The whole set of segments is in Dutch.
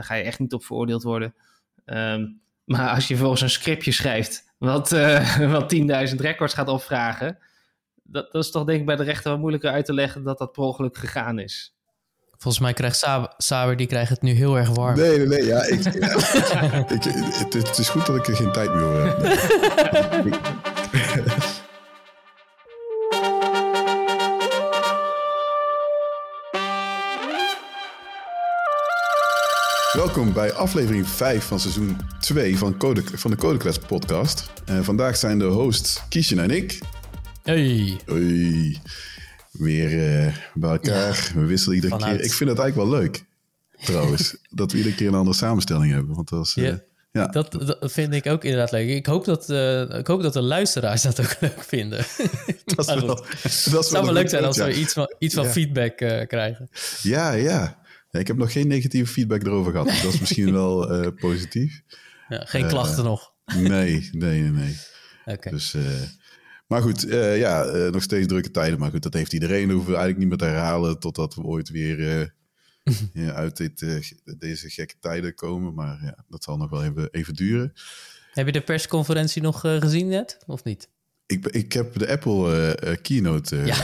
daar ga je echt niet op veroordeeld worden. Ehm, maar als je volgens een scriptje schrijft wat, uh, wat 10.000 records gaat opvragen, dat, dat, is toch denk ik bij de rechter wat moeilijker uit te leggen dat dat per ongeluk gegaan is. Volgens mij krijgt Saber, die krijgt het nu heel erg warm. Nee, nee, nee. Ja, ik, ik, het, het, is goed dat ik er geen tijd meer voor heb. Welkom bij aflevering 5 van seizoen 2 van, Code, van de Codeclass podcast. Uh, vandaag zijn de hosts Kiesjen en ik. Hey. Hoi. Weer uh, bij elkaar. We wisselen iedere keer. Ik vind het eigenlijk wel leuk, trouwens. dat we iedere keer een andere samenstelling hebben. Want dat, is, uh, ja. Dat, dat, vind ik ook inderdaad leuk. Ik hoop dat, ik hoop dat de luisteraars dat ook leuk vinden. dat, is wel, dat het zou wel leuk zijn als we iets van, iets van feedback krijgen. Ja, ja. Ja, ik heb nog geen negatieve feedback erover gehad. Dat is misschien wel uh, positief. Ja, geen klachten uh, nog? Nee, nee, nee. nee. Okay. Dus, uh, maar goed, ja, nog steeds drukke tijden. Maar goed, dat heeft iedereen. Dat hoeven we eigenlijk niet meer te herhalen totdat we ooit weer ja, uit dit, deze gekke tijden komen. Maar ja, dat zal nog wel even, even duren. Heb je de persconferentie nog gezien net, of niet? Ik, ik heb de Apple uh, keynote uh, ja.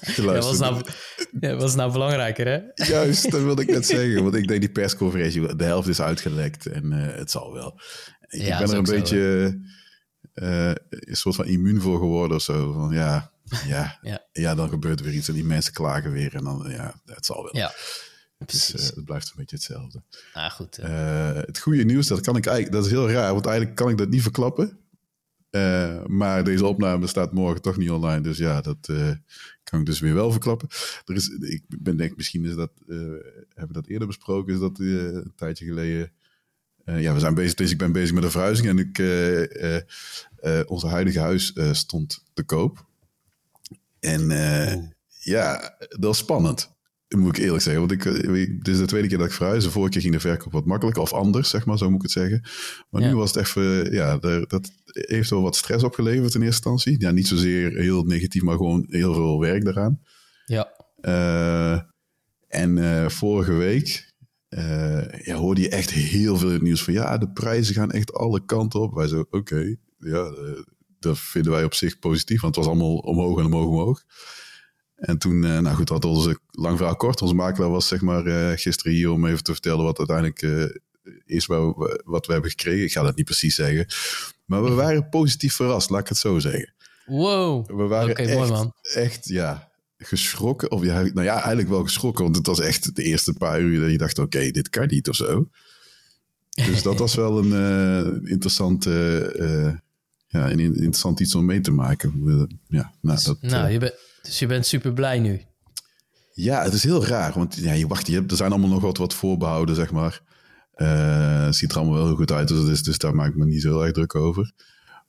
geluisterd. ja, was nou, ja, was nou belangrijker, hè? Juist, dat wilde ik net zeggen. Want ik denk die persconferentie, de helft is uitgelekt en uh, het zal wel. Ik ja, ben er een beetje een soort van immuun voor geworden of zo. Van ja, ja, ja. ja, dan gebeurt er weer iets en die mensen klagen weer en dan, ja, het zal wel. Ja. Dus uh, het blijft een beetje hetzelfde. Ah, goed. Uh, het goede nieuws, dat kan ik eigenlijk, dat is heel raar, want eigenlijk kan ik dat niet verklappen. Uh, maar deze opname staat morgen toch niet online. Dus ja, dat uh, kan ik dus weer wel verklappen. Er is, ik ben denk misschien is dat, uh, hebben we dat eerder besproken, is dat een tijdje geleden. ja, we zijn bezig, dus ik ben bezig met een verhuizing en ik, onze huidige huis stond te koop. En ja, dat was spannend. Moet ik eerlijk zeggen. Want ik, dit is de tweede keer dat ik verhuis. De vorige keer ging de verkoop wat makkelijker. Of anders, zeg maar. Zo moet ik het zeggen. Maar ja. nu was het even... Ja, dat heeft wel wat stress opgeleverd in eerste instantie. Ja, niet zozeer heel negatief, maar gewoon heel veel werk daaraan. Ja. Uh, en uh, vorige week uh, ja, hoorde je echt heel veel nieuws van... Ja, de prijzen gaan echt alle kanten op. Wij zo, oké. Okay, ja, dat vinden wij op zich positief. Want het was allemaal omhoog en omhoog, omhoog. En toen, nou goed, had onze lang verhaal kort. Onze makelaar was zeg maar gisteren hier om even te vertellen wat uiteindelijk is wat we, wat we hebben gekregen. Ik ga dat niet precies zeggen. Maar we waren positief verrast, laat ik het zo zeggen. Wow. We waren okay, echt, mooi man. echt, ja, geschrokken. Of ja, nou ja, eigenlijk wel geschrokken. Want het was echt de eerste paar uur dat je dacht, oké, okay, dit kan niet of zo. Dus dat was wel een interessante, ja, een interessant iets om mee te maken. Ja, nou, dat, nou je bent dus je bent super blij nu? Ja, het is heel raar. Want ja, je wacht, je hebt, er zijn allemaal nog wat, wat voorbehouden, zeg maar. Uh, het ziet er allemaal wel heel goed uit, dus, is, dus daar maak ik me niet zo heel erg druk over.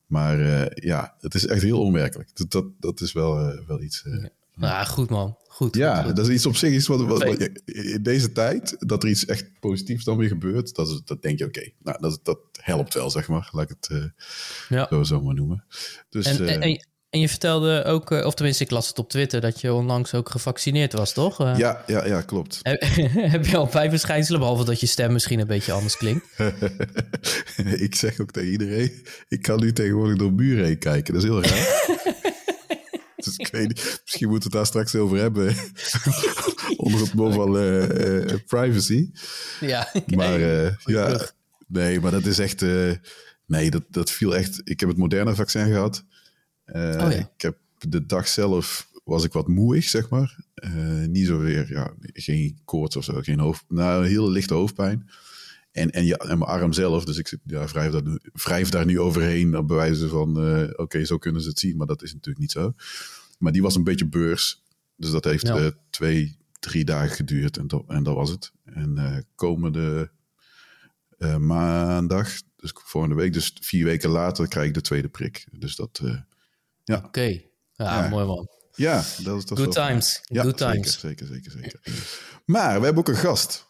Maar uh, ja, het is echt heel onwerkelijk. Dat, dat, dat is wel, uh, wel iets. Ja. Nou, goed man. Goed, ja, goed. dat is iets op zich. Iets wat, wat, wat, in deze tijd, dat er iets echt positiefs dan weer gebeurt, dat, is, dat denk je, oké, okay, nou, dat, dat helpt wel, zeg maar. Laat ik het ja. zo, zo maar noemen. Dus, en, en, en je vertelde ook, of tenminste, ik las het op Twitter, dat je onlangs ook gevaccineerd was, toch? Ja, ja, ja, klopt. Heb je al bijverschijnselen, behalve dat je stem misschien een beetje anders klinkt? ik zeg ook tegen iedereen, ik kan nu tegenwoordig door buren heen kijken. Dat is heel raar. dus ik weet niet, misschien moeten we het daar straks over hebben. Onder het mom van uh, uh, privacy. Ja, maar uh, ja, nee, maar dat is echt, nee, dat, dat viel echt. Ik heb het moderne vaccin gehad. Uh, oh, ja. Ik heb de dag zelf was ik wat moeig, zeg maar. Uh, niet zo weer, ja, geen koorts of zo, geen hoofd, nou, een hele lichte hoofdpijn. En, en, ja, en mijn arm zelf, dus ik ja, wrijf, daar nu, wrijf daar nu overheen op bewijzen van, uh, oké, okay, zo kunnen ze het zien, maar dat is natuurlijk niet zo. Maar die was een beetje beurs, dus dat heeft ja. twee, drie dagen geduurd en, dat, en dat was het. En komende maandag, dus volgende week, dus vier weken later, krijg ik de tweede prik. Dus dat ja. Oké, okay. ja, ja, mooi man. Ja, dat is toch Good times. Ja, Good zeker, times. Zeker, zeker, zeker. Maar we hebben ook een gast.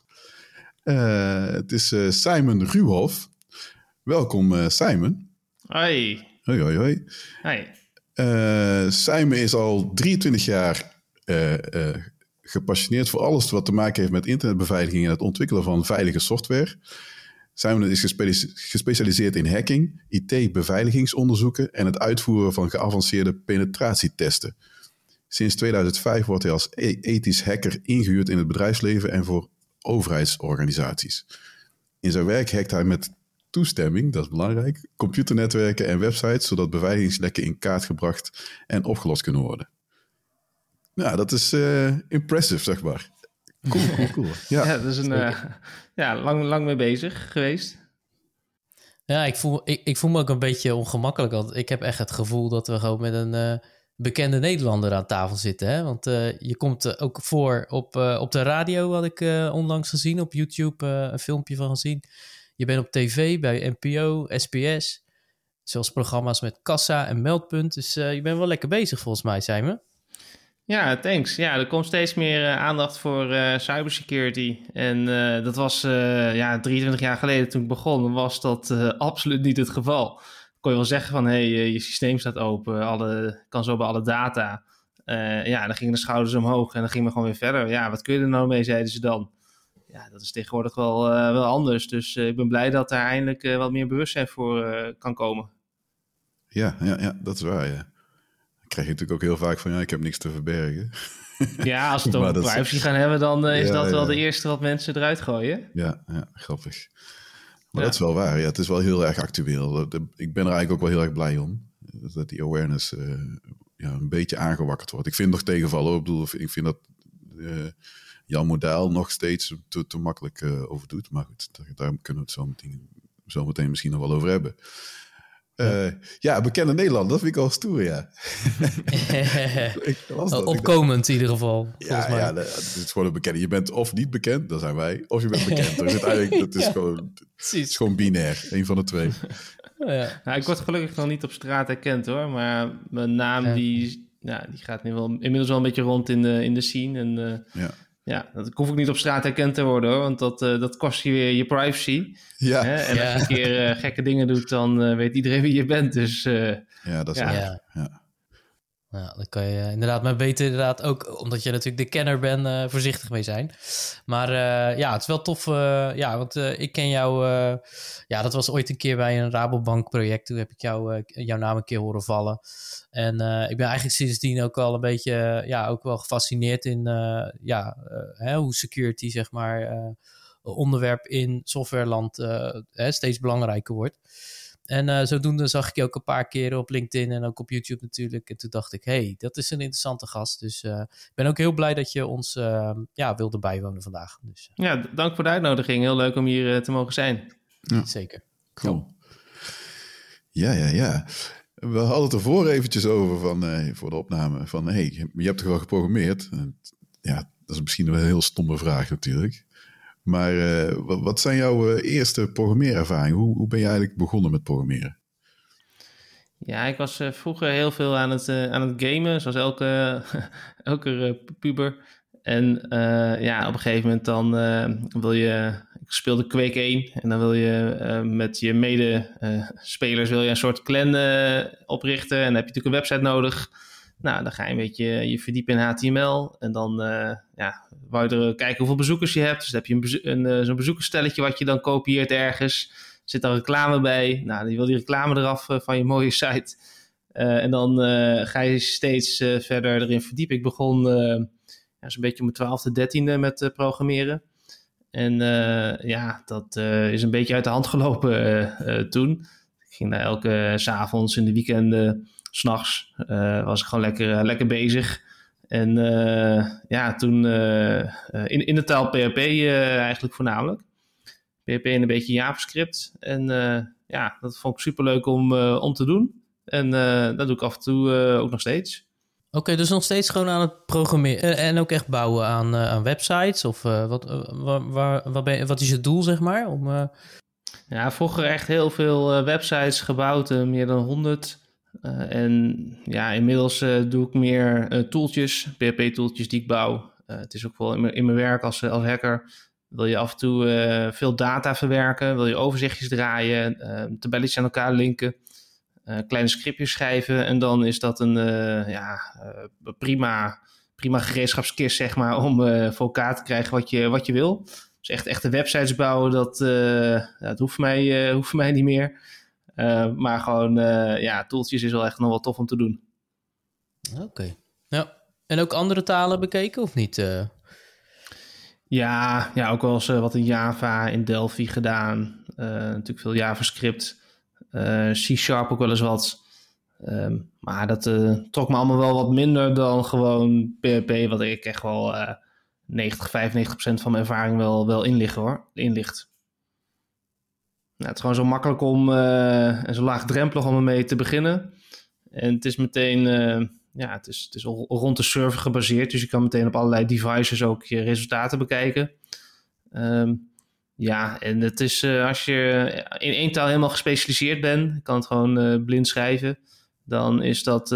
Uh, het is uh, Simon Ruhoff. Welkom, uh, Simon. Hoi. Hoi, hoi, hoi. Hoi. Simon is al 23 jaar gepassioneerd voor alles wat te maken heeft met internetbeveiliging en het ontwikkelen van veilige software. Simon is gespecialiseerd in hacking, IT-beveiligingsonderzoeken en het uitvoeren van geavanceerde penetratietesten. Sinds 2005 wordt hij als e-, ethisch hacker ingehuurd in het bedrijfsleven en voor overheidsorganisaties. In zijn werk hackt hij met toestemming, dat is belangrijk, computernetwerken en websites, zodat beveiligingslekken in kaart gebracht en opgelost kunnen worden. Nou, dat is uh, impressive, zeg maar. Cool, cool, cool. Ja, ja dat is een, uh, ja, lang, lang mee bezig geweest. Ja, ik voel, ik, ik voel me ook een beetje ongemakkelijk. Want ik heb echt het gevoel dat we gewoon met een uh, bekende Nederlander aan tafel zitten. Hè? Want uh, je komt ook voor op, op de radio, had ik onlangs gezien. Op YouTube een filmpje van gezien. Je bent op tv bij NPO, SBS. Zoals programma's met Kassa en Meldpunt. Dus je bent wel lekker bezig volgens mij, zijn we. Ja, thanks. Ja, er komt steeds meer uh, aandacht voor uh, cybersecurity. En uh, dat was ja, 23 jaar geleden toen ik begon, was dat absoluut niet het geval. Kon je wel zeggen van, hé, hey, je systeem staat open, alle, kan zo bij alle data. ja, dan gingen de schouders omhoog en dan gingen we gewoon weer verder. Ja, wat kun je er nou mee, zeiden ze dan. Ja, dat is tegenwoordig wel, wel anders. Dus ik ben blij dat daar eindelijk wat meer bewustzijn voor kan komen. Ja, ja, ja, dat is waar, ja krijg je natuurlijk ook heel vaak van ja, ik heb niks te verbergen. Ja, als we het over privacy gaan hebben, dan eh, is dat wel de eerste wat mensen eruit gooien. Ja, ja grappig. Maar dat is wel waar. Ja, het is wel heel erg actueel. Ik ben er eigenlijk ook wel heel erg blij om. Dat die awareness uh, ja, een beetje aangewakkerd wordt. Ik vind nog tegenvallen. Ik bedoel, ik vind dat uh, Jan Model nog steeds te, te makkelijk over doet. Maar goed, daar, daar kunnen we het zo meteen, zo meteen misschien nog wel over hebben. Uh, ja, bekende Nederlander, dat vind ik al stoer, ja. Opkomend in ieder geval, ja, mij. Ja, het is gewoon een bekende. Je bent of niet bekend, dat zijn wij, of je bent bekend. Dus uiteindelijk, dat is gewoon, het is gewoon binair, een van de twee. Ja. Nou, ik word gelukkig nog niet op straat herkend hoor, maar mijn naam die, ja, die gaat nu wel inmiddels wel een beetje rond in de, in de scene. En, uh, ja. Ja, dat hoef ik niet op straat herkend te worden hoor, want dat, uh, dat kost je weer je privacy. Ja. Hè? En als je een keer uh, gekke dingen doet, dan uh, weet iedereen wie je bent. Dus, ja, dat is ja. ja. ja. Ja, dan kan je inderdaad, maar beter inderdaad ook, omdat je natuurlijk de kenner bent, uh, voorzichtig mee zijn. Maar uh, ja, het is wel tof. Uh, ja, want ik ken jou. ja, dat was ooit een keer bij een Rabobank project. Toen heb ik jou, jouw naam een keer horen vallen. En ik ben eigenlijk sindsdien ook al een beetje, ja, ook wel gefascineerd in, ja, hè, hoe security, zeg maar, onderwerp in softwareland hè, steeds belangrijker wordt. En uh, zodoende zag ik je ook een paar keren op LinkedIn en ook op YouTube natuurlijk. En toen dacht ik, hey, dat is een interessante gast. Dus uh, ik ben ook heel blij dat je ons uh, ja, wilde bijwonen vandaag. Dus, ja, dank voor de uitnodiging. Heel leuk om hier te mogen zijn. Ja. Zeker. Cool. Ja, ja, ja. We hadden het ervoor eventjes over van, voor de opname van, hey, je hebt toch wel geprogrammeerd? Ja, dat is misschien wel een heel stomme vraag natuurlijk. Maar uh, wat, zijn jouw uh, eerste programmeerervaringen? Hoe, hoe ben je eigenlijk begonnen met programmeren? Ja, ik was uh, vroeger heel veel aan het, aan het gamen, zoals elke, elke puber. En ja, op een gegeven moment dan wil je... Ik speelde Quake 1 en dan wil je met je medespelers wil je een soort clan oprichten. En dan heb je natuurlijk een website nodig... Nou, dan ga je een beetje je verdiepen in HTML. En dan uh, ja, wou je er kijken hoeveel bezoekers je hebt. Dus dan heb je een, een eh, zo'n bezoekersstelletje wat je dan kopieert ergens. Zit daar reclame bij. Nou, die wil die reclame eraf van je mooie site. en dan ga je steeds verder erin verdiepen. Ik begon ja, zo'n beetje om mijn twaalfde, dertiende met programmeren. En ja, dat is een beetje uit de hand gelopen toen. Ik ging daar elke avonds in de weekenden s'nachts uh, was ik gewoon lekker, eh, lekker bezig. En uh, ja, toen in, in de taal PHP eigenlijk voornamelijk. PHP en een beetje JavaScript. En ja, dat vond ik super leuk om, om te doen. En dat doe ik af en toe ook nog steeds. Oké, dus nog steeds gewoon aan het programmeren en ook echt bouwen aan, aan websites? Of wat, waar, waar, ben wat is je doel, zeg maar? Om, Ja, vroeger echt heel veel websites gebouwd, meer dan 100. Uh, en ja, inmiddels uh, doe ik meer uh, tooltjes, PHP-tooltjes die ik bouw. het is ook wel in, in mijn werk als, als hacker. Wil je af en toe veel data verwerken, wil je overzichtjes draaien, tabelletjes aan elkaar linken, kleine scriptjes schrijven. En dan is dat een ja, prima, prima gereedschapskist, zeg maar, om voor elkaar te krijgen wat je, wat je wil. Dus echt echte websites bouwen, dat, dat hoeft, mij, hoeft mij niet meer. Maar gewoon, ja, toeltjes is wel echt nog wel tof om te doen. Oké. Ja. En ook andere talen bekeken of niet? Ja, ja, ook wel eens wat in Java, in Delphi gedaan. natuurlijk veel JavaScript. C-Sharp ook wel eens wat. Ehm, maar dat trok me allemaal wel wat minder dan gewoon PHP, wat ik echt wel uh, 90, 95% van mijn ervaring wel, wel inligt hoor. Inlicht. Nou, het is gewoon zo makkelijk om uh, en zo laagdrempelig om ermee te beginnen. En het is meteen, uh, ja, het is, het is rond de server gebaseerd. Dus je kan meteen op allerlei devices ook je resultaten bekijken. Um, ja, en het is als je in één taal helemaal gespecialiseerd bent, kan het gewoon blind schrijven dan is dat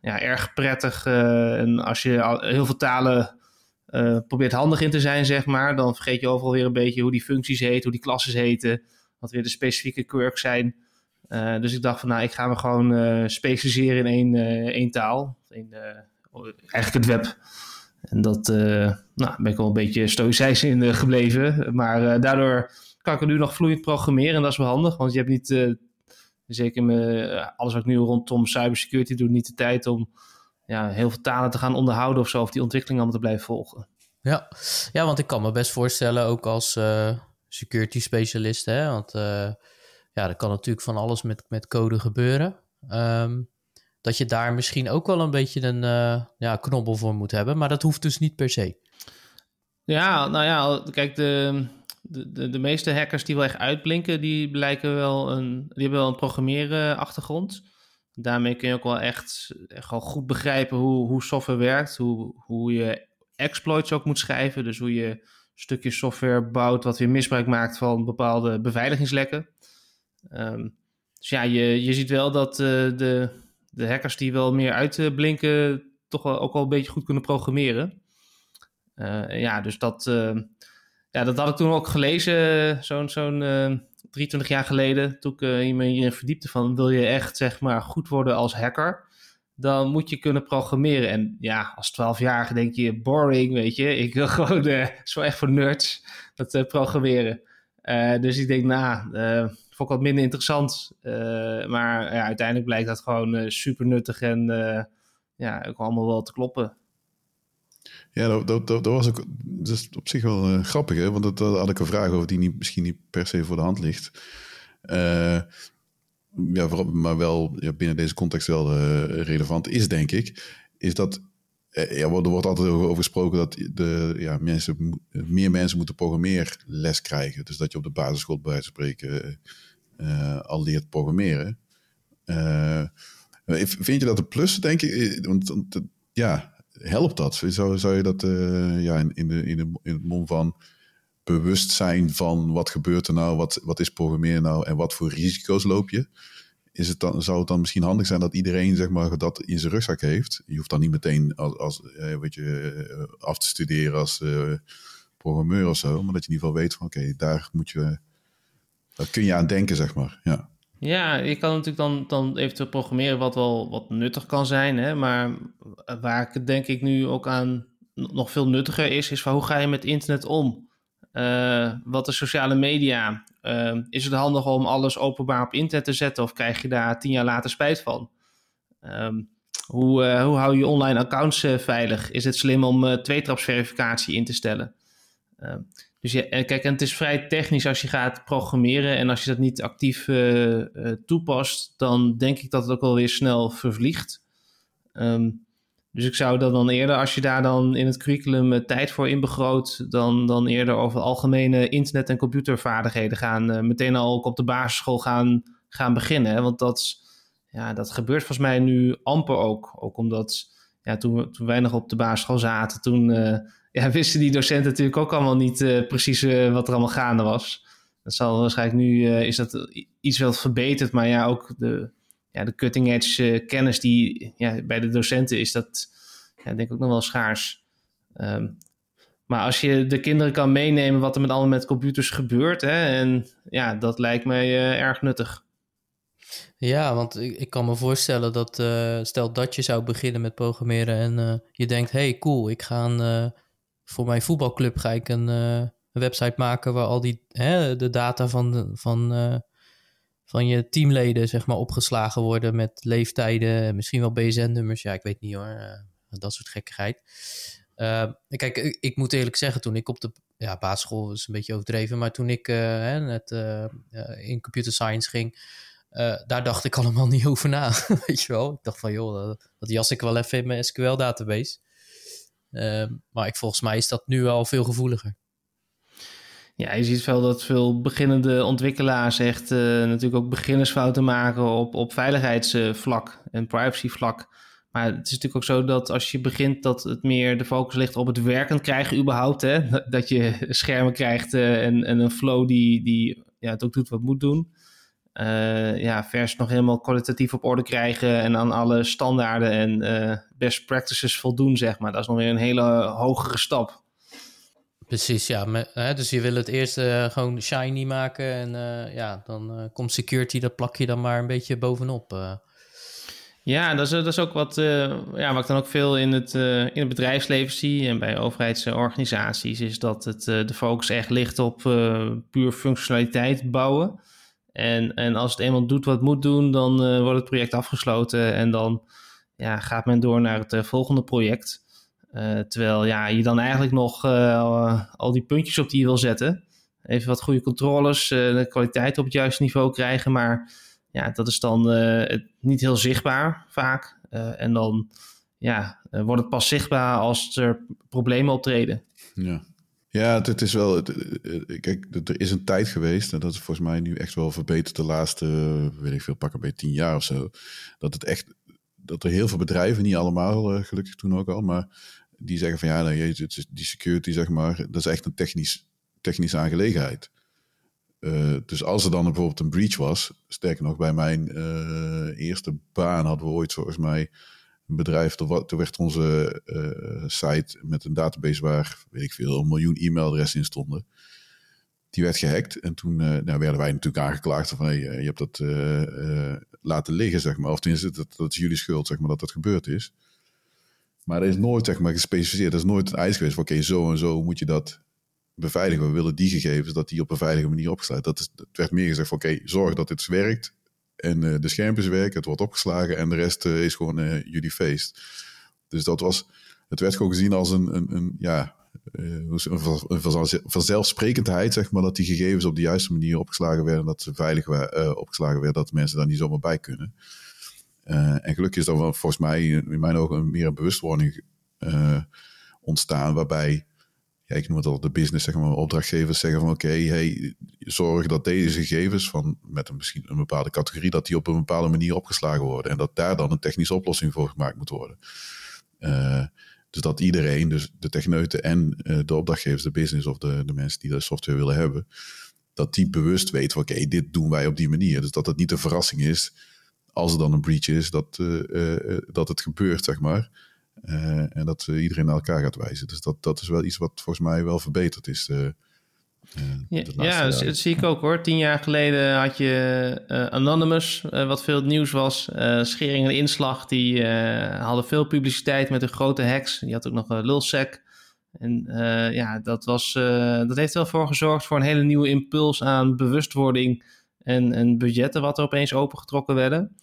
ja, erg prettig. En als je heel veel talen probeert handig in te zijn, zeg maar, dan vergeet je overal weer een beetje hoe die functies heten, hoe die klassen heten, wat weer de specifieke quirks zijn. dus ik dacht van, nou, ik ga me gewoon specialiseren in één, één taal. In, eigenlijk het web. En dat nou, ben ik wel een beetje stoïcijns in gebleven. Maar daardoor kan ik er nu nog vloeiend programmeren. En dat is wel handig, want je hebt niet Zeker eh, alles wat ik nu rondom cybersecurity doe, niet de tijd om ja, heel veel talen te gaan onderhouden of zo, of die ontwikkeling allemaal te blijven volgen. Ja, ja want ik kan me best voorstellen, ook als security specialist, hè, want uh, ja, er kan natuurlijk van alles met, met code gebeuren. Um, dat je daar misschien ook wel een beetje een uh, ja, knobbel voor moet hebben, maar dat hoeft dus niet per se. Ja, nou ja, kijk, de, de, de, de, meeste hackers die wel echt uitblinken, die blijken wel een, die hebben wel een programmeren achtergrond. Daarmee kun je ook wel echt, echt wel goed begrijpen hoe, hoe software werkt, hoe, hoe je exploits ook moet schrijven. Dus hoe je stukjes software bouwt wat weer misbruik maakt van bepaalde beveiligingslekken. Um, dus ja, je, je ziet wel dat uh, de, de hackers die wel meer uitblinken, toch wel ook wel een beetje goed kunnen programmeren. Uh, ja, dus dat, uh, ja, dat had ik toen ook gelezen, zo'n zo'n uh, eh, 23 jaar geleden, toen ik uh, me hierin verdiepte van, wil je echt zeg maar goed worden als hacker, dan moet je kunnen programmeren. En ja, als 12-jarige denk je, boring, weet je, ik wil gewoon, zo echt voor nerds, dat programmeren. dus ik denk, nou, vond ik wat minder interessant. maar uiteindelijk blijkt dat gewoon super nuttig en ja, ook allemaal wel te kloppen. Ja, dat, dat, dat, was ook dat op zich wel grappig, hè? want dat, had ik een vraag over die niet, misschien niet per se voor de hand ligt. Ja, vooral, maar wel ja, binnen deze context wel uh, relevant is, denk ik. Is dat, ja, er wordt altijd over gesproken dat de, ja, mensen, meer mensen moeten programmeerles krijgen. Dus dat je op de basisschool bij wijze van spreken al leert programmeren. vind je dat een plus, denk ik? Want, ja, helpt dat? Zou, zou je dat ja, in, in, de, in, de, in het mond van bewustzijn van wat gebeurt er nou, wat, wat is programmeren nou en wat voor risico's loop je? Is het dan, zou het dan misschien handig zijn dat iedereen zeg maar, dat in zijn rugzak heeft? Je hoeft dan niet meteen als, als, eh, weet je, eh, af te studeren als uh, programmeur of zo, maar dat je in ieder geval weet van oké, daar moet je, daar kun je aan denken, zeg maar. Ja. Ja, je kan natuurlijk dan, dan eventueel programmeren wat wel wat nuttig kan zijn. Hè? Maar waar ik denk ik nu ook aan nog veel nuttiger is, is van hoe ga je met internet om? Uh, wat de sociale media? Uh, is het handig om alles openbaar op internet te zetten of krijg je daar tien jaar later spijt van? Um, hoe, uh, hoe hou je online accounts veilig? Is het slim om tweetrapsverificatie in te stellen? Uh, dus kijk, en het is vrij technisch als je gaat programmeren en als je dat niet actief toepast, dan denk ik dat het ook wel weer snel vervliegt. Um, dus ik zou dat dan eerder, als je daar dan in het curriculum uh, tijd voor inbegroot, dan, dan eerder over algemene internet- en computervaardigheden gaan. meteen al ook op de basisschool gaan, gaan beginnen. Want dat, ja, dat gebeurt volgens mij nu amper ook. Ook omdat ja, toen, toen wij nog op de basisschool zaten, toen ja, wisten die docenten natuurlijk ook allemaal niet precies wat er allemaal gaande was. Dat zal waarschijnlijk nu, is dat iets wel verbeterd, maar ja, ook de, ja, de cutting edge kennis die ja, bij de docenten is, dat ja, denk ik ook nog wel schaars. Um, maar als je de kinderen kan meenemen wat er met allemaal met computers gebeurt, hè, en ja, dat lijkt mij erg nuttig. Ja, want ik, ik kan me voorstellen dat uh, stel dat je zou beginnen met programmeren en je denkt, hey cool, ik ga een, voor mijn voetbalclub ga ik een, een, website maken waar al die hè, de data van, van, van je teamleden zeg maar opgeslagen worden met leeftijden, misschien wel BSN-nummers, ja ik weet niet hoor, dat soort gekkigheid. kijk, ik, moet eerlijk zeggen, toen ik op de ja, basisschool is een beetje overdreven, maar toen ik net in computer science ging, daar dacht ik allemaal niet over na. Weet je wel? Ik dacht van, joh, dat, dat jas ik wel even in mijn SQL-database. Maar ik, volgens mij is dat nu al veel gevoeliger. Ja, je ziet wel dat veel beginnende ontwikkelaars echt uh, natuurlijk ook beginnersfouten maken op, op veiligheidsvlak en privacyvlak. Maar het is natuurlijk ook zo dat als je begint dat het meer de focus ligt op het werken krijgen überhaupt. Hè? Dat je schermen krijgt en, en een flow die, die ja, het ook doet wat moet doen uh, ja, vers nog helemaal kwalitatief op orde krijgen en aan alle standaarden en best practices voldoen, zeg maar. Dat is nog weer een hele hogere stap. Precies, ja. Hè, dus je wil het eerst uh, gewoon shiny maken en ja, dan komt security, dat plak je dan maar een beetje bovenop. Ja, dat is, dat is ook wat, ja, wat ik dan ook veel in het, in het bedrijfsleven zie en bij overheidsorganisaties, is dat het, de focus echt ligt op puur functionaliteit bouwen. En, en als het eenmaal doet wat het moet doen, dan wordt het project afgesloten en dan ja, gaat men door naar het volgende project. Uh, terwijl ja, je dan eigenlijk nog al die puntjes op die je wil zetten. Even wat goede controles, de kwaliteit op het juiste niveau krijgen. Maar ja, dat is dan niet heel zichtbaar vaak. en dan ja, wordt het pas zichtbaar als er problemen optreden. Ja, ja, het, is wel. kijk, er is een tijd geweest, en dat is volgens mij nu echt wel verbeterd de laatste, weet ik veel, pakken bij tien jaar of zo. Dat het echt. Dat er heel veel bedrijven, niet allemaal gelukkig toen ook al, maar die zeggen van ja, nou, die security, zeg maar, dat is echt een technisch, technische aangelegenheid. Uh, dus als er dan bijvoorbeeld een breach was, sterker nog, bij mijn uh, eerste baan hadden we ooit volgens mij een bedrijf, toen werd onze uh, site met een database waar, weet ik veel, een miljoen e-mailadressen in stonden. Die werd gehackt en toen nou, werden wij natuurlijk aangeklaagd van je hebt dat laten liggen, zeg maar. Of tenminste, dat, dat is jullie schuld, zeg maar, dat dat gebeurd is. Maar er is nooit, zeg maar, gespecificeerd. Er is nooit een eis geweest van, oké, zo en zo moet je dat beveiligen. We willen die gegevens, dat die op een veilige manier opgesluit. Dat, dat werd meer gezegd van, oké, zorg dat dit werkt. En uh, de schermpjes werken, het wordt opgeslagen en de rest uh, is gewoon uh, jullie feest. Dus dat was, het werd gewoon gezien als een, een, een ja, vanzelfsprekendheid, zeg maar, dat die gegevens op de juiste manier opgeslagen werden, dat ze veilig opgeslagen werden, dat mensen daar niet zomaar bij kunnen. En gelukkig is er volgens mij in mijn ogen meer een bewustwording ontstaan, waarbij ja, ik noem het al de business, zeg maar, opdrachtgevers zeggen van oké, hey, zorg dat deze gegevens van met een misschien een bepaalde categorie, dat die op een bepaalde manier opgeslagen worden. En dat daar dan een technische oplossing voor gemaakt moet worden. Uh, dus dat iedereen, dus de techneuten en de opdrachtgevers, de business of de, de mensen die de software willen hebben, dat die bewust weten van oké, dit doen wij op die manier. Dus dat het niet een verrassing is als er dan een breach is, dat, uh, dat het gebeurt, zeg maar. Uh, en dat iedereen naar elkaar gaat wijzen. Dus dat, dat is wel iets wat volgens mij wel verbeterd is. Uh, ja, ja dat, zie ik ook hoor. Tien jaar geleden had je uh, Anonymous, wat veel nieuws was. Schering en Inslag, die hadden veel publiciteit met een grote hacks. Die had ook nog een lulsec. En ja, dat, was, dat heeft wel voor gezorgd voor een hele nieuwe impuls aan bewustwording en, en budgetten wat er opeens opengetrokken werden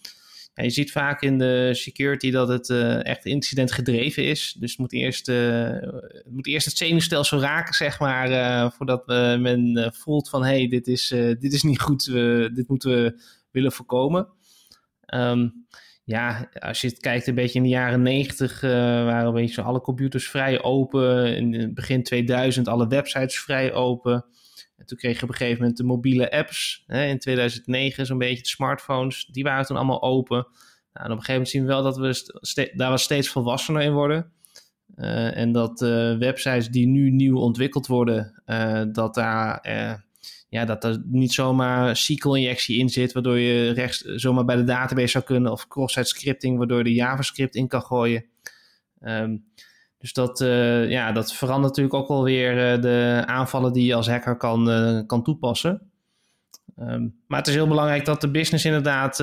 je ziet vaak in de security dat het uh, echt incident gedreven is. Dus het moet eerst, uh, het, moet eerst het zenuwstelsel raken, zeg maar, uh, voordat men voelt van hé, hey, dit, is, dit is niet goed, dit moeten we willen voorkomen. Um, ja, als je het kijkt een beetje in de jaren 90 waren een beetje alle computers vrij open. In het begin 2000 alle websites vrij open. En toen kreeg je op een gegeven moment de mobiele apps. Hè, in 2009 zo'n beetje de smartphones. Die waren toen allemaal open. Nou, en op een gegeven moment zien we wel dat we daar wel steeds volwassener in worden. Uh, en dat uh, websites die nu nieuw ontwikkeld worden, uh, dat daar ja, dat er niet zomaar SQL-injectie in zit, waardoor je rechts zomaar bij de database zou kunnen, of cross-site scripting, waardoor je de JavaScript in kan gooien. Um, dus dat, uh, ja, dat verandert natuurlijk ook wel weer uh, de aanvallen die je als hacker kan, uh, kan toepassen. Ehm, maar het is heel belangrijk dat de business inderdaad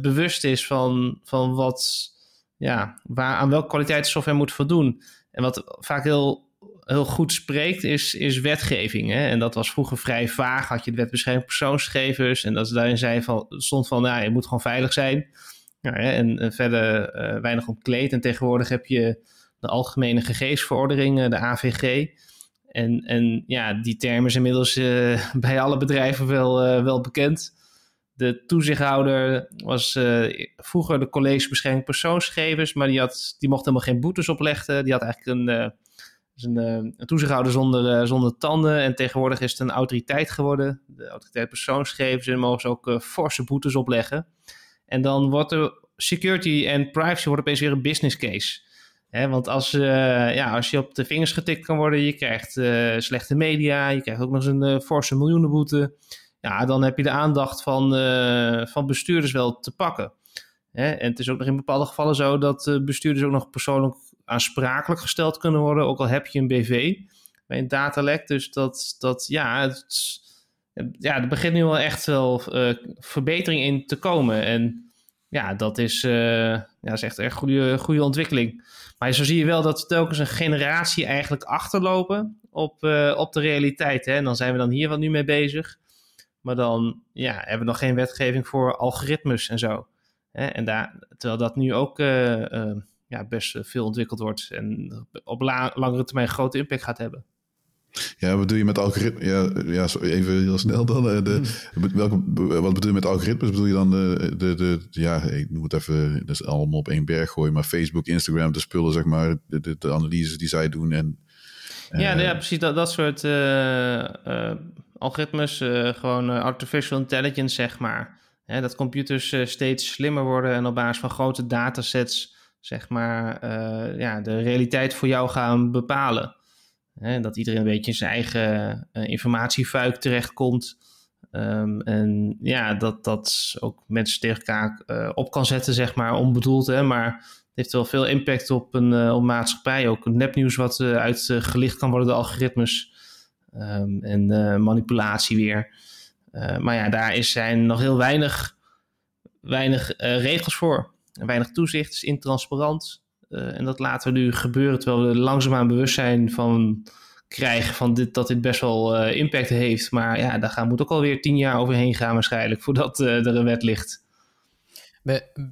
bewust is van, van wat, ja, waar, aan welke kwaliteit de software moet voldoen. En wat vaak heel, heel goed spreekt, is, is wetgeving. Hè? En dat was vroeger vrij vaag. Had je de wet bescherming persoonsgegevens. En dat ze daarin zei van, stond van, nou, je moet gewoon veilig zijn. Ja, hè? En, verder weinig omkleed. En tegenwoordig heb je de Algemene Gegevensverordening, de AVG. En, en ja, die term is inmiddels uh, bij alle bedrijven wel, uh, wel bekend. De toezichthouder was uh, vroeger de college bescherming persoonsgegevens, maar die, had, die mocht helemaal geen boetes opleggen. Die had eigenlijk een, een, toezichthouder zonder, zonder tanden. En tegenwoordig is het een autoriteit geworden, de autoriteit persoonsgegevens. En mogen ze ook forse boetes opleggen. En dan wordt de security en privacy wordt opeens weer een business case want als, uh, ja, als je op de vingers getikt kan worden, je krijgt uh, slechte media, je krijgt ook nog eens een uh, forse miljoenenboete. Ja, dan heb je de aandacht van, van bestuurders wel te pakken. En het is ook nog in bepaalde gevallen zo dat bestuurders ook nog persoonlijk aansprakelijk gesteld kunnen worden, ook al heb je een BV bij een datalek. Dus dat, dat ja, het, ja, er begint nu wel echt wel verbetering in te komen. En ja, dat is, ja, is echt een goede, goede ontwikkeling. Maar zo zie je wel dat we telkens een generatie eigenlijk achterlopen op, uh, op de realiteit. Hè? En dan zijn we dan hier wat nu mee bezig. Maar dan ja, hebben we nog geen wetgeving voor algoritmes en zo. Hè? En daar, terwijl dat nu ook uh, uh, ja, best veel ontwikkeld wordt en op la langere termijn grote impact gaat hebben. Ja, wat bedoel je met algoritmes? Ja, ja, even heel snel dan. De, hmm. welke, wat bedoel je met algoritmes? Bedoel je dan de, de, de, ja, ik moet even, dat is allemaal op één berg gooien, maar Facebook, Instagram, de spullen, zeg maar, de, de, de analyses die zij doen en... ja, uh, ja, precies, dat, dat soort uh, uh, algoritmes, gewoon artificial intelligence, zeg maar. Hè, dat computers steeds slimmer worden en op basis van grote datasets, zeg maar, ja, de realiteit voor jou gaan bepalen. Hè, dat iedereen een beetje in zijn eigen uh, informatiefuik terechtkomt. Um, en ja, dat dat ook mensen tegen elkaar uh, op kan zetten, zeg maar, onbedoeld. Hè, maar het heeft wel veel impact op een uh, op maatschappij. Ook nepnieuws wat uitgelicht kan worden door algoritmes. Um, en manipulatie weer. maar ja, daar is, zijn nog heel weinig, weinig regels voor. Weinig toezicht, is intransparant. Uh, en dat laten we nu gebeuren terwijl we langzaamaan bewustzijn van krijgen van dit, dat dit best wel uh, impact heeft. Maar ja, daar gaan, moet ook alweer tien jaar overheen gaan waarschijnlijk voordat uh, er een wet ligt.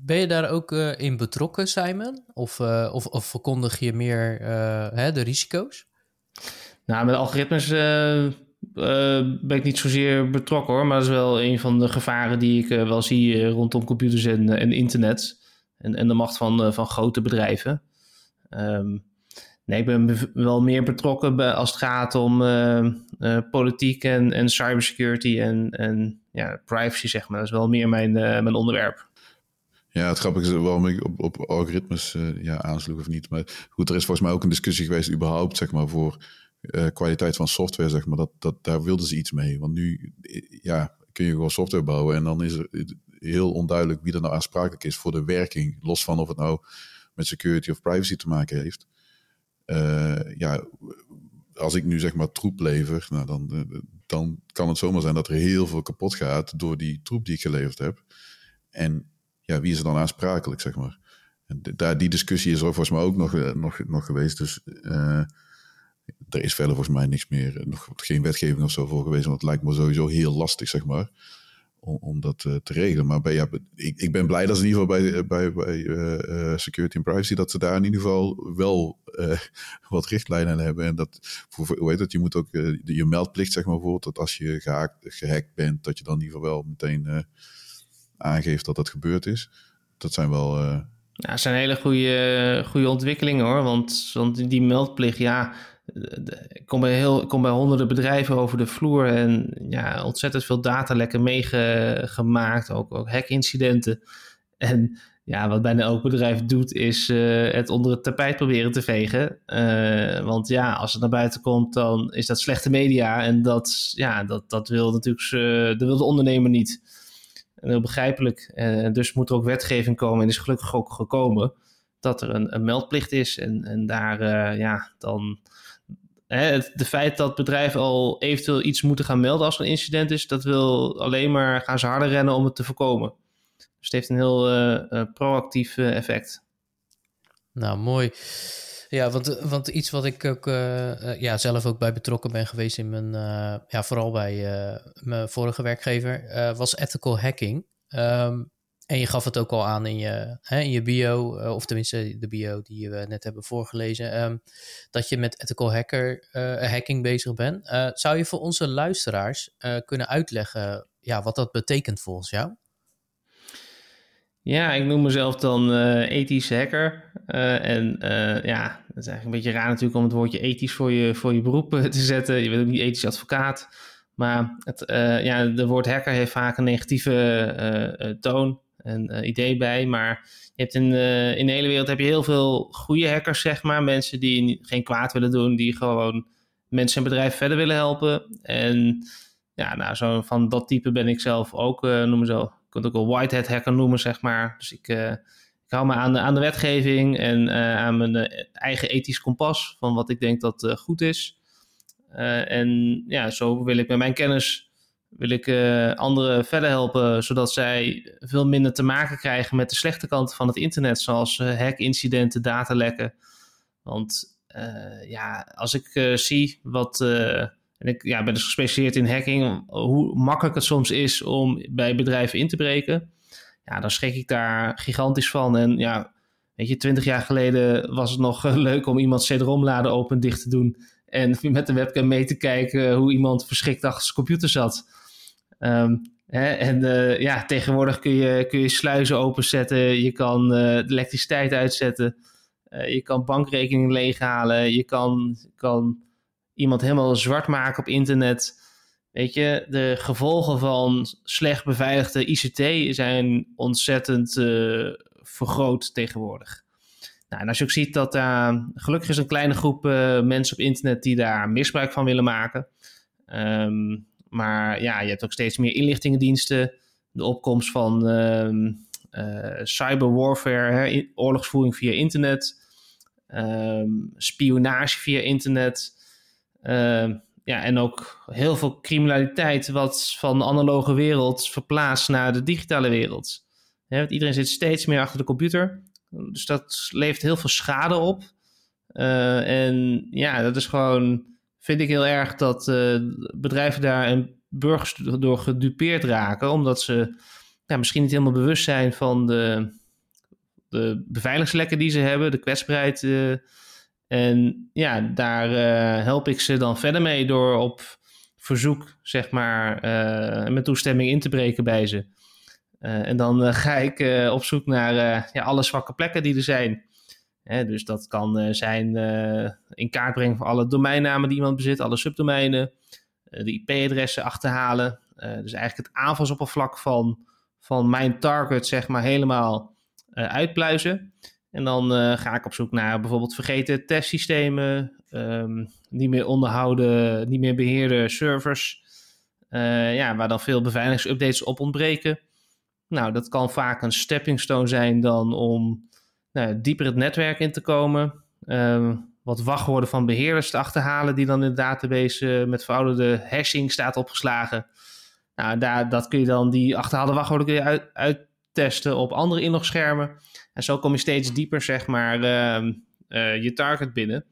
Ben je daar ook in betrokken, Simon? Of, of, of verkondig je meer hè, de risico's? Nou, met algoritmes ben ik niet zozeer betrokken hoor. Maar dat is wel een van de gevaren die ik wel zie rondom computers en, en internet en, en de macht van, uh, van grote bedrijven. Um, nee, ik ben wel meer betrokken als het gaat om uh, uh, politiek en, en cybersecurity en, en ja, privacy, zeg maar. Dat is wel meer mijn, mijn onderwerp. Ja, het grappige is waarom ik op, op algoritmes ja, aansloeg of niet. Maar goed, er is volgens mij ook een discussie geweest überhaupt, zeg maar, voor kwaliteit van software, zeg maar. Dat, dat, daar wilden ze iets mee. Want nu, ja, kun je gewoon software bouwen en dan is er heel onduidelijk wie er nou aansprakelijk is voor de werking, los van of het nou met security of privacy te maken heeft. Uh, ja, als ik nu zeg maar troep lever, nou dan, eh, dan kan het zomaar zijn dat er heel veel kapot gaat door die troep die ik geleverd heb. En ja, wie is er dan aansprakelijk, zeg maar? En daar, die discussie is er volgens mij ook nog, eh, nog, nog geweest. Dus er is verder volgens mij niks meer, nog geen wetgeving of zo voor geweest. Want het lijkt me sowieso heel lastig, zeg maar om, dat uh, te regelen. Maar bij, ik, ik ben blij dat ze in ieder geval bij, bij, bij uh, security en privacy, dat ze daar in ieder geval wel wat richtlijnen hebben. En dat, voor, hoe heet dat, je moet ook je meldplicht, zeg maar bijvoorbeeld, dat als je gehaakt, gehackt bent, dat je dan in ieder geval wel meteen aangeeft dat dat gebeurd is. Dat zijn wel... Ja, zijn hele goede, goede ontwikkelingen hoor. Want, want die meldplicht, ja, ik kom bij, heel, kom bij honderden bedrijven over de vloer en ja, ontzettend veel datalekken meegemaakt, ook, ook hackincidenten. En ja, wat bijna elk bedrijf doet, is uh, het onder het tapijt proberen te vegen. Uh, want ja, als het naar buiten komt, dan is dat slechte media. En dat, ja, dat, dat wil natuurlijk uh, dat wil de ondernemer niet. En heel begrijpelijk. En dus moet er ook wetgeving komen. En is gelukkig ook gekomen dat er een, een meldplicht is. En, en daar, ja, dan het feit dat bedrijven al eventueel iets moeten gaan melden als er een incident is, dat wil alleen maar gaan ze harder rennen om het te voorkomen. Dus het heeft een heel uh, proactief effect. Nou, mooi. Ja, want, want iets wat ik ook ja, zelf ook bij betrokken ben geweest in mijn, ja, vooral bij mijn vorige werkgever, was ethical hacking. Um, en je gaf het ook al aan in je, hè, in je bio, of tenminste de bio die we net hebben voorgelezen, um, dat je met ethical hacker, hacking bezig bent. zou je voor onze luisteraars kunnen uitleggen ja, wat dat betekent volgens jou? Ja, ik noem mezelf dan uh, ethisch hacker. En ja, dat is eigenlijk een beetje raar natuurlijk om het woordje ethisch voor je, voor je beroep te zetten. Je bent ook niet ethisch advocaat. Maar het ja, de woord hacker heeft vaak een negatieve toon en idee bij. Maar je hebt in, in de hele wereld heb je heel veel goede hackers, zeg maar. Mensen die geen kwaad willen doen, die gewoon mensen en bedrijven verder willen helpen. En ja, nou, zo van dat type ben ik zelf ook, noem me zo kunt ook wel whitehead hacker noemen, zeg maar. Dus ik, uh, ik hou me aan de, aan de wetgeving en uh, aan mijn uh, eigen ethisch kompas van wat ik denk dat goed is. en ja, zo wil ik met mijn kennis wil ik anderen verder helpen, zodat zij veel minder te maken krijgen met de slechte kanten van het internet, zoals hackincidenten, datalekken. Want ja, als ik zie wat en ik ja, ben dus gespecialiseerd in hacking. Hoe makkelijk het soms is om bij bedrijven in te breken. Ja, dan schrik ik daar gigantisch van. En ja, weet je, twintig jaar geleden was het nog leuk om iemand CD-ROM-laden open en dicht te doen. En met de webcam mee te kijken hoe iemand verschrikt achter zijn computer zat. Ehm, en uh, ja, tegenwoordig kun je, kun je sluizen openzetten. Je kan uh, de elektriciteit uitzetten. Uh, je kan bankrekeningen leeghalen. Je kan, kan iemand helemaal zwart maken op internet. Weet je, de gevolgen van slecht beveiligde ICT zijn ontzettend vergroot tegenwoordig. Nou, en als je ook ziet dat daar, gelukkig is een kleine groep mensen op internet die daar misbruik van willen maken. Um, maar ja, je hebt ook steeds meer inlichtingendiensten. De opkomst van um, uh, cyberwarfare, hè, oorlogsvoering via internet, um, spionage via internet. Ehm, ja, en ook heel veel criminaliteit wat van de analoge wereld verplaatst naar de digitale wereld. iedereen zit steeds meer achter de computer. Dus dat levert heel veel schade op. Uh, en ja, dat is gewoon, vind ik heel erg dat uh, bedrijven daar en burgers door gedupeerd raken, omdat ze ja, misschien niet helemaal bewust zijn van de, de beveiligingslekken die ze hebben, de kwetsbaarheid uh, en ja, daar uh, help ik ze dan verder mee door op verzoek, zeg maar, met toestemming in te breken bij ze. En dan ga ik op zoek naar ja, alle zwakke plekken die er zijn. Hè, dus dat kan zijn in kaart brengen van alle domeinnamen die iemand bezit, alle subdomeinen, de IP-adressen achterhalen. dus eigenlijk het aanvalsoppervlak van, van mijn target, zeg maar, helemaal uitpluizen. En dan ga ik op zoek naar bijvoorbeeld vergeten testsystemen, um, niet meer onderhouden, niet meer beheerde servers, ja, waar dan veel beveiligingsupdates op ontbreken. Nou, dat kan vaak een stepping stone zijn dan om nou, dieper het netwerk in te komen. Um, wat wachtwoorden van beheerders te achterhalen die dan in de database uh, met verouderde hashing staat opgeslagen. Nou, daar, dat kun je dan, die achterhaalde wachtwoorden kun je uit, uittesten op andere inlogschermen. En zo kom je steeds dieper, zeg maar, uh, uh, je target binnen.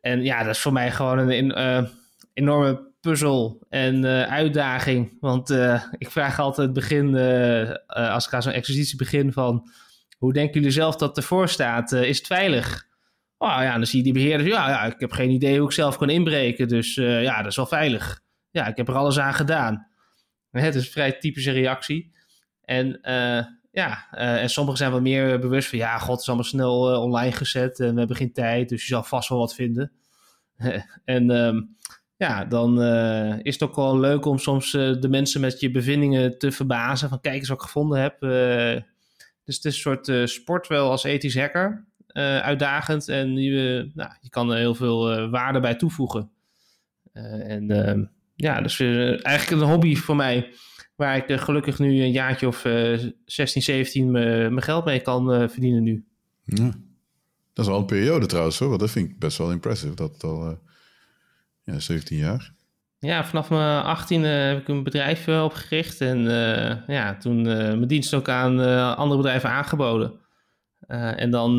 En ja, dat is voor mij gewoon een, uh, enorme puzzel en uitdaging. Want ik vraag altijd begin, als ik aan zo'n exercitie begin van... Hoe denken jullie zelf dat ervoor staat? is het veilig? Oh ja, dan zie je die beheerders. Ja, ja, ik heb geen idee hoe ik zelf kan inbreken. Dus ja, dat is wel veilig. Ja, ik heb er alles aan gedaan. Het is een vrij typische reactie. En ja, uh, en sommigen zijn wat meer bewust van, ja, god, het is allemaal snel uh, online gezet en we hebben geen tijd, dus je zal vast wel wat vinden. en um, ja, dan uh, is het ook wel leuk om soms de mensen met je bevindingen te verbazen. Van kijk eens wat ik gevonden heb. Dus het is een soort sport wel als ethisch hacker. uitdagend en je, nou, je kan er heel veel waarde bij toevoegen. en ehm, ja, dus eigenlijk een hobby voor mij Waar ik gelukkig nu een jaartje of 16, 17 mijn geld mee kan eh, verdienen nu. Ja. Dat is al een periode trouwens hoor. Dat vind ik best wel impressive. Dat al, Ja, 17 jaar. Ja, vanaf mijn 18e heb ik een bedrijf uh, opgericht. En uh, ja, toen uh, mijn dienst ook aan andere bedrijven aangeboden. en dan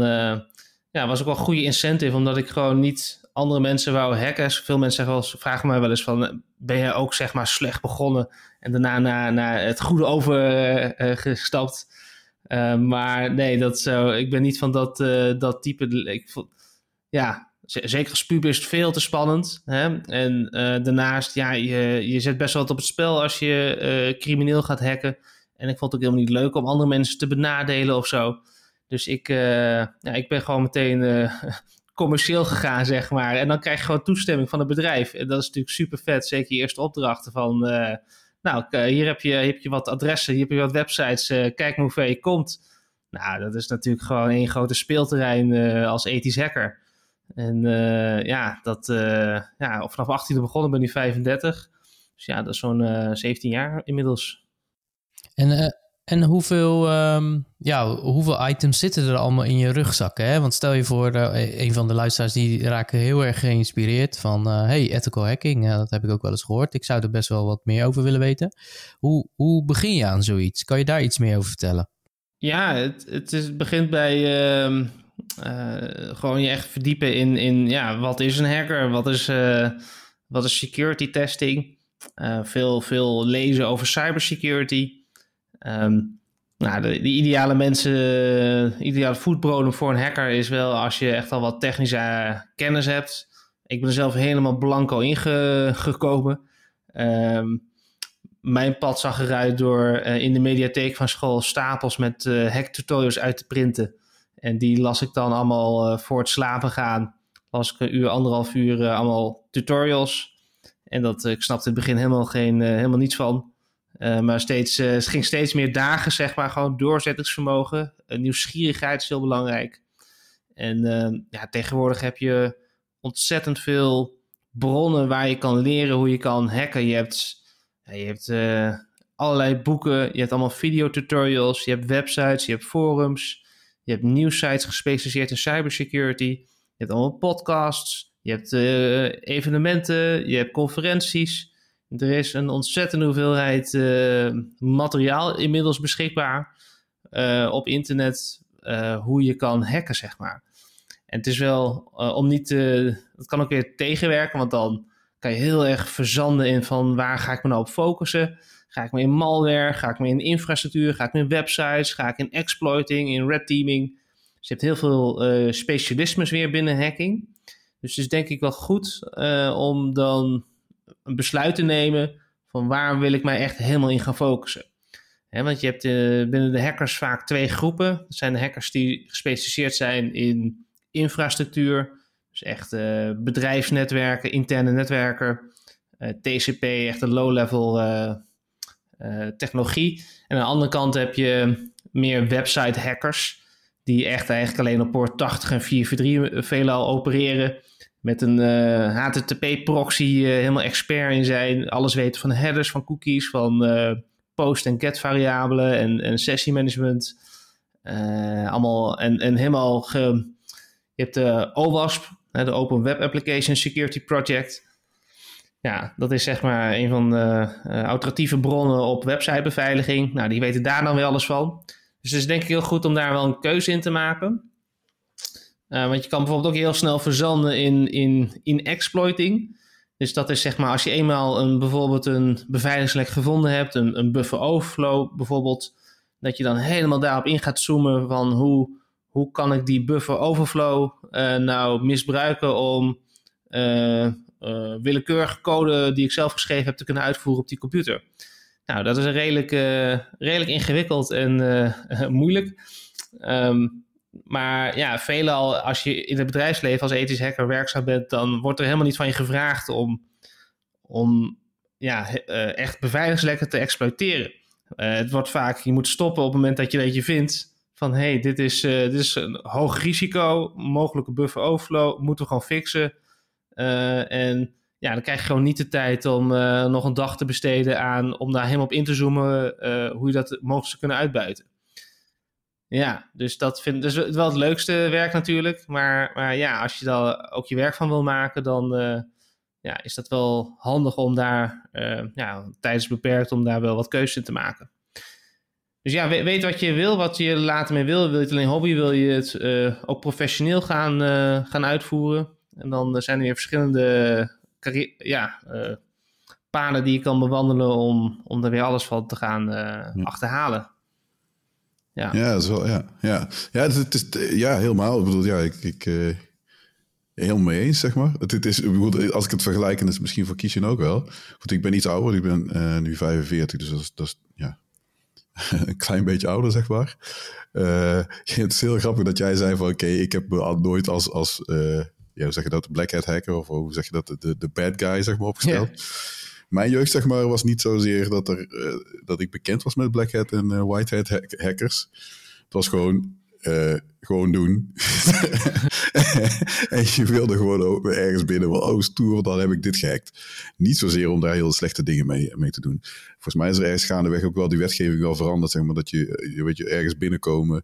ja, was ook wel een goede incentive, omdat ik gewoon niet andere mensen wou hacken. Veel mensen zeggen wel, vragen mij wel eens van, ben je ook zeg maar slecht begonnen en daarna naar, naar het goede overgestapt? maar nee, dat zo, ik ben niet van dat, dat type. Ik, ja, zeker als puber is het veel te spannend. Hè? En uh, daarnaast, ja, je, je zet best wel wat op het spel als je uh, crimineel gaat hacken. En ik vond het ook helemaal niet leuk om andere mensen te benadelen of zo. Dus ik, uh, ja, ik ben gewoon meteen commercieel gegaan, zeg maar. En dan krijg je gewoon toestemming van het bedrijf. En dat is natuurlijk super vet. Zeker je eerste opdrachten van... nou, hier heb, je, hier heb je wat adressen, hier heb je wat websites. kijk maar hoe ver je komt. Nou, dat is natuurlijk gewoon één grote speelterrein als ethisch hacker. En uh, ja, dat, uh, ja, vanaf 18 begonnen, ben nu 35. Dus ja, dat is zo'n uh, eh, 17 jaar inmiddels. En, en hoeveel, um, ja, hoeveel items zitten er allemaal in je rugzakken? Hè? Want stel je voor, een van de luisteraars die raken heel erg geïnspireerd van... hey, ethical hacking, dat heb ik ook wel eens gehoord. Ik zou er best wel wat meer over willen weten. Hoe, hoe begin je aan zoiets? Kan je daar iets meer over vertellen? Ja, het, het, is, het begint bij ehm, uh, gewoon je echt verdiepen in, in ja, wat is een hacker? Wat is, uh, wat is security testing? Uh, veel, veel lezen over cybersecurity. Um, nou, de, de, ideale mensen, ideale voetbodem voor een hacker is wel als je echt al wat technische kennis hebt. Ik ben zelf helemaal blanco ingekomen. Um, mijn pad zag eruit door in de mediatheek van school stapels met hack tutorials uit te printen. En die las ik dan allemaal uh, voor het slapen gaan. Las ik een uur, anderhalf uur uh, allemaal tutorials. En dat, uh, ik snapte in het begin helemaal, geen, helemaal niets van. maar steeds, het ging steeds meer dagen, zeg maar. Gewoon doorzettingsvermogen. nieuwsgierigheid is heel belangrijk. En ja, tegenwoordig heb je ontzettend veel bronnen waar je kan leren hoe je kan hacken. Je hebt, je hebt allerlei boeken, je hebt allemaal videotutorials, je hebt websites, je hebt forums. Je hebt nieuwsites gespecialiseerd in cybersecurity. Je hebt allemaal podcasts. Je hebt uh, evenementen. Je hebt conferenties. Er is een ontzettende hoeveelheid uh, materiaal inmiddels beschikbaar uh, op internet. hoe je kan hacken, zeg maar. En het is wel om niet te. Dat kan ook weer tegenwerken, want dan kan je heel erg verzanden in van waar ga ik me nou op focussen. Ga ik me in malware? Ga ik me in infrastructuur? Ga ik me in websites? Ga ik in exploiting, in red teaming? Dus je hebt heel veel uh, specialismes weer binnen hacking. Dus het is denk ik wel goed uh, om dan een besluit te nemen van waar wil ik mij echt helemaal in gaan focussen. Want je hebt uh, binnen de hackers vaak twee groepen. Dat zijn de hackers die gespecialiseerd zijn in infrastructuur. Dus echt bedrijfsnetwerken, interne netwerken. TCP, echt een low-level technologie. En aan de andere kant heb je meer website hackers. Die echt eigenlijk alleen op poort 80 en 443 veelal opereren. Met een uh, eh, HTTP proxy uh, helemaal expert in zijn. Alles weten van headers, van cookies, van post- en get-variabelen en, en sessiemanagement. allemaal en, en helemaal je hebt de OWASP, de Open Web Application Security Project. Ja, dat is zeg maar een van de uh, bronnen op websitebeveiliging. Nou, die weten daar dan wel alles van. Dus het is denk ik heel goed om daar wel een keuze in te maken. Uh, want je kan bijvoorbeeld ook heel snel verzanden in, in, in exploiting. Dus dat is zeg maar als je eenmaal een, bijvoorbeeld een beveiligingslek gevonden hebt, een, een buffer overflow bijvoorbeeld, dat je dan helemaal daarop in gaat zoomen van hoe, hoe kan ik die buffer overflow uh, nou misbruiken om willekeurige code die ik zelf geschreven heb te kunnen uitvoeren op die computer. Nou, dat is redelijk, uh, redelijk ingewikkeld en uh, moeilijk. Um, maar ja, veelal als je in het bedrijfsleven als ethisch hacker werkzaam bent, dan wordt er helemaal niet van je gevraagd om, om ja, echt beveiligingslekken te exploiteren. het wordt vaak, je moet stoppen op het moment dat je dat je vindt van hé, hey, dit, is, dit is een hoog risico, mogelijke buffer overflow, moeten we gewoon fixen. Uh, en ja, dan krijg je gewoon niet de tijd om uh, nog een dag te besteden aan om daar helemaal op in te zoomen uh, hoe je dat mogelijk zou kunnen uitbuiten. Ja, dus dat vind dus wel het leukste werk natuurlijk. Maar, maar ja, als je daar ook je werk van wil maken, dan, ja, is dat wel handig om daar ja, tijdens beperkt om daar wel wat keuze in te maken. Dus ja, weet, wat je wil, wat je later mee wil. Wil je het alleen hobby, wil je het ook professioneel gaan, gaan uitvoeren. En dan zijn er weer verschillende ja, paden die je kan bewandelen om, om er weer alles van te gaan ja. achterhalen. Ja, ja, dat is wel, ja. Ja, ja, het, is, ja helemaal. Ik bedoel, ja, ik, ik helemaal mee eens, zeg maar. Het, het is, als ik het vergelijk, en dat is misschien voor Kiesjen ook wel. Goed, ik ben iets ouder, ik ben nu 45, dus dat is, dat is ja, een klein beetje ouder, zeg maar. Uh, het is heel grappig dat jij zei van, oké, ik heb me nooit als, als uh, ja, hoe zeg je dat, de black hat hacker, of hoe zeg je dat, de, de bad guy, zeg maar, opgesteld. Mijn jeugd, zeg maar, was niet zozeer dat, er, dat ik bekend was met black hat en white hat hackers. Het was gewoon uh, gewoon doen. en je wilde gewoon ergens binnen, wel, oh stoer, dan heb ik dit gehackt. Niet zozeer om daar heel slechte dingen mee, mee te doen. Volgens mij is er ergens gaandeweg ook wel die wetgeving wel veranderd, zeg maar, dat je, je weet je, ergens binnenkomen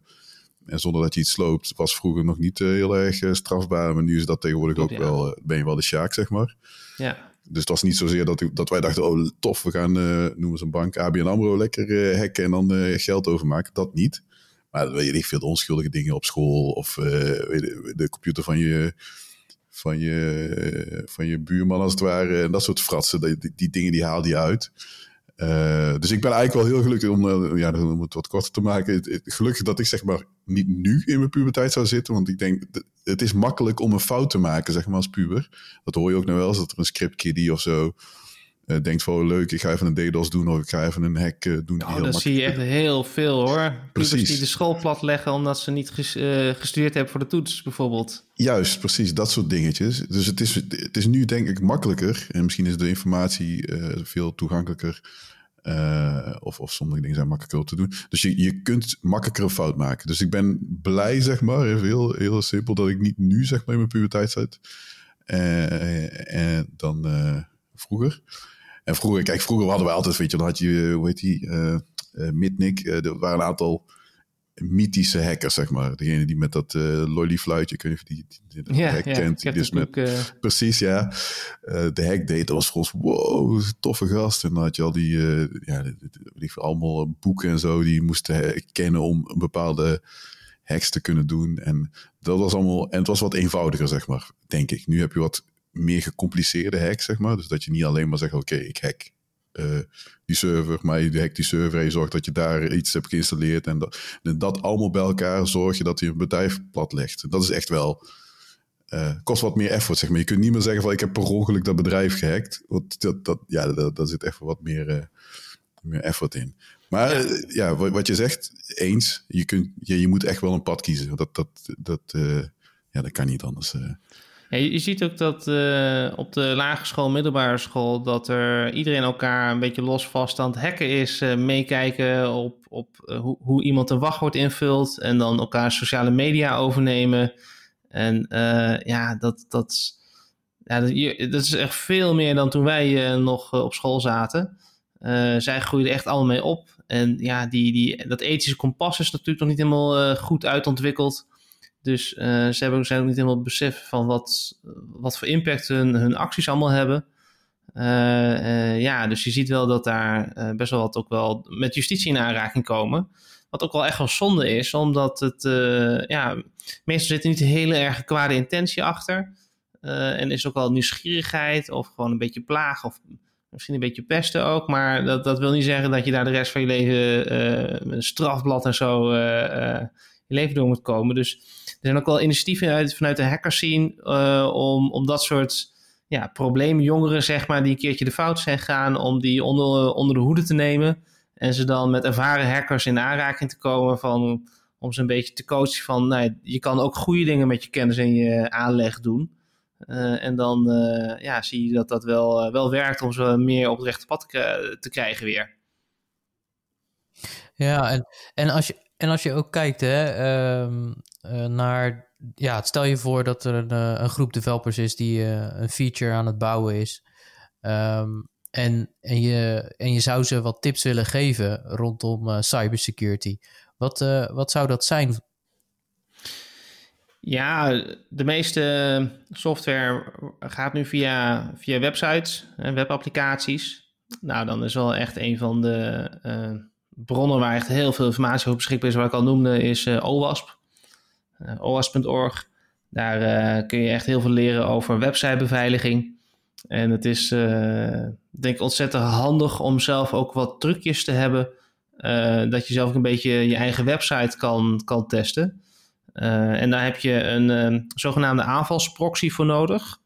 en zonder dat je iets sloopt, was vroeger nog niet uh, heel erg uh, strafbaar, maar nu is dat tegenwoordig ook wel, ben je wel de sjaak, zeg maar. Ja. Dus het was niet zozeer dat, dat wij dachten, oh tof, we gaan, noemen ze een bank, ABN AMRO, lekker hacken en dan geld overmaken. Dat niet. Maar weet ik veel, de onschuldige dingen op school of uh, de computer van je, van, je, van je buurman als het ware. En dat soort fratsen, die, die dingen die haal je uit. Uh, dus ik ben eigenlijk wel heel gelukkig om, uh, ja, om het wat korter te maken. Gelukkig dat ik zeg maar niet nu in mijn puberteit zou zitten. Want ik denk, het is makkelijk om een fout te maken, zeg maar, als puber. Dat hoor je ook nou wel eens, dat er een script kiddie of zo uh, denkt van oh, leuk, ik ga even een DDoS doen of ik ga even een hack uh, doen. Oh, dat zie je echt heel veel hoor. Precies. die de school plat leggen omdat ze niet ges, uh, gestudeerd hebben voor de toets bijvoorbeeld. Juist, precies, dat soort dingetjes. Dus het is, het is nu denk ik makkelijker en misschien is de informatie veel toegankelijker. of, of sommige dingen zijn makkelijker te doen. Dus je, je kunt makkelijker een fout maken. Dus ik ben blij, zeg maar, even heel, heel simpel, dat ik niet nu, zeg maar, in mijn puberteit zit. en dan vroeger. En vroeger, kijk, vroeger hadden we altijd, weet je, dan had je, hoe heet die, uh, uh, Mitnick. Uh, er waren een aantal mythische hackers, zeg maar. Degene die met dat uh, lolly-fluitje, ik weet niet of die, die, die ja, hack ja, kent. Die dus met, ook, Precies, ja. de hack deed, dat was voor ons, wow, toffe gast. En dan had je al die, ja, die, die, allemaal boeken en zo, die moesten kennen om een bepaalde hacks te kunnen doen. En dat was allemaal, en het was wat eenvoudiger, zeg maar, denk ik. Nu heb je wat meer gecompliceerde hack, zeg maar. Dus dat je niet alleen maar zegt, oké, ik hack uh, die server, maar je hackt die server en je zorgt dat je daar iets hebt geïnstalleerd. En dat, en dat allemaal bij elkaar zorg je dat je een bedrijf plat legt. Dat is echt wel... Uh, kost wat meer effort, zeg maar. Je kunt niet meer zeggen van ik heb per ongeluk dat bedrijf gehackt. Want dat, dat, ja, dat, zit echt wat meer, uh, meer effort in. Maar ja, ja wat, wat, je zegt, eens. Je, kunt, je, je moet echt wel een pad kiezen. Dat, dat, dat, ja, dat kan niet anders. Je, ziet ook dat uh, op de lagere school, middelbare school, dat er iedereen elkaar een beetje los vast aan het hacken is. Uh, meekijken op, op uh, hoe, hoe iemand een wachtwoord invult en dan elkaar sociale media overnemen. En ja, dat, dat, ja dat, dat, is echt veel meer dan toen wij nog op school zaten. zij groeiden echt allemaal mee op. En ja, die, die, dat ethische kompas is natuurlijk nog niet helemaal goed uitontwikkeld. Dus uh, ze hebben, zijn ook niet helemaal besef van wat, wat voor impact hun, hun acties allemaal hebben. Uh, uh, ja, dus je ziet wel dat daar best wel wat ook wel met justitie in aanraking komen. Wat ook wel echt wel zonde is, omdat het, ja, meestal zit er niet een hele erg kwade intentie achter. en is ook wel nieuwsgierigheid of gewoon een beetje plaag of misschien een beetje pesten ook. Maar dat, dat wil niet zeggen dat je daar de rest van je leven een strafblad en zo je leven door moet komen. Dus zijn ook wel initiatieven uit, vanuit de hackers zien uh, om, om dat soort ja, probleemjongeren, zeg maar, die een keertje de fout zijn gegaan, om die onder, onder de hoede te nemen. En ze dan met ervaren hackers in aanraking te komen van, om ze een beetje te coachen van, nou, je kan ook goede dingen met je kennis en je aanleg doen. Uh, en dan uh, ja, zie je dat dat wel, wel werkt om ze meer op het rechte pad te, krijgen weer. Ja, en, en als je, en als je ook kijkt hè, uh, naar, ja, stel je voor dat er een, uh, een groep developers is die uh, een feature aan het bouwen is. Um, en, en, je, en je zou ze wat tips willen geven rondom cybersecurity. Wat, wat zou dat zijn? Ja, de meeste software gaat nu via, via websites en webapplicaties. Nou, dan is wel echt een van de bronnen waar echt heel veel informatie op beschikbaar is, wat ik al noemde, is OWASP. Uh, OWASP.org. Daar kun je echt heel veel leren over websitebeveiliging. En het is, denk ik, ontzettend handig om zelf ook wat trucjes te hebben. dat je zelf ook een beetje je eigen website kan, kan testen. En daar heb je een uh, zogenaamde aanvalsproxy voor nodig.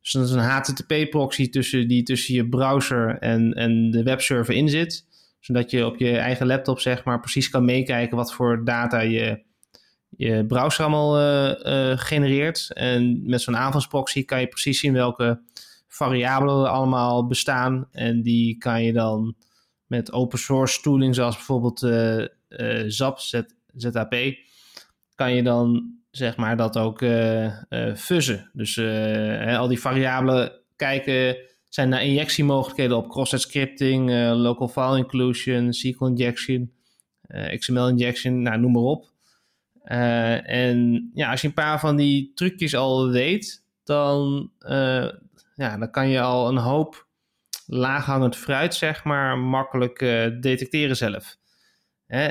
Dus dat is een HTTP-proxy tussen, die tussen je browser en, en de webserver in zit. Zodat je op je eigen laptop zeg maar precies kan meekijken wat voor data je, je browser allemaal uh, genereert. En met zo'n aanvalsproxy kan je precies zien welke variabelen er allemaal bestaan. En die kan je dan met open source tooling zoals bijvoorbeeld ZAP, ZAP kan je dan zeg maar dat ook uh, fuzzen. Dus uh, al die variabelen kijken, zijn naar injectiemogelijkheden op cross-site scripting, local file inclusion, SQL injection, XML injection, nou, noem maar op. en ja, als je een paar van die trucjes al weet, dan, ja, dan kan je al een hoop laaghangend fruit, zeg maar, makkelijk detecteren zelf. Hè?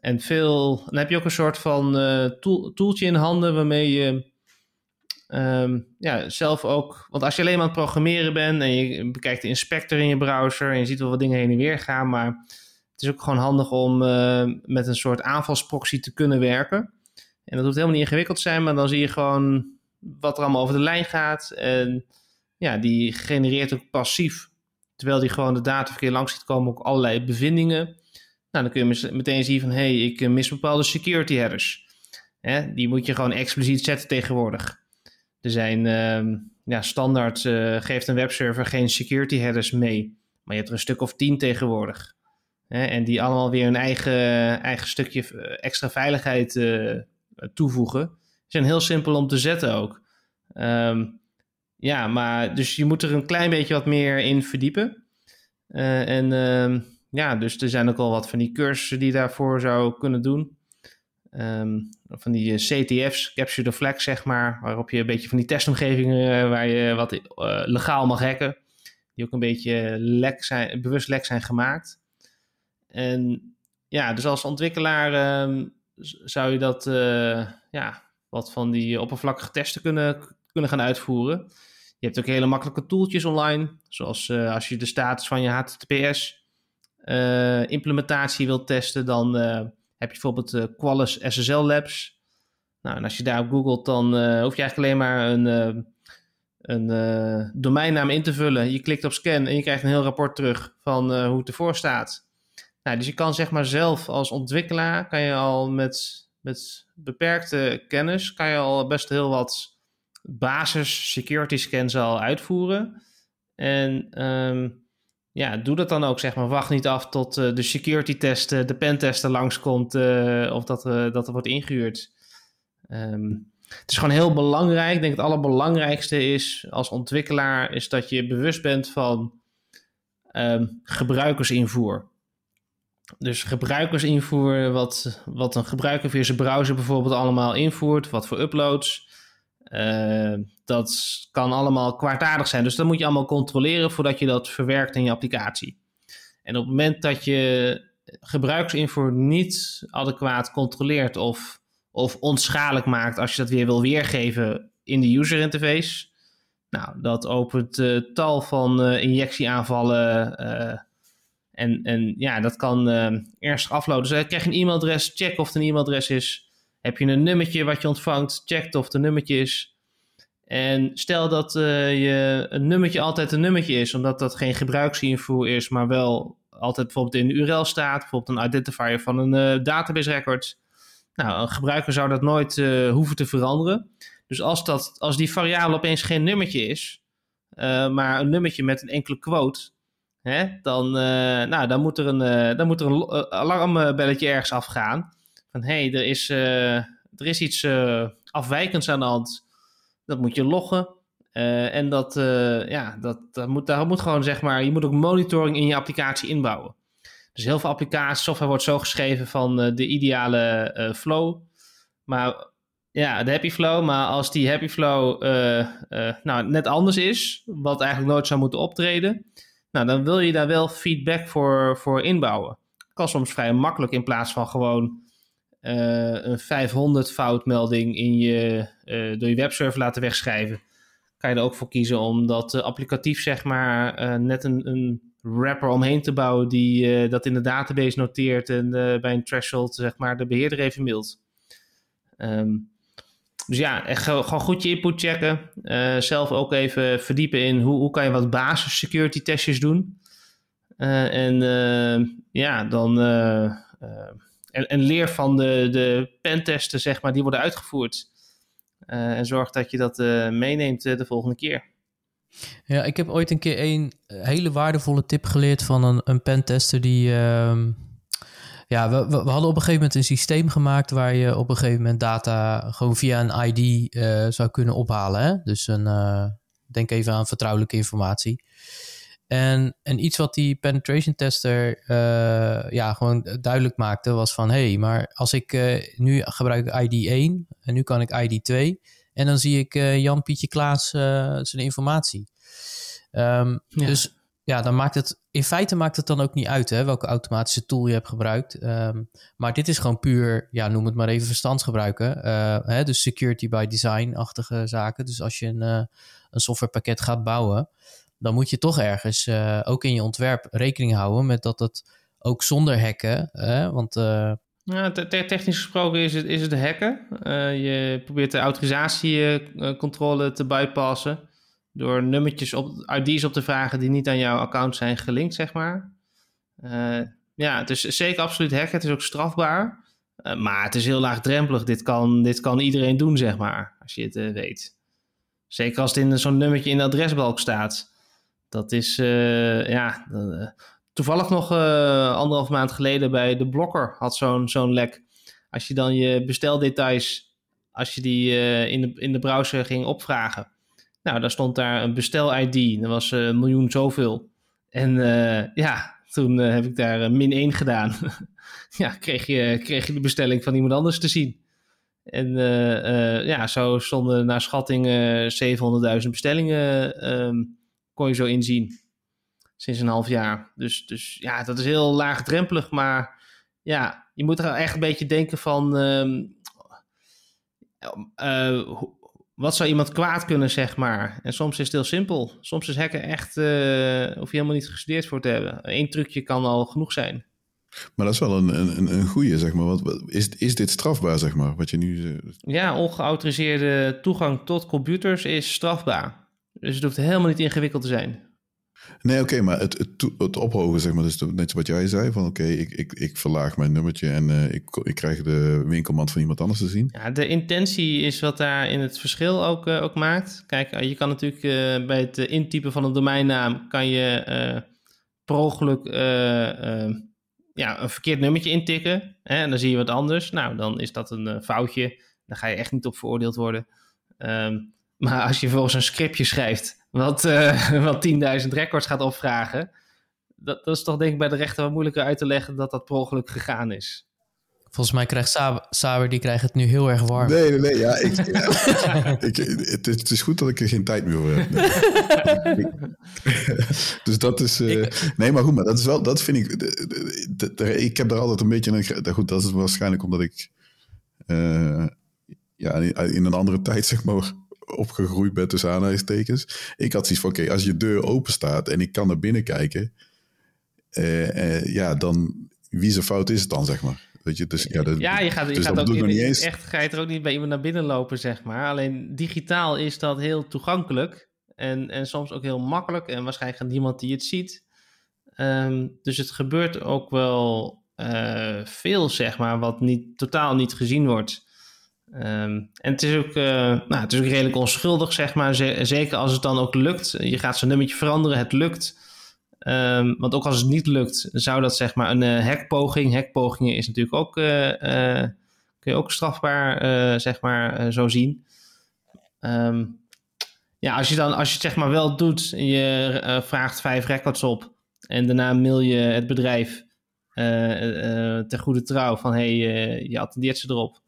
En veel, dan heb je ook een soort van tool, toeltje in handen waarmee je um, ja, zelf ook. Want als je alleen maar aan het programmeren bent en je bekijkt de inspector in je browser en je ziet wel wat dingen heen en weer gaan, maar het is ook gewoon handig om uh, met een soort aanvalsproxy te kunnen werken. En dat hoeft helemaal niet ingewikkeld te zijn, maar dan zie je gewoon wat er allemaal over de lijn gaat. En ja, die genereert ook passief, terwijl die gewoon de dataverkeer langs ziet komen, ook allerlei bevindingen. Nou, dan kun je meteen zien van, hé, hey, ik eh, mis bepaalde security headers. Hè? Die moet je gewoon expliciet zetten tegenwoordig. Er zijn, uh, ja, standaard uh, geeft een webserver geen security headers mee. Maar je hebt er een stuk of tien tegenwoordig. Hè? En die allemaal weer een eigen, eigen stukje eh, extra veiligheid uh, toevoegen. Zijn heel simpel om te zetten ook. Um, ja, maar dus je moet er een klein beetje wat meer in verdiepen. Uh, en uh, ja, dus er zijn ook al wat van die cursussen die je daarvoor zou kunnen doen. Um, van die eh, CTF's, Capture the Flag, zeg maar, waarop je een beetje van die testomgevingen waar je wat legaal mag hacken, die ook een beetje lek zijn, bewust lek zijn gemaakt. En ja, dus als ontwikkelaar um, zou je dat, uh, ja, wat van die oppervlakkige testen kunnen, kunnen gaan uitvoeren. Je hebt ook hele makkelijke tooltjes online, zoals als je de status van je HTTPS uh, implementatie wilt testen, dan heb je bijvoorbeeld Qualys SSL Labs. Nou, en als je daarop googelt, dan hoef je eigenlijk alleen maar een, een domeinnaam in te vullen. Je klikt op scan en je krijgt een heel rapport terug van hoe het ervoor staat. Nou, dus je kan zeg maar zelf als ontwikkelaar, kan je al met, met beperkte kennis, kan je al best heel wat basis security scans al uitvoeren. En um, ja, doe dat dan ook, zeg maar. Wacht niet af tot uh, de security test, de pentester langskomt uh, of dat, uh, dat er wordt ingehuurd. Um, het is gewoon heel belangrijk. Ik denk het allerbelangrijkste is als ontwikkelaar is dat je bewust bent van um, gebruikersinvoer. Dus gebruikersinvoer, wat, wat een gebruiker via zijn browser bijvoorbeeld allemaal invoert, wat voor uploads. Uh, dat kan allemaal kwaadaardig zijn. Dus dat moet je allemaal controleren voordat je dat verwerkt in je applicatie. En op het moment dat je gebruiksinvoer niet adequaat controleert of, of onschadelijk maakt als je dat weer wil weergeven in de user interface. Nou, dat opent uh, tal van uh, injectieaanvallen. En, en ja, dat kan ernstig aflopen. Dus krijg je een e-mailadres, check of het een e-mailadres is. Heb je een nummertje wat je ontvangt, check of het een nummertje is. En stel dat uh, je een nummertje altijd een nummertje is, omdat dat geen gebruiksinfo is, maar wel altijd bijvoorbeeld in de URL staat, bijvoorbeeld een identifier van een uh, database record. Nou, een gebruiker zou dat nooit hoeven te veranderen. Dus als, dat, als die variabele opeens geen nummertje is, maar een nummertje met een enkele quote, hè, dan, nou, dan moet er een, dan moet er een alarmbelletje ergens afgaan. Van hé, hey, er, is, er is iets afwijkends aan de hand dat moet je loggen. En dat, ja, dat, dat moet, daar moet gewoon zeg maar, je moet ook monitoring in je applicatie inbouwen. Dus heel veel applicaties, software wordt zo geschreven van de ideale flow. Maar ja, de happy flow. Maar als die happy flow nou, net anders is, wat eigenlijk nooit zou moeten optreden, nou, dan wil je daar wel feedback voor, voor inbouwen. Kan soms vrij makkelijk in plaats van gewoon uh, een 500 foutmelding in je, door je webserver laten wegschrijven. Kan je er ook voor kiezen om dat applicatief, zeg maar, net een, een wrapper omheen te bouwen die dat in de database noteert en bij een threshold, zeg maar, de beheerder even mailt. Um, dus ja, echt gewoon goed je input checken. Uh, zelf ook even verdiepen in hoe, hoe kan je wat basis security testjes doen. Uh, en uh, ja, dan en, en, leer van de, de pentesten, zeg maar, die worden uitgevoerd. en zorg dat je dat meeneemt de volgende keer. Ja, ik heb ooit een keer een hele waardevolle tip geleerd van een, een pentester die ehm, ja, we, we, hadden op een gegeven moment een systeem gemaakt waar je op een gegeven moment data gewoon via een ID uh, zou kunnen ophalen. Hè? Dus een, uh, denk even aan vertrouwelijke informatie. En, en iets wat die penetration tester uh, ja, gewoon duidelijk maakte was van... hé, hey, maar als ik nu gebruik ID 1 en nu kan ik ID 2... en dan zie ik Jan Pietje Klaas zijn informatie. Um, ja. Dus ja, dan maakt het in feite maakt het dan ook niet uit hè, welke automatische tool je hebt gebruikt. Um, maar dit is gewoon puur, ja, noem het maar even verstandsgebruiken. Uh, hè, dus security by design-achtige zaken. Dus als je een, uh, een softwarepakket gaat bouwen, dan moet je toch ergens, uh, ook in je ontwerp, rekening houden met dat het ook zonder hacken, want... Ja, technisch gesproken is het, is het hacken. je probeert de autorisatiecontrole te bypassen door nummertjes op, ID's op te vragen die niet aan jouw account zijn gelinkt, zeg maar. Uh, ja, het is zeker absoluut hacken. Het is ook strafbaar. Uh, maar het is heel laagdrempelig. Dit kan, dit kan iedereen doen, zeg maar, als je het uh, weet. Zeker als het in zo'n nummertje in de adresbalk staat. Dat is, ja... toevallig nog anderhalf maand geleden bij de Blokker had zo'n zo'n lek. Als je dan je besteldetails, als je die in, de, in de browser ging opvragen nou, daar stond daar een bestel-ID. Dat was eh, een miljoen zoveel. En uh, ja, toen uh, heb ik daar min 1 gedaan. ja, kreeg je, kreeg je de bestelling van iemand anders te zien. En ja, zo stonden naar schatting 700.000 bestellingen um, kon je zo inzien. Sinds een half jaar. Dus, dus ja, dat is heel laagdrempelig. Maar ja, je moet er echt een beetje denken van... Um, wat zou iemand kwaad kunnen, zeg maar? En soms is het heel simpel. Soms is hacken echt, uh, hoef je helemaal niet gestudeerd voor te hebben. Eén trucje kan al genoeg zijn. Maar dat is wel een, een, een goede, zeg maar. Wat, is, is dit strafbaar, zeg maar, wat je nu... Ja, ongeautoriseerde toegang tot computers is strafbaar. Dus het hoeft helemaal niet ingewikkeld te zijn. Nee, oké, maar het, het, het, ophogen, zeg maar, dus net wat jij zei, van oké, ik, ik, ik verlaag mijn nummertje en uh, ik, ik krijg de winkelmand van iemand anders te zien. Ja, de intentie is wat daar in het verschil ook, uh, ook maakt. Kijk, je kan natuurlijk bij het intypen van een domeinnaam, kan je per ongeluk ja, een verkeerd nummertje intikken hè, en dan zie je wat anders. Nou, dan is dat een foutje, dan ga je echt niet op veroordeeld worden. Um, maar als je volgens een scriptje schrijft wat, uh, wat 10.000 records gaat opvragen. Dat, dat, is toch denk ik bij de rechter wat moeilijker uit te leggen dat dat per ongeluk gegaan is. Volgens mij krijgt Saber, die krijgt het nu heel erg warm. Nee, nee, nee. Ja, ik, ik, het, het, is goed dat ik er geen tijd meer voor heb. dus dat is... Uh, nee, maar goed, maar dat is wel... Dat vind ik... De, de, ik heb daar altijd een beetje... Een, goed, dat is waarschijnlijk omdat ik... Uh, ja, in een andere tijd, zeg maar opgegroeid ben tussen aanhalingstekens. Ik had zoiets van, oké, als je deur open staat en ik kan naar binnen kijken, uh, uh, ja, dan wie zijn fout is het dan, zeg maar. Weet je, dus, ja, ja, je gaat, je dus gaat ook in, eens... echt ga je er ook niet bij iemand naar binnen lopen, zeg maar. Alleen digitaal is dat heel toegankelijk en, en soms ook heel makkelijk en waarschijnlijk gaat niemand die het ziet. Um, dus het gebeurt ook wel uh, veel, zeg maar, wat niet, totaal niet gezien wordt. Um, en het is, ook, uh, nou, het is ook redelijk onschuldig, zeg maar. zeker als het dan ook lukt. Je gaat zo'n nummertje veranderen, het lukt. Um, want ook als het niet lukt, zou dat zeg maar een uh, hackpoging. Hackpogingen is natuurlijk ook, uh, kun je ook strafbaar, zeg maar, zo zien. Um, ja, als je dan, als je het zeg maar wel doet, je vraagt vijf records op en daarna mail je het bedrijf ter goede trouw van hey, je attendeert ze erop.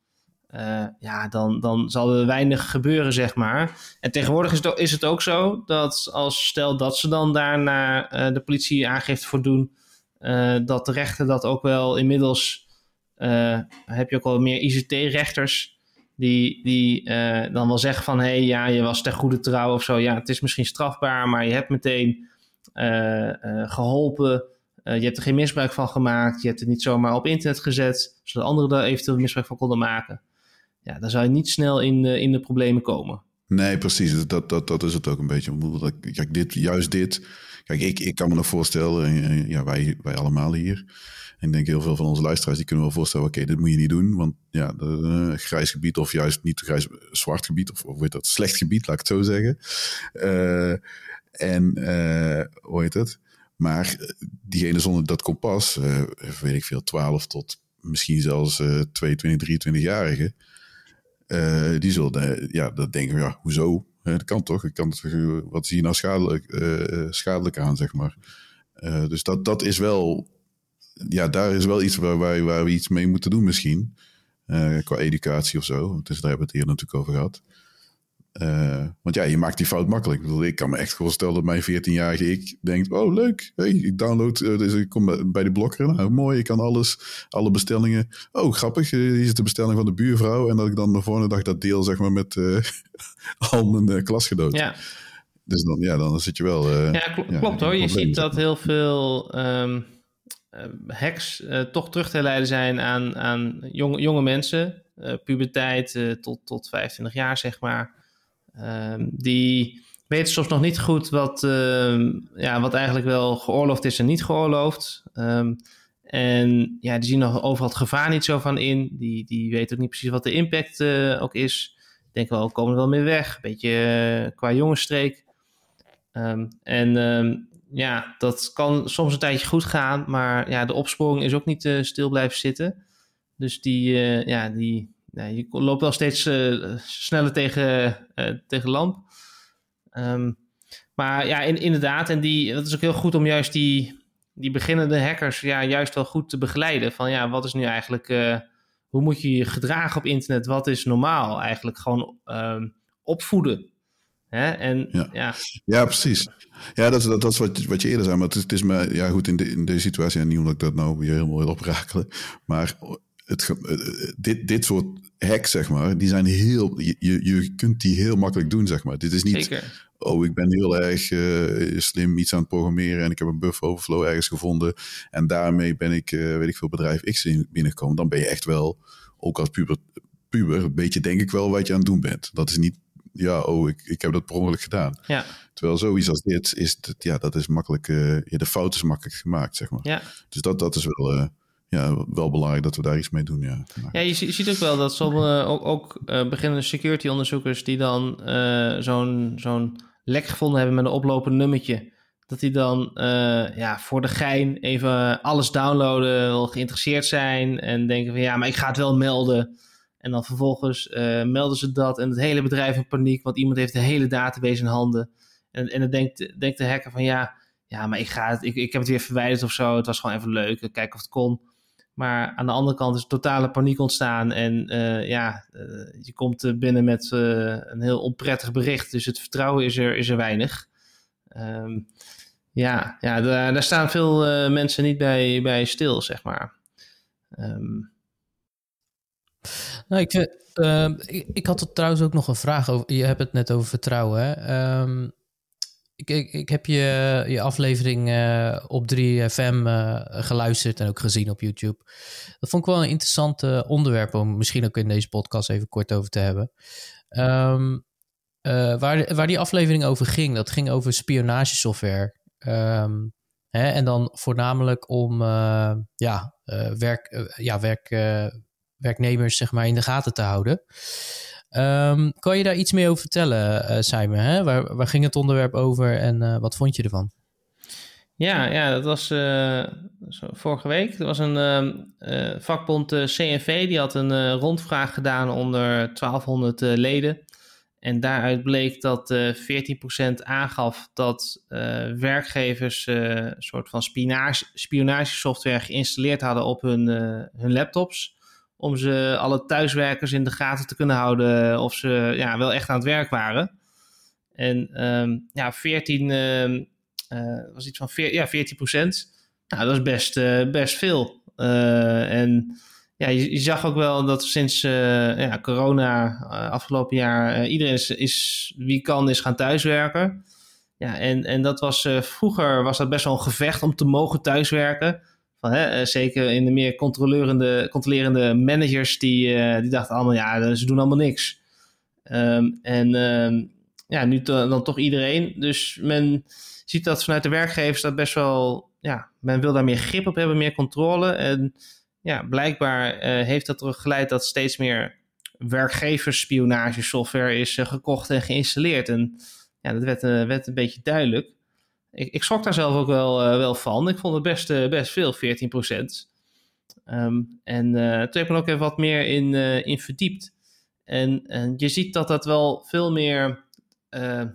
Ja, dan, dan zal er weinig gebeuren, zeg maar. En tegenwoordig is het, is het ook zo dat als stel dat ze dan daarna de politie aangifte voor doen, dat de rechter dat ook wel inmiddels, heb je ook al meer ICT-rechters die, die dan wel zeggen van, hé, hey, ja, je was ter goede trouw of zo. Ja, het is misschien strafbaar, maar je hebt meteen geholpen eh, je hebt er geen misbruik van gemaakt. Je hebt het niet zomaar op internet gezet, zodat anderen er eventueel misbruik van konden maken. Ja, dan zou je niet snel in de, in de problemen komen. Nee, precies. Dat, dat, dat is het ook een beetje. Kijk, dit, juist dit. Kijk, ik, ik kan me nog voorstellen, ja, wij, wij allemaal hier. En ik denk heel veel van onze luisteraars, die kunnen wel voorstellen, oké, dit moet je niet doen. Want ja, de, grijs gebied of juist niet grijs, zwart gebied, of, of weet dat, slecht gebied, laat ik het zo zeggen. Uh, en uh, hoe heet het? Maar eh, diegene zonder dat kompas, weet ik veel, 12 tot misschien zelfs uh, 22, 23-jarigen, uh, die zullen, ja, dat denken, ja, hoezo? dat kan toch? Kan wat is hier nou schadelijk, schadelijk aan, zeg maar. dus dat, dat is wel, ja, daar is wel iets waar, waar, waar we iets mee moeten doen misschien. qua educatie of zo. Dus daar hebben we het hier natuurlijk over gehad. Uh, want ja, je maakt die fout makkelijk. Ik, bedoel, ik kan me echt voorstellen dat mijn 14-jarige ik denkt: Oh, leuk. Hey, ik download, uh, dus ik kom bij de blokker. Nou, mooi, ik kan alles, alle bestellingen. Oh, grappig. Hier is de bestelling van de buurvrouw. En dat ik dan de volgende dag dat deel, zeg maar, met al mijn klasgenoten. Ja. Dus dan, ja, dan zit je wel. ja, kl klopt hoor. Je ziet dat heel veel um, hacks toch terug te leiden zijn aan, aan jonge, jonge mensen. puberteit tot, tot 25 jaar, zeg maar. Um, die weten soms nog niet goed wat, uh, ja, wat eigenlijk wel geoorloofd is en niet geoorloofd. Um, en ja, die zien nog overal het gevaar niet zo van in. Die, die weten ook niet precies wat de impact uh, ook is. Denken wel, komen er wel mee weg. Beetje uh, qua jongensstreek. En ja, dat kan soms een tijdje goed gaan. Maar ja, de opsporing is ook niet stil blijven zitten. Dus die, ja, die, nee, je loopt wel steeds uh, sneller tegen, uh, tegen lamp. Um, maar ja, in, inderdaad, en die, dat is ook heel goed om juist die, die beginnende hackers ja, juist wel goed te begeleiden. Van ja, wat is nu eigenlijk, uh, hoe moet je je gedragen op internet? Wat is normaal? Eigenlijk gewoon um, opvoeden. Hè? En, ja. ja. Ja. precies. Ja, dat is, dat, dat is wat, wat je eerder zei. Maar het is, het is me, ja goed, in, de, in deze situatie, en niet omdat ik dat nou weer helemaal wil oprakelen. Maar het, dit, dit soort hacks, zeg maar, die zijn heel. Je, je kunt die heel makkelijk doen, zeg maar. Dit is niet. Zeker. Oh, ik ben heel erg uh, slim iets aan het programmeren en ik heb een buffer overflow ergens gevonden. En daarmee ben ik, uh, weet ik veel, bedrijf X binnengekomen. Dan ben je echt wel, ook als puber, puber, een beetje denk ik wel wat je aan het doen bent. Dat is niet, ja, oh, ik, ik heb dat per ongeluk gedaan. Ja. Terwijl zoiets als dit, is, ja, dat is makkelijk, uh, ja, de fout is makkelijk gemaakt, zeg maar. Ja. Dus dat, dat is wel ja, wel belangrijk dat we daar iets mee doen. Ja, ja je, ziet ook wel dat sommige ook, ook uh, beginnende security onderzoekers die dan uh, zo'n zo'n lek gevonden hebben met een oplopend nummertje. Dat die dan uh, ja, voor de gein even alles downloaden, wel geïnteresseerd zijn en denken van ja, maar ik ga het wel melden. En dan vervolgens melden ze dat en het hele bedrijf in paniek, want iemand heeft de hele database in handen. En, en dan denkt, denkt de hacker van ja, ja, maar ik, ga het, ik, ik heb het weer verwijderd of zo. Het was gewoon even leuk, kijken of het kon. Maar aan de andere kant is totale paniek ontstaan. En uh, ja, uh, je komt binnen met een heel onprettig bericht. Dus het vertrouwen is er, is er weinig. Um, ja, ja daar, staan veel mensen niet bij, bij stil, zeg maar. Um. Nou, ik, ik, ik, had er trouwens ook nog een vraag over. Je hebt het net over vertrouwen. Hè? Um, ik, ik, heb je, je aflevering uh, op 3FM uh, geluisterd en ook gezien op YouTube. Dat vond ik wel een interessant uh, onderwerp om misschien ook in deze podcast even kort over te hebben. Um, waar, waar die aflevering over ging, dat ging over spionagesoftware. Um, hè, en dan voornamelijk om ja, werk, ja, werk, werknemers zeg maar, in de gaten te houden. Um, kan je daar iets meer over vertellen, uh, Simon? Hè? Waar, ging het onderwerp over en uh, wat vond je ervan? Ja, ja dat was uh, vorige week. Er was een ehm, vakbond CNV, die had een rondvraag gedaan onder 1200 leden. En daaruit bleek dat 14% aangaf dat werkgevers een soort van spionage, spionagesoftware geïnstalleerd hadden op hun, hun laptops om ze alle thuiswerkers in de gaten te kunnen houden of ze ja, wel echt aan het werk waren. En ehm, ja, 14 ehm, eh, was iets van ja, 14 procent. Nou, dat is best, uh, best veel. Uh, en ja, je, je, zag ook wel dat sinds ja, corona afgelopen jaar iedereen is, is, wie kan is gaan thuiswerken. Ja, en, en dat was vroeger was dat best wel een gevecht om te mogen thuiswerken. Hè, zeker in de meer controlerende, controlerende managers, die, die dachten allemaal, ja, ze doen allemaal niks. Um, en um, ja, nu dan toch iedereen. Dus men ziet dat vanuit de werkgevers dat best wel, ja, men wil daar meer grip op hebben, meer controle. En ja, blijkbaar heeft dat er geleid dat steeds meer werkgeversspionagesoftware is gekocht en geïnstalleerd. En ja, dat werd, werd een beetje duidelijk. Ik, ik schrok daar zelf ook wel, wel van. Ik vond het best, best veel, 14 procent. Um, en toen heb ik er ook even wat meer in, in verdiept. En, en je ziet dat dat wel veel meer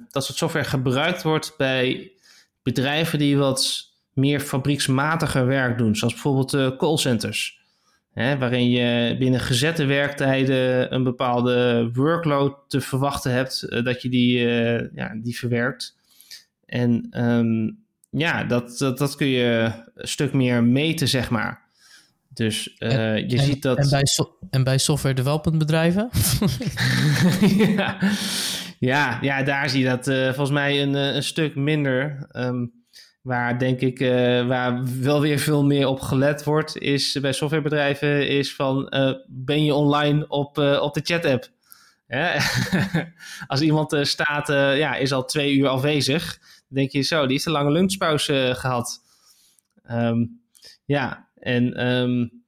dat soort software gebruikt wordt bij bedrijven die wat meer fabrieksmatiger werk doen, zoals bijvoorbeeld callcenters. Hè, waarin je binnen gezette werktijden een bepaalde workload te verwachten hebt, dat je die, ja, die verwerkt. En um, ja, dat, dat, dat, kun je een stuk meer meten, zeg maar. Dus en, je ziet dat. En bij, so en bij software development bedrijven? ja. Ja, ja, daar zie je dat uh, volgens mij een, eh, een stuk minder. Um, waar denk ik, uh, waar wel weer veel meer op gelet wordt, is bij softwarebedrijven, is van ben je online op, op de chat-app? Als iemand staat, ja, is al twee uur afwezig, denk je zo, die heeft een lange lunchpauze gehad. Um, ja, en um,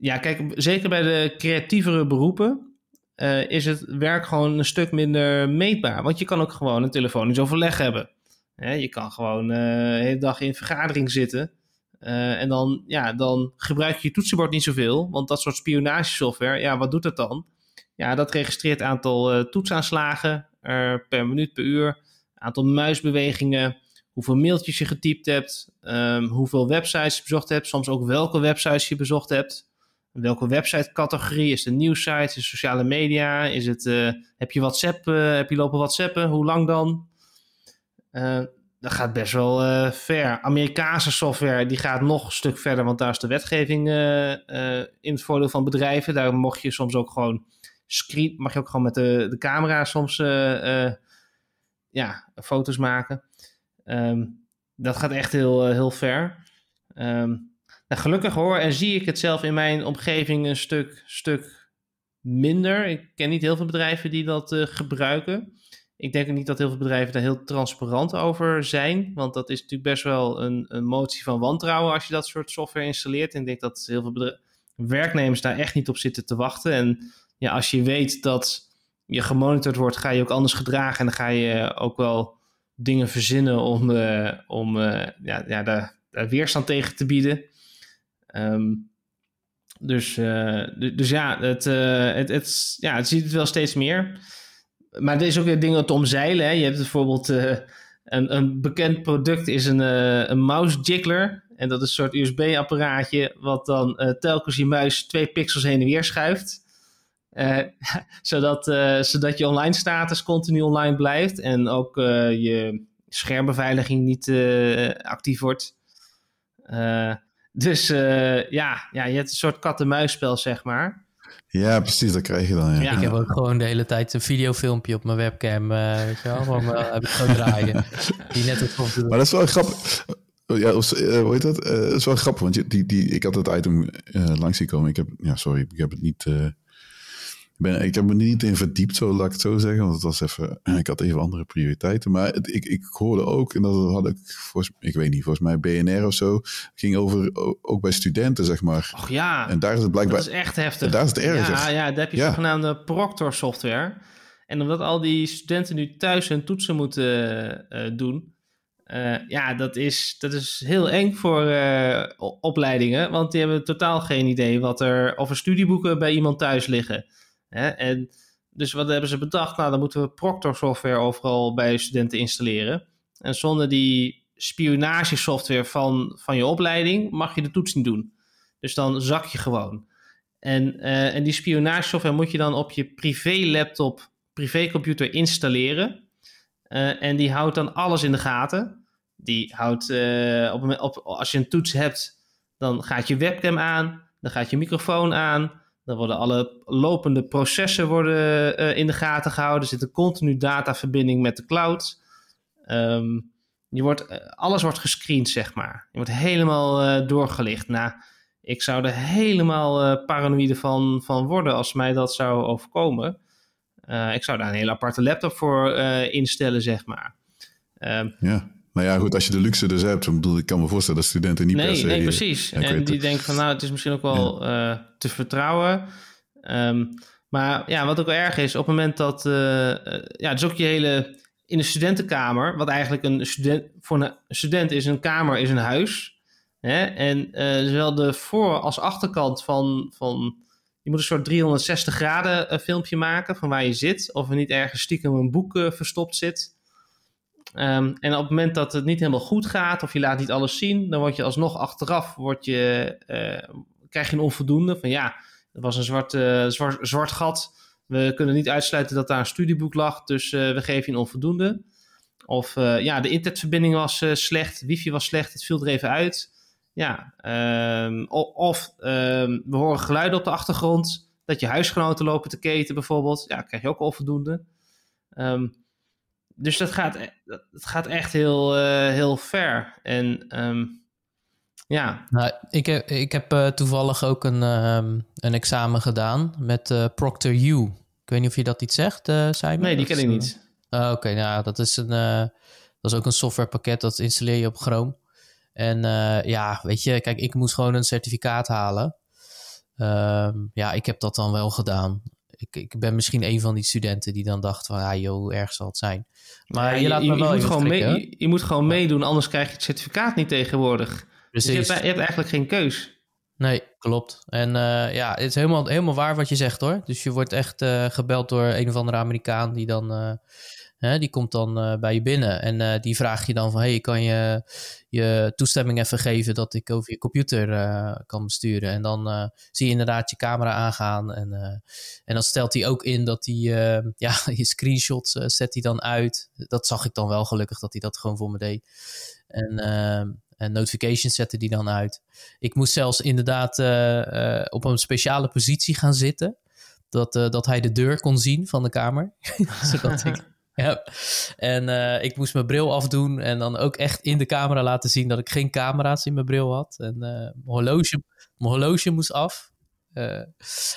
ja, kijk, zeker bij de creatievere beroepen, uh, is het werk gewoon een stuk minder meetbaar. Want je kan ook gewoon een telefonisch overleg hebben. je kan gewoon uh, de hele dag in vergadering zitten. En dan, ja, dan gebruik je je toetsenbord niet zoveel. Want dat soort spionagesoftware, ja, wat doet het dan? Ja, dat registreert aantal toetsaanslagen per minuut per uur. Aantal muisbewegingen. Hoeveel mailtjes je getypt hebt. Um, hoeveel websites je bezocht hebt. Soms ook welke websites je bezocht hebt. Welke website-categorie? Is het een? Is het sociale media? Is het, uh, heb je WhatsApp? Uh, heb je lopen WhatsAppen? Hoe lang dan? Uh, dat gaat best wel ver. Amerikaanse software die gaat nog een stuk verder, want daar is de wetgeving in het voordeel van bedrijven. Daar mocht je soms ook gewoon screen, mag je ook gewoon met de, de camera soms ja, foto's maken. Um, dat gaat echt heel, heel ver. Um, nou, gelukkig hoor en zie ik het zelf in mijn omgeving een stuk, stuk minder. Ik ken niet heel veel bedrijven die dat uh, gebruiken. Ik denk ook niet dat heel veel bedrijven daar heel transparant over zijn. Want dat is natuurlijk best wel een, een motie van wantrouwen als je dat soort software installeert. En ik denk dat heel veel werknemers daar echt niet op zitten te wachten. En ja, als je weet dat je gemonitord wordt, ga je ook anders gedragen. En dan ga je ook wel dingen verzinnen om, uh, om uh, ja, ja, daar, weerstand tegen te bieden. Um, dus, uh, dus ja, het, het, het, ja, het ziet het wel steeds meer. Maar er is ook weer dingen te omzeilen. Hè. Je hebt bijvoorbeeld een, een bekend product is een, een mouse jiggler. En dat is een soort USB-apparaatje wat dan telkens je muis twee pixels heen en weer schuift. zodat, zodat je online status continu online blijft en ook je schermbeveiliging niet actief wordt. Dus uh, ja, ja, je hebt een soort kat-en-muisspel, zeg maar. Ja, precies, dat krijg je dan. Ja. ja. Ik heb ook gewoon de hele tijd een videofilmpje op mijn webcam, uh, weet je wel, maar uh, heb ik gewoon draaien. die net het Maar dat is wel grappig. Ja, hoe heet dat? dat is wel grappig, want die, die, ik had het item langs zien komen. Ik heb, ja, sorry, ik heb het niet ben, ik heb me niet in verdiept, zo laat ik het zo zeggen. Want het was even, ik had even andere prioriteiten. Maar het, ik, ik hoorde ook, en dat had ik, volgens, ik weet niet, volgens mij BNR of zo, ging over ook bij studenten, zeg maar. Och ja, en daar is het blijkbaar. Dat is echt heftig. Daar is het erg. Ja, ja, daar heb je ja. zogenaamde proctor software. En omdat al die studenten nu thuis hun toetsen moeten uh, doen, uh, ja, dat is, dat is heel eng voor uh, opleidingen, want die hebben totaal geen idee wat er, of er studieboeken bij iemand thuis liggen. En dus wat hebben ze bedacht? Nou, dan moeten we Proctor software overal bij studenten installeren. En zonder die spionagesoftware van, van je opleiding mag je de toets niet doen. Dus dan zak je gewoon. En, uh, en die spionagesoftware moet je dan op je privé-laptop, privécomputer installeren. Uh, en die houdt dan alles in de gaten. Die houdt, uh, op, op, als je een toets hebt, dan gaat je webcam aan, dan gaat je microfoon aan, dan worden alle lopende processen worden, in de gaten gehouden. Er zit een continu dataverbinding met de cloud. Um, je wordt, alles wordt gescreend, zeg maar. Je wordt helemaal doorgelicht. Nou, ik zou er helemaal uh, paranoïde van, van worden als mij dat zou overkomen. Ik zou daar een hele aparte laptop voor instellen, zeg maar. Um, ja, nou ja, goed, als je de luxe dus hebt, dan bedoel ik kan me voorstellen dat studenten niet nee, per se... Nee, precies. En die denken van, nou, het is misschien ook wel ja. te vertrouwen. Um, maar ja, wat ook wel erg is, op het moment dat... ja, dus ook je hele... In de studentenkamer, wat eigenlijk een student... Voor een student is een kamer, is een huis... Hè? En uh, zowel de voor- als achterkant van, van. Je moet een soort 360 graden uh, filmpje maken van waar je zit. Of er niet ergens stiekem een boek uh, verstopt zit. Um, en op het moment dat het niet helemaal goed gaat, of je laat niet alles zien, dan word je alsnog achteraf, word je, krijg je een onvoldoende. Van ja, er was een zwart, zwart, zwart gat. We kunnen niet uitsluiten dat daar een studieboek lag, dus we geven je een onvoldoende. Of ja, de internetverbinding was slecht, wifi was slecht, het viel er even uit. Ja, um, of um, we horen geluiden op de achtergrond. Dat je huisgenoten lopen te keten bijvoorbeeld. Ja, krijg je ook onvoldoende. Um, dus dat gaat, dat gaat echt heel, uh, heel ver. En ja. Nou, ik heb, ik heb uh, toevallig ook een, een examen gedaan met uh, Proctor U. Ik weet niet of je dat iets zegt, Simon? Nee, die ken ik niet. Uh, Oké, okay, nou dat is, een, dat is ook een softwarepakket dat installeer je op Chrome. En ja, weet je, kijk, ik moest gewoon een certificaat halen. Uh, ja, ik heb dat dan wel gedaan. Ik, ik ben misschien een van die studenten die dan dacht van, ja joh, hoe erg zal het zijn. Maar ja, je, laat je, me wel je, moet gewoon mee, je, je, moet gewoon meedoen, anders krijg je het certificaat niet tegenwoordig. Dus je hebt, je hebt eigenlijk geen keus. Nee, klopt. En uh, ja, het is helemaal, helemaal waar wat je zegt hoor. Dus je wordt echt uh, gebeld door een of andere Amerikaan die dan... Uh, Hè, die komt dan uh, bij je binnen en uh, die vraag je dan van... hey, kan je je toestemming even geven dat ik over je computer uh, kan besturen? En dan zie je inderdaad je camera aangaan. En, en dan stelt hij ook in dat hij... ja, je screenshots zet hij dan uit. Dat zag ik dan wel gelukkig, dat hij dat gewoon voor me deed. En, en notifications zette hij dan uit. Ik moest zelfs inderdaad op een speciale positie gaan zitten... Dat, dat hij de deur kon zien van de kamer. Zodat ik ja. En uh, ik moest mijn bril afdoen en dan ook echt in de camera laten zien dat ik geen camera's in mijn bril had. En uh, mijn, horloge, mijn horloge moest af. Uh,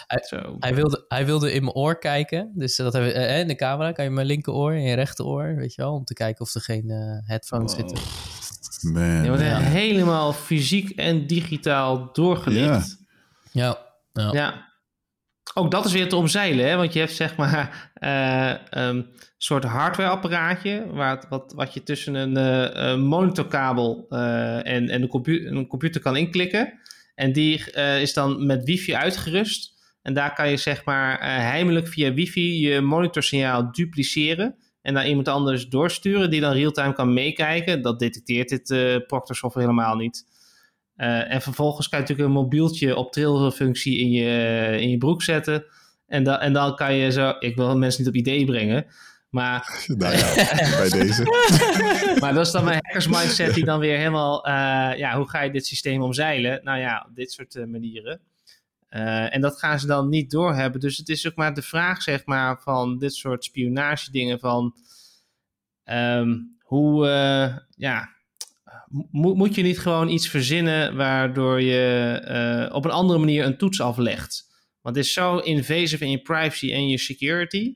hij, hij, wilde, hij wilde in mijn oor kijken. Dus dat hebben we, in de camera kan je mijn linkeroor en je rechteroor, weet je wel, om te kijken of er geen headphones wow. zitten. Man. Je wordt ja. helemaal fysiek en digitaal doorgelicht. Ja. Ja. ja. ja. Ook dat is weer te omzeilen, hè? want je hebt zeg maar uh, um, soort hardwareapparaatje, waar, wat, wat je tussen een uh, monitorkabel uh, en, en een, compu een, computer kan inklikken. En die is dan met wifi uitgerust. En daar kan je zeg maar heimelijk via wifi je monitorsignaal dupliceren. En naar iemand anders doorsturen die dan real-time kan meekijken. Dat detecteert dit Proctor software helemaal niet. Uh, en vervolgens kan je natuurlijk een mobieltje op trilfunctie in je, in je broek zetten. En, da en dan kan je zo, ik wil mensen niet op idee brengen, maar... Nou ja, bij deze. maar dat is dan mijn hackers mindset die dan weer helemaal, uh, ja, hoe ga je dit systeem omzeilen? Nou ja, op dit soort uh, manieren. en dat gaan ze dan niet doorhebben. Dus het is ook maar de vraag, zeg maar, van dit soort spionage dingen van... Um, hoe, ja, Mo moet je niet gewoon iets verzinnen waardoor je uh, op een andere manier een toets aflegt? Want het is zo invasive in je privacy en je security.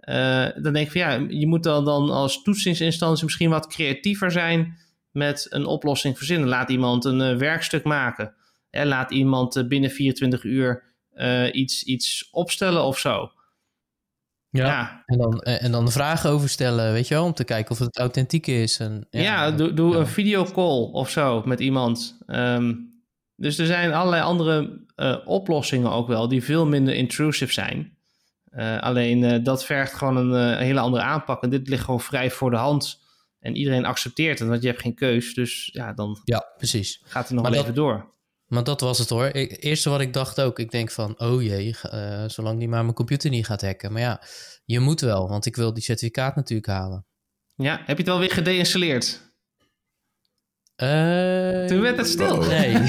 Uh, dan denk ik van ja, je moet dan, dan als toetsingsinstantie misschien wat creatiever zijn met een oplossing verzinnen. Laat iemand een uh, werkstuk maken. Hè, laat iemand binnen 24 uur iets, iets opstellen of zo. Ja, ja, En, dan, en dan vragen over stellen, weet je wel, om te kijken of het authentiek is. En, ja, ja doe, doe ja. een videocall of zo met iemand. Um, dus er zijn allerlei andere uh, oplossingen ook wel, die veel minder intrusive zijn. Uh, alleen uh, dat vergt gewoon een, hele andere aanpak. En dit ligt gewoon vrij voor de hand. En iedereen accepteert het, want je hebt geen keus. Dus ja, dan ja, precies. gaat het nog maar wel dat, even door. Maar dat was het hoor. Eerste wat ik dacht ook, ik denk van, oh jee, uh, zolang die maar mijn computer niet gaat hacken. Maar ja, je moet wel, want ik wil die certificaat natuurlijk halen. Ja, heb je het alweer gedeinstalleerd? Uh, Toen werd het stil. Nee.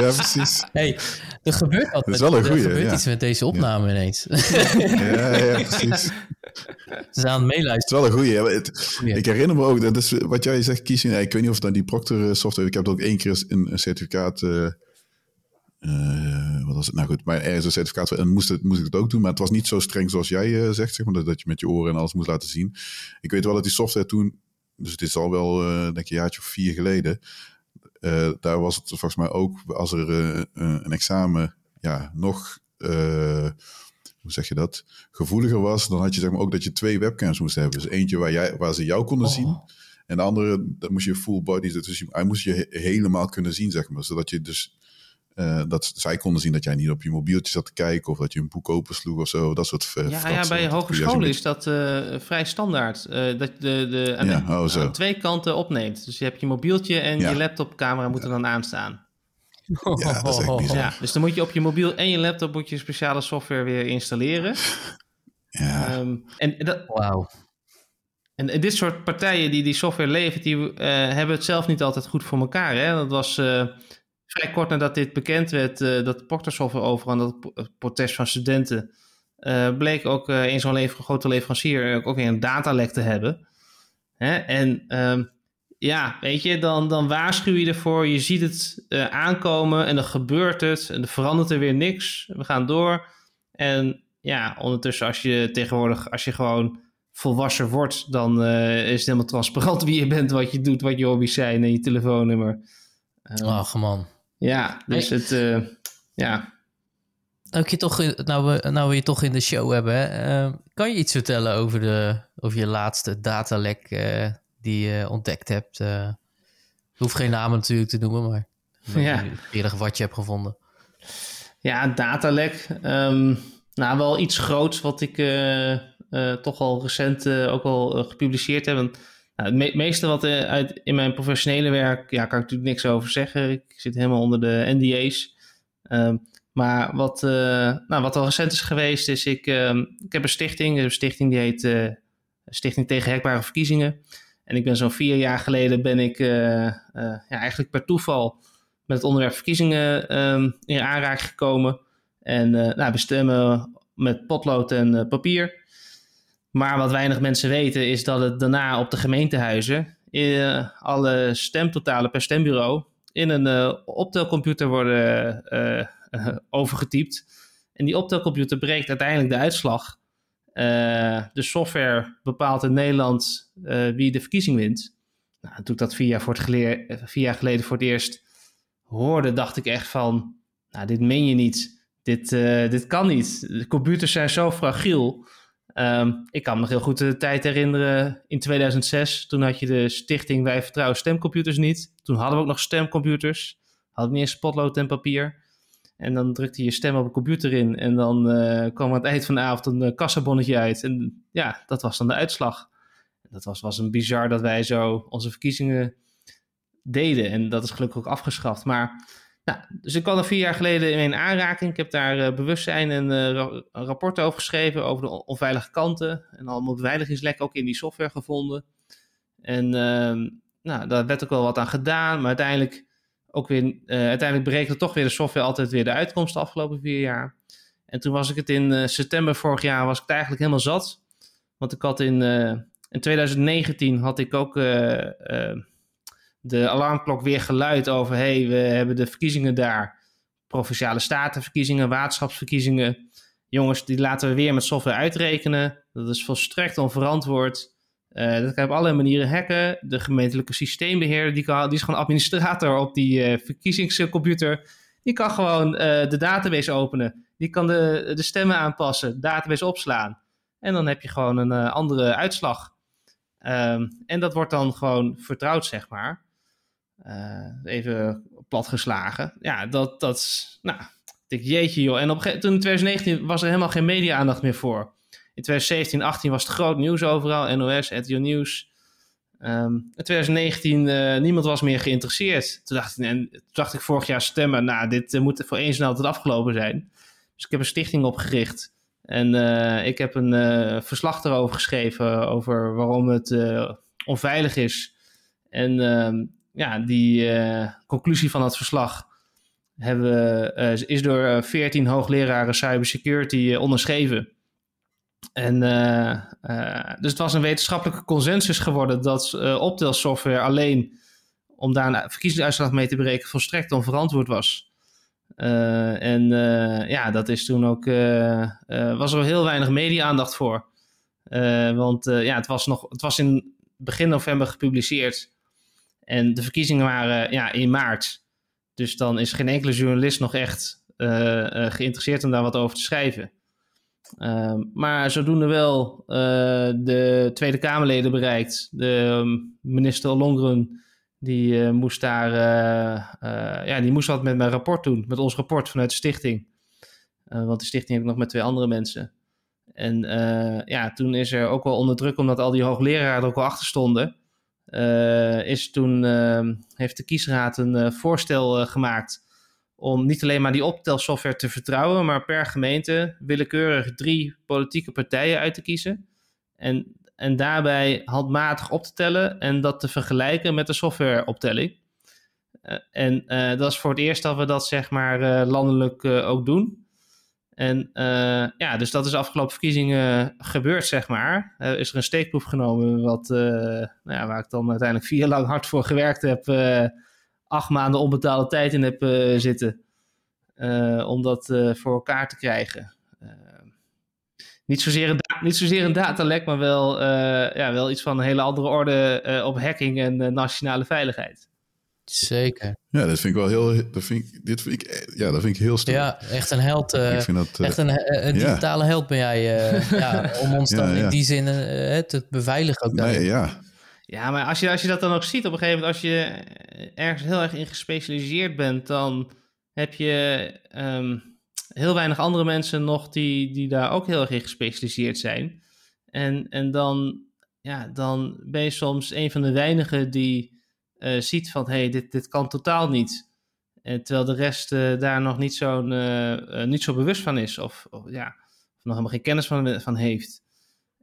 ja, precies. Hey, er gebeurt wat. Dat is wel een goeie, Er gebeurt ja. iets met deze opname ineens. Ja, ja, precies. Ze zijn aan het Het meeluisteren. is wel een goeie. Het-. Ik herinner me ook, dat is wat jij zegt, kiezen. Ik weet niet of het dan die Proctor eh, software. Ik heb ook één keer een, een certificaat. eh, eh, wat was het? Nou goed, maar ergens een certificaat. En moest, het, moest ik het ook doen. Maar het was niet zo streng zoals jij eh, zegt, zeg maar. Dat, dat je met je oren en alles moest laten zien. Ik weet wel dat die software toen. Dus het is al wel, eh, denk ik, een jaartje of vier geleden. eh, daar was het volgens mij ook als er eh, een examen ja, nog. hoe zeg je dat? Gevoeliger was, dan had je zeg maar ook dat je twee webcams moest hebben. Dus eentje waar, jij, waar ze jou konden Oh. zien. En de andere, dat moest je full body. Dus je- hij moest je he- helemaal kunnen zien, zeg maar. Zodat je dus. Eh, dat zij konden zien dat jij niet op je mobieltje zat te kijken. Of dat je een boek opensloeg of zo. Dat soort eh, Ja, ja, bij hogescholen is dat eh, vrij standaard. eh, dat je de, de, aan, Ja, de- oh, aan twee kanten opneemt. Dus je hebt je mobieltje en Ja. je laptopcamera moeten dan aanstaan. Ja, dat is echt bizar. Ja, dus dan moet je op je mobiel en je laptop moet je speciale software weer installeren. Ja, Ehm, en, dat, Wauw. en dit soort partijen die die software levert, die eh, hebben het zelf niet altijd goed voor elkaar. Hè? Dat was eh, vrij kort nadat dit bekend werd, eh, dat software overal, dat pro- protest van studenten, eh, bleek ook eh, in zo'n lever- grote leverancier ook, weer een datalek te hebben. Hè? En ehm, ja, weet je, dan, dan waarschuw je ervoor, je ziet het aankomen en dan gebeurt het en er verandert er weer niks. We gaan door. En ja, ondertussen als je tegenwoordig, als je gewoon volwassen wordt, dan is het helemaal transparant wie je bent, wat je doet, wat je hobby's zijn en je telefoonnummer. Ehm, Ach man. Ja, dus het, eh, ja. Nou, je toch, in- nou, we, nou we je toch in de show hebben, hè, eh, kan je iets vertellen over, de, over je laatste datalek eh, die je ontdekt hebt? Eh ik hoef geen namen natuurlijk te noemen, maar Ja. eerder wat je hebt gevonden. Ja, datalek. Ehm, nou, wel iets groots wat ik eh, eh, toch al recent eh, ook al eh, gepubliceerd heb. Want, nou, het me- meeste wat eh, uit, in mijn professionele werk, ja, kan ik natuurlijk niks over zeggen. Ik zit helemaal onder de NDA's. Ehm, maar wat, eh, nou, wat al recent is geweest, is ik, ehm, ik heb een stichting. Een stichting die heet eh, Stichting tegen Hekbare Verkiezingen. En ik ben zo'n vier jaar geleden ben ik ja, eigenlijk per toeval met het onderwerp verkiezingen ehm, in aanraking gekomen. En nou, we met potlood en papier. Maar wat weinig mensen weten is dat het daarna op de gemeentehuizen eh, alle stemtotalen per stembureau in een eh, optelcomputer worden eh, overgetypt. En die optelcomputer breekt uiteindelijk de uitslag. De software bepaalt in Nederland wie de verkiezing wint. Nou, toen ik dat vier jaar, voor het vier jaar geleden voor het eerst hoorde, dacht ik echt van, nou, dit meen je niet. Dit, dit kan niet. De computers zijn zo fragiel. Ehm, ik kan me nog heel goed de tijd herinneren in 2006. Toen had je de stichting Wij Vertrouwen Stemcomputers niet. Toen hadden we ook nog stemcomputers. Hadden niet eens en papier. En dan drukte je je stem op een computer in. En dan eh, kwam aan het eind van de avond een eh, kassabonnetje uit. En ja, dat was dan de uitslag. Dat was, was een bizar dat wij zo onze verkiezingen deden. En dat is gelukkig ook afgeschaft. Maar, nou, dus ik kwam er vier jaar geleden in aanraking. Ik heb daar eh, bewustzijn en eh, rapport over geschreven. Over de on- onveilige kanten. En allemaal beveiligingslekken ook in die software gevonden. En ehm, nou, daar werd ook wel wat aan gedaan. Maar uiteindelijk, ook weer, eh, uiteindelijk berekende toch weer de software altijd weer de uitkomst de afgelopen vier jaar. En toen was ik het in september vorig jaar was ik het eigenlijk helemaal zat. Want ik had in, in 2019 had ik ook de alarmklok weer geluid over... hey, we hebben de verkiezingen daar. Provinciale statenverkiezingen, waterschapsverkiezingen. Jongens, die laten we weer met software uitrekenen. Dat is volstrekt onverantwoord. Eh, dat kan op allerlei manieren hacken. De gemeentelijke systeembeheerder, die, kan, die is gewoon administrator op die eh, verkiezingscomputer. Die kan gewoon eh, de database openen. Die kan de, de stemmen aanpassen, database opslaan. En dan heb je gewoon een andere uitslag. Ehm, en dat wordt dan gewoon vertrouwd, zeg maar. Eh, even platgeslagen. Ja, dat, dat is, nou, denk, jeetje joh. En op, toen in 2019 was er helemaal geen media-aandacht meer voor. In 2017, 18 was het groot nieuws overal. NOS, RTL Nieuws. Ehm, in 2019, uh, niemand was meer geïnteresseerd. Toen dacht, ik, en, toen dacht ik vorig jaar stemmen, nou, dit uh, moet voor eens en altijd afgelopen zijn. Dus ik heb een stichting opgericht. En ik heb een verslag erover geschreven over waarom het onveilig is. En ehm, ja, die conclusie van dat verslag hebben, is door 14 hoogleraren cybersecurity onderschreven. En, dus het was een wetenschappelijke consensus geworden dat uh, optelsoftware alleen om daar een verkiezingsuitslag mee te berekenen volstrekt onverantwoord was. en ja, dat is toen ook, was er heel weinig media-aandacht voor. want ja, het was, nog, het was in begin november gepubliceerd en de verkiezingen waren ja, in maart. Dus dan is geen enkele journalist nog echt geïnteresseerd om daar wat over te schrijven. Uh, maar zodoende wel de Tweede Kamerleden bereikt. De um, minister Longren die moest daar, ja, die moest wat met mijn rapport doen, met ons rapport vanuit de stichting. want de stichting heb ik nog met twee andere mensen. En ja, toen is er ook wel onder druk, omdat al die hoogleraren er ook wel achter stonden, is toen, ehm, heeft de kiesraad een voorstel gemaakt om niet alleen maar die optelsoftware te vertrouwen, maar per gemeente willekeurig drie politieke partijen uit te kiezen. En, en daarbij handmatig op te tellen en dat te vergelijken met de softwareoptelling. En dat is voor het eerst dat we dat zeg maar landelijk ook doen. En ja, dus dat is afgelopen verkiezingen gebeurd, zeg maar. is er een steekproef genomen, wat, nou ja, waar ik dan uiteindelijk vier lang hard voor gewerkt heb acht maanden onbetaalde tijd in heb zitten. Om dat voor elkaar te krijgen. niet, zozeer een niet zozeer een datalek, maar wel, ja, wel iets van een hele andere orde op hacking en nationale veiligheid. Zeker. Ja, dat vind ik wel heel. Dat vind ik, dit vind ik, ja, dat vind ik heel sterk. Ja, echt een held. Uh, ik vind dat, uh, echt een, een digitale ja. held ben jij. Uh, ja, om ons dan ja, in die zin te beveiligen ook. Nee, ja. Ja, maar als je, als je dat dan ook ziet op een gegeven moment, als je ergens heel erg in gespecialiseerd bent, dan heb je um, heel weinig andere mensen nog die, die daar ook heel erg in gespecialiseerd zijn. En, en dan, ja, dan ben je soms een van de weinigen die uh, ziet van, hey, dit, dit kan totaal niet. En terwijl de rest uh, daar nog niet zo, uh, niet zo bewust van is, of, of ja, of nog helemaal geen kennis van, van heeft.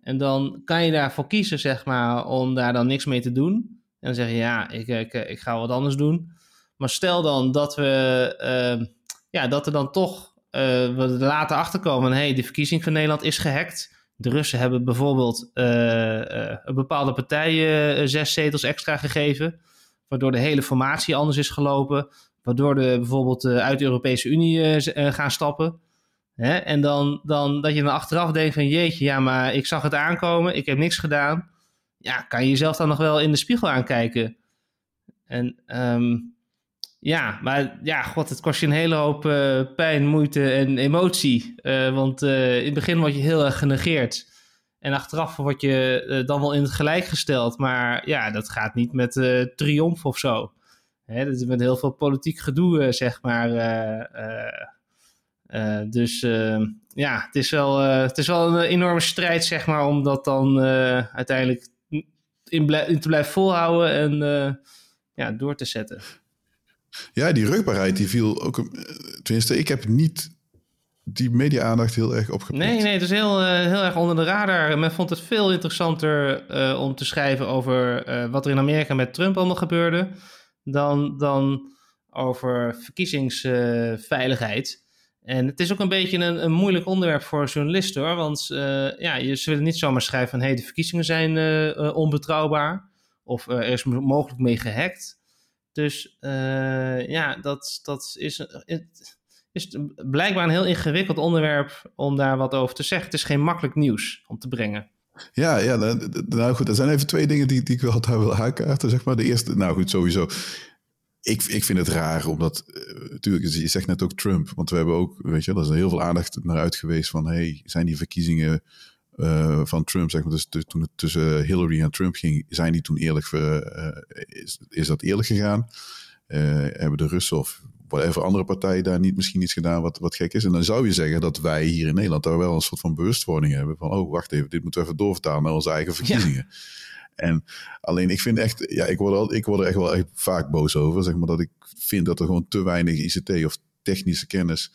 En dan kan je daarvoor kiezen, zeg maar, om daar dan niks mee te doen. En dan zeg je, ja, ik, ik, ik ga wat anders doen. Maar stel dan dat we, uh, ja, dat er dan toch, uh, we later achterkomen, hé, hey, de verkiezing van Nederland is gehackt. De Russen hebben bijvoorbeeld een bepaalde partij zes zetels extra gegeven, waardoor de hele formatie anders is gelopen, waardoor de bijvoorbeeld uit de Europese Unie gaan stappen. Hè? En dan, dan dat je dan achteraf denkt van jeetje, ja, maar ik zag het aankomen, ik heb niks gedaan. Ja, kan je jezelf dan nog wel in de spiegel aankijken? En um, ja, maar ja, god, het kost je een hele hoop pijn, moeite en emotie. Want in het begin word je heel erg genegeerd. En achteraf word je dan wel in het gelijk gesteld. Maar ja, dat gaat niet met triomf of zo. Hè, dat is met heel veel politiek gedoe, zeg maar dus uh, ja, het is, wel, het is wel een enorme strijd, zeg maar, om dat dan uiteindelijk in, in, te blijven volhouden en ja, door te zetten. Ja, die rugbaarheid die viel ook. Tenminste, ik heb niet die media-aandacht heel erg opgepikt. Nee, nee, het is heel, heel erg onder de radar. Men vond het veel interessanter om te schrijven over wat er in Amerika met Trump allemaal gebeurde, dan, dan over verkiezingsveiligheid. En het is ook een beetje een, een moeilijk onderwerp voor journalisten hoor. Want ja, je, ze willen niet zomaar schrijven van hé, hey, de verkiezingen zijn onbetrouwbaar. Of er is mogelijk mee gehackt. Dus ja, dat, dat is, is blijkbaar een heel ingewikkeld onderwerp om daar wat over te zeggen. Het is geen makkelijk nieuws om te brengen. Ja, ja nou, nou goed, er zijn even twee dingen die, die ik wel daar wil aankaarten. Zeg maar. De eerste, nou goed, sowieso ik, ik vind het raar, omdat uh, natuurlijk, je zegt net ook Trump, want we hebben ook, weet je, er is heel veel aandacht naar uit geweest van, hey, zijn die verkiezingen uh, van Trump, zeg maar, dus toen het tussen Hillary en Trump ging, zijn die toen eerlijk, uh, is, is dat eerlijk gegaan? hebben de Russen of whatever andere partijen daar niet misschien iets gedaan wat, wat gek is? En dan zou je zeggen dat wij hier in Nederland daar wel een soort van bewustwording hebben van, oh, wacht even, dit moeten we even doorvertalen naar onze eigen verkiezingen. En alleen, ik vind echt, ja, ik word, al, ik word er echt wel echt vaak boos over. Zeg maar dat ik vind dat er gewoon te weinig ICT of technische kennis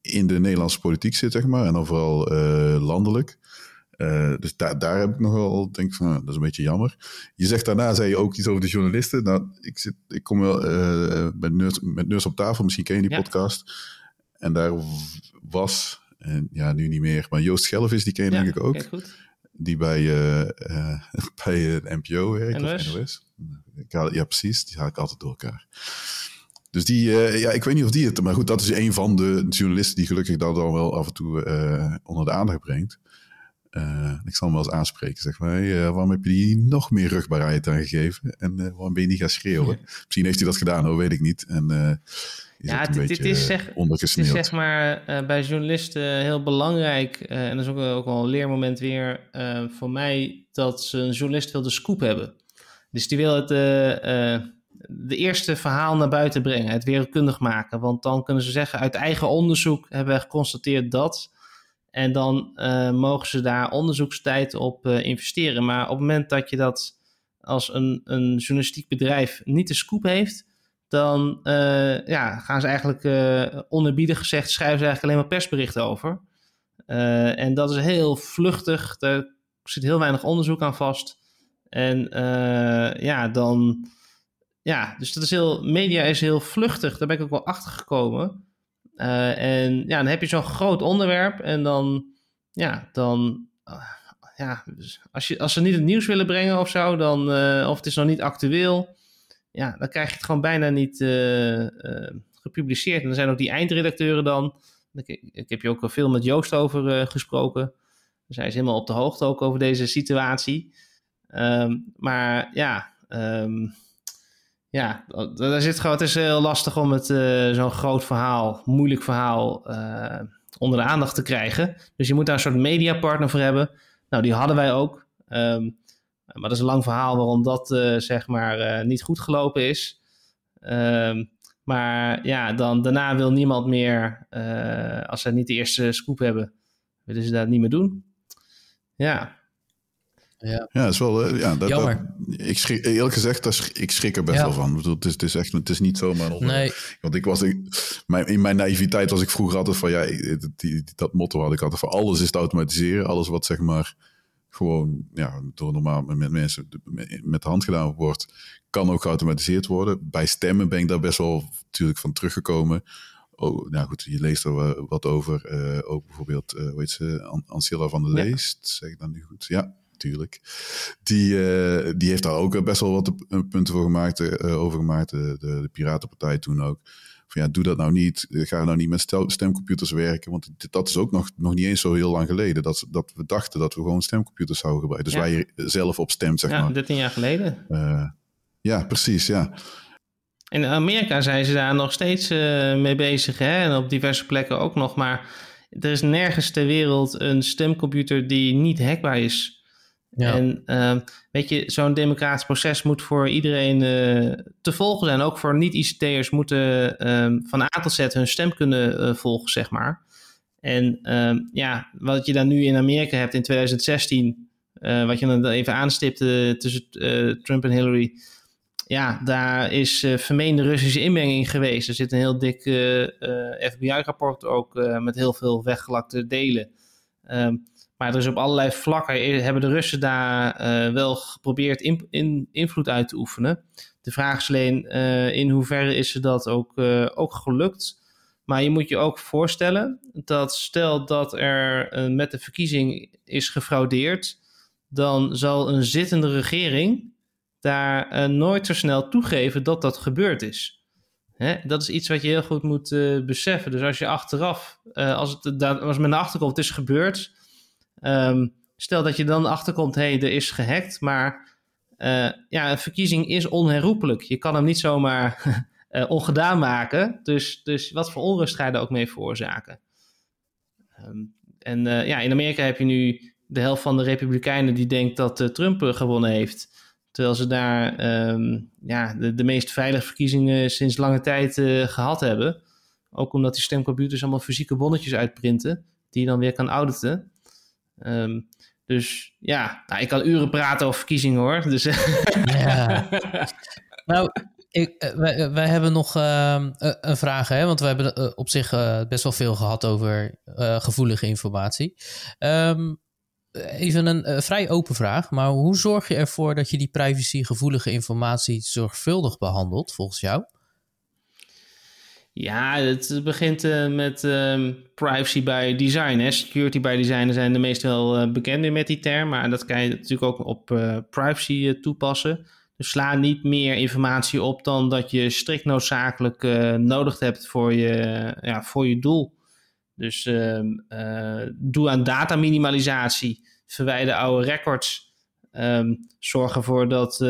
in de Nederlandse politiek zit, zeg maar. En dan vooral uh, landelijk. Uh, dus daar, daar heb ik nog wel, denk van, nou, dat is een beetje jammer. Je zegt daarna, zei je ook iets over de journalisten. Nou, ik, zit, ik kom wel uh, met, Neurs, met Neurs op tafel, misschien ken je die ja. podcast. En daar was, en ja, nu niet meer, maar Joost Schelvis, die ken je ja, denk ik ook. Goed. Die bij, uh, bij het NPO werkt, NOS. of NOS. Ik haal, ja, precies, die haal ik altijd door elkaar. Dus die, uh, ja, ik weet niet of die het, maar goed, dat is een van de journalisten die gelukkig dat dan wel af en toe uh, onder de aandacht brengt. Uh, ik zal hem wel eens aanspreken. Zeg maar, hey, waarom heb je die nog meer rugbaarheid aan gegeven? En waarom ben je niet gaan schreeuwen? Ja. Misschien heeft hij dat gedaan, hoor, weet ik niet. En, ja, dit, dit, is zeg, dit is zeg maar bij journalisten heel belangrijk. en dat is ook, ook wel een leermoment weer voor mij, dat ze een journalist wil de scoop hebben. Dus die wil het de eerste verhaal naar buiten brengen, het wereldkundig maken. Want dan kunnen ze zeggen, uit eigen onderzoek hebben we geconstateerd dat. En dan uh, mogen ze daar onderzoekstijd op uh, investeren. Maar op het moment dat je dat als een, een journalistiek bedrijf niet de scoop heeft, dan uh, ja, gaan ze eigenlijk onerbiedig gezegd, schrijven ze eigenlijk alleen maar persberichten over. en dat is heel vluchtig, daar zit heel weinig onderzoek aan vast. En ja, dan ja, dus dat is heel, media is heel vluchtig. Daar ben ik ook wel achter gekomen. Uh, en ja, dan heb je zo'n groot onderwerp en dan, ja, dan, uh, ja, dus als, je, als ze niet het nieuws willen brengen of zo, dan, uh, of het is nog niet actueel, ja, dan krijg je het gewoon bijna niet gepubliceerd. En dan zijn ook die eindredacteuren dan, ik, heb je ook al veel met Joost over gesproken, dus hij is helemaal op de hoogte ook over deze situatie. Um, maar ja, um, ja, daar zit gewoon, het is heel lastig om het uh, zo'n groot verhaal, moeilijk verhaal uh, onder de aandacht te krijgen. Dus je moet daar een soort mediapartner voor hebben. Nou, die hadden wij ook. Um, maar dat is een lang verhaal waarom dat uh, zeg maar niet goed gelopen is. Um, maar ja, dan, daarna wil niemand meer, als ze niet de eerste scoop hebben, willen ze dat niet meer doen. Ja, ja, ja, is wel. Uh, ja, dat, Jammer. Dat, ik schrik, eerlijk gezegd, dat schrik, ik schrik er best ja. wel van. Het is, het is echt, het is niet zomaar. Op, nee. Want ik was, ik, mijn, in mijn naïviteit was ik vroeger altijd van, ja, die, die, dat motto had ik altijd van alles is te automatiseren. Alles wat zeg maar gewoon, ja, door normaal met mensen met de hand gedaan wordt, kan ook geautomatiseerd worden. Bij stemmen ben ik daar best wel natuurlijk van teruggekomen. Oh, nou goed, je leest er wat over. Uh, ook bijvoorbeeld, uh, hoe heet ze, Ancilla van der Leest, ja. zeg ik dan nu goed? Ja, natuurlijk. Die, uh, die heeft daar ook best wel wat punten voor gemaakt, uh, over gemaakt. De, de, de, Piratenpartij toen ook. Van ja, doe dat nou niet. Ga nou niet met stemcomputers werken. Want dat is ook nog, nog niet eens zo heel lang geleden. Dat, dat we dachten dat we gewoon stemcomputers zouden gebruiken. Dus ja. waar je zelf op stemt, zeg ja, maar. 13 jaar geleden. Uh, ja, precies, ja. In Amerika zijn ze daar nog steeds mee bezig. Hè? En op diverse plekken ook nog. Maar er is nergens ter wereld een stemcomputer die niet hackbaar is. En uh, weet je, zo'n democratisch proces moet voor iedereen uh, te volgen zijn. Ook voor niet-ICT'ers moeten uh, van A tot Z hun stem kunnen uh, volgen, zeg maar. En ehm, ja, wat je dan nu in Amerika hebt in 2016, wat je dan even aanstipte tussen Trump en Hillary. Ja, daar is vermeende Russische inmenging geweest. Er zit een heel dik FBI-rapport ook met heel veel weggelakte delen. Maar er is op allerlei vlakken hebben de Russen daar uh, wel geprobeerd in, in, invloed uit te oefenen. De vraag is alleen uh, in hoeverre is ze dat ook, ook gelukt. Maar je moet je ook voorstellen dat stel dat er met de verkiezing is gefraudeerd, dan zal een zittende regering daar nooit zo snel toegeven dat dat gebeurd is. Hè? Dat is iets wat je heel goed moet beseffen. Dus als je achteraf, als het als men erachter komt, het is gebeurd, Um, stel dat je dan achterkomt, hé, hey, er is gehackt, maar uh, ja, een verkiezing is onherroepelijk. Je kan hem niet zomaar uh, ongedaan maken. Dus, dus wat voor onrust ga je er ook mee veroorzaken? Um, en uh, ja, in Amerika heb je nu de helft van de Republikeinen die denkt dat Trump gewonnen heeft. Terwijl ze daar um, ja, de, de meest veilige verkiezingen sinds lange tijd gehad hebben. Ook omdat die stemcomputers allemaal fysieke bonnetjes uitprinten, die je dan weer kan auditen. Um, Dus ja, nou, ik kan uren praten over verkiezingen hoor. Dus, ja. nou, ik, eh, wij, wij, hebben nog uh, een vraag, hè? want we hebben op zich uh, best wel veel gehad over uh, gevoelige informatie. Um, even een vrij open vraag, maar hoe zorg je ervoor dat je die privacygevoelige informatie zorgvuldig behandelt, volgens jou? Ja, het begint uh, met uh, privacy by design. Security by design zijn de meest wel uh, met die term. Maar dat kan je natuurlijk ook op privacy toepassen. Dus sla niet meer informatie op dan dat je strikt noodzakelijk nodig hebt voor je, ja, voor je doel. Dus ehm, doe aan data minimalisatie. Verwijder oude records. Um, zorg ervoor dat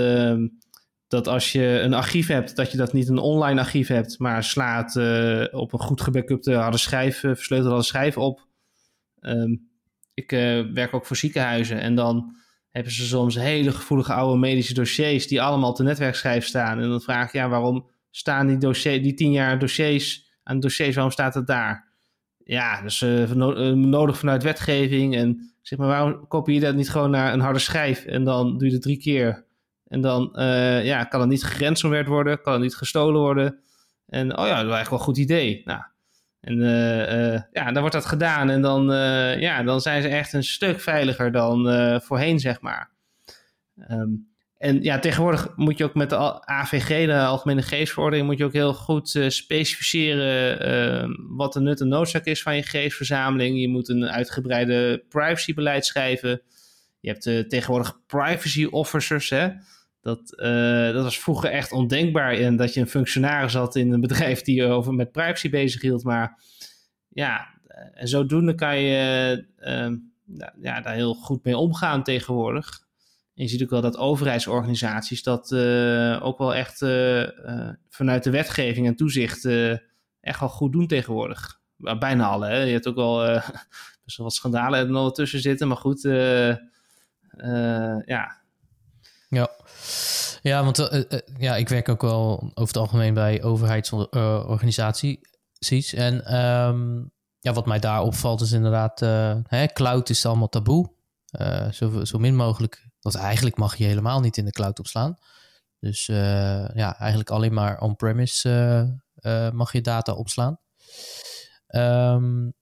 dat als je een archief hebt, dat je dat niet een online archief hebt, maar slaat uh, op een goed gebackupte harde schijf, uh, versleutelde harde schijf op. Um, ik uh, werk ook voor ziekenhuizen en dan hebben ze soms hele gevoelige oude medische dossiers die allemaal op de netwerkschijf staan. En dan vraag ik, ja, waarom staan die, dossier, die tien jaar dossiers aan dossiers, waarom staat het daar? Ja, dus nodig vanuit wetgeving en zeg maar, waarom kopie je dat niet gewoon naar een harde schijf en dan doe je het drie keer en dan uh, ja, kan het niet geransomwerd worden, kan het niet gestolen worden. En oh ja, dat is eigenlijk wel een goed idee. Nou, en uh, uh, ja, dan wordt dat gedaan. En dan, ja, dan zijn ze echt een stuk veiliger dan voorheen, zeg maar. Um, en ja, tegenwoordig moet je ook met de AVG, de Algemene Geestverordening, moet je ook heel goed specificeren ehm, wat de nut en noodzaak is van je geestverzameling. Je moet een uitgebreide privacybeleid schrijven. Je hebt tegenwoordig privacy officers, hè. Dat, uh, dat was vroeger echt ondenkbaar. En dat je een functionaris had in een bedrijf die over met privacy bezig hield. Maar ja, en zodoende kan je uh, ja, daar heel goed mee omgaan tegenwoordig. En je ziet ook wel dat overheidsorganisaties dat uh, ook wel echt vanuit de wetgeving en toezicht echt wel goed doen tegenwoordig. Bijna alle. Hè? Je hebt ook wel best wel wat schandalen er tussen zitten. Maar goed, ja, ja. Ja, want uh, uh, ja, ik werk ook wel over het algemeen bij overheidsorganisaties. en um, ja, wat mij daar opvalt is inderdaad, hè, cloud is allemaal taboe. zo, zo min mogelijk, want eigenlijk mag je helemaal niet in de cloud opslaan. Dus ja, eigenlijk alleen maar on-premise mag je data opslaan. Um,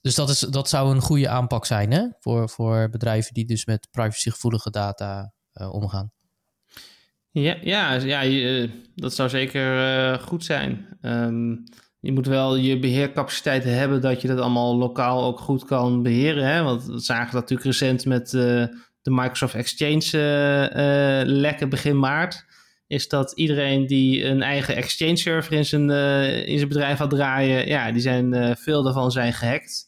dus dat, is, dat zou een goede aanpak zijn hè? Voor, voor bedrijven die dus met privacygevoelige data omgaan. Ja, ja, ja je, dat zou zeker uh, goed zijn. Um, je moet wel je beheercapaciteiten hebben dat je dat allemaal lokaal ook goed kan beheren. Hè? Want we zagen dat natuurlijk recent met de Microsoft Exchange lekken begin maart. Is dat iedereen die een eigen Exchange server in zijn, in zijn bedrijf had draaien, ja, die zijn, veel daarvan zijn gehackt.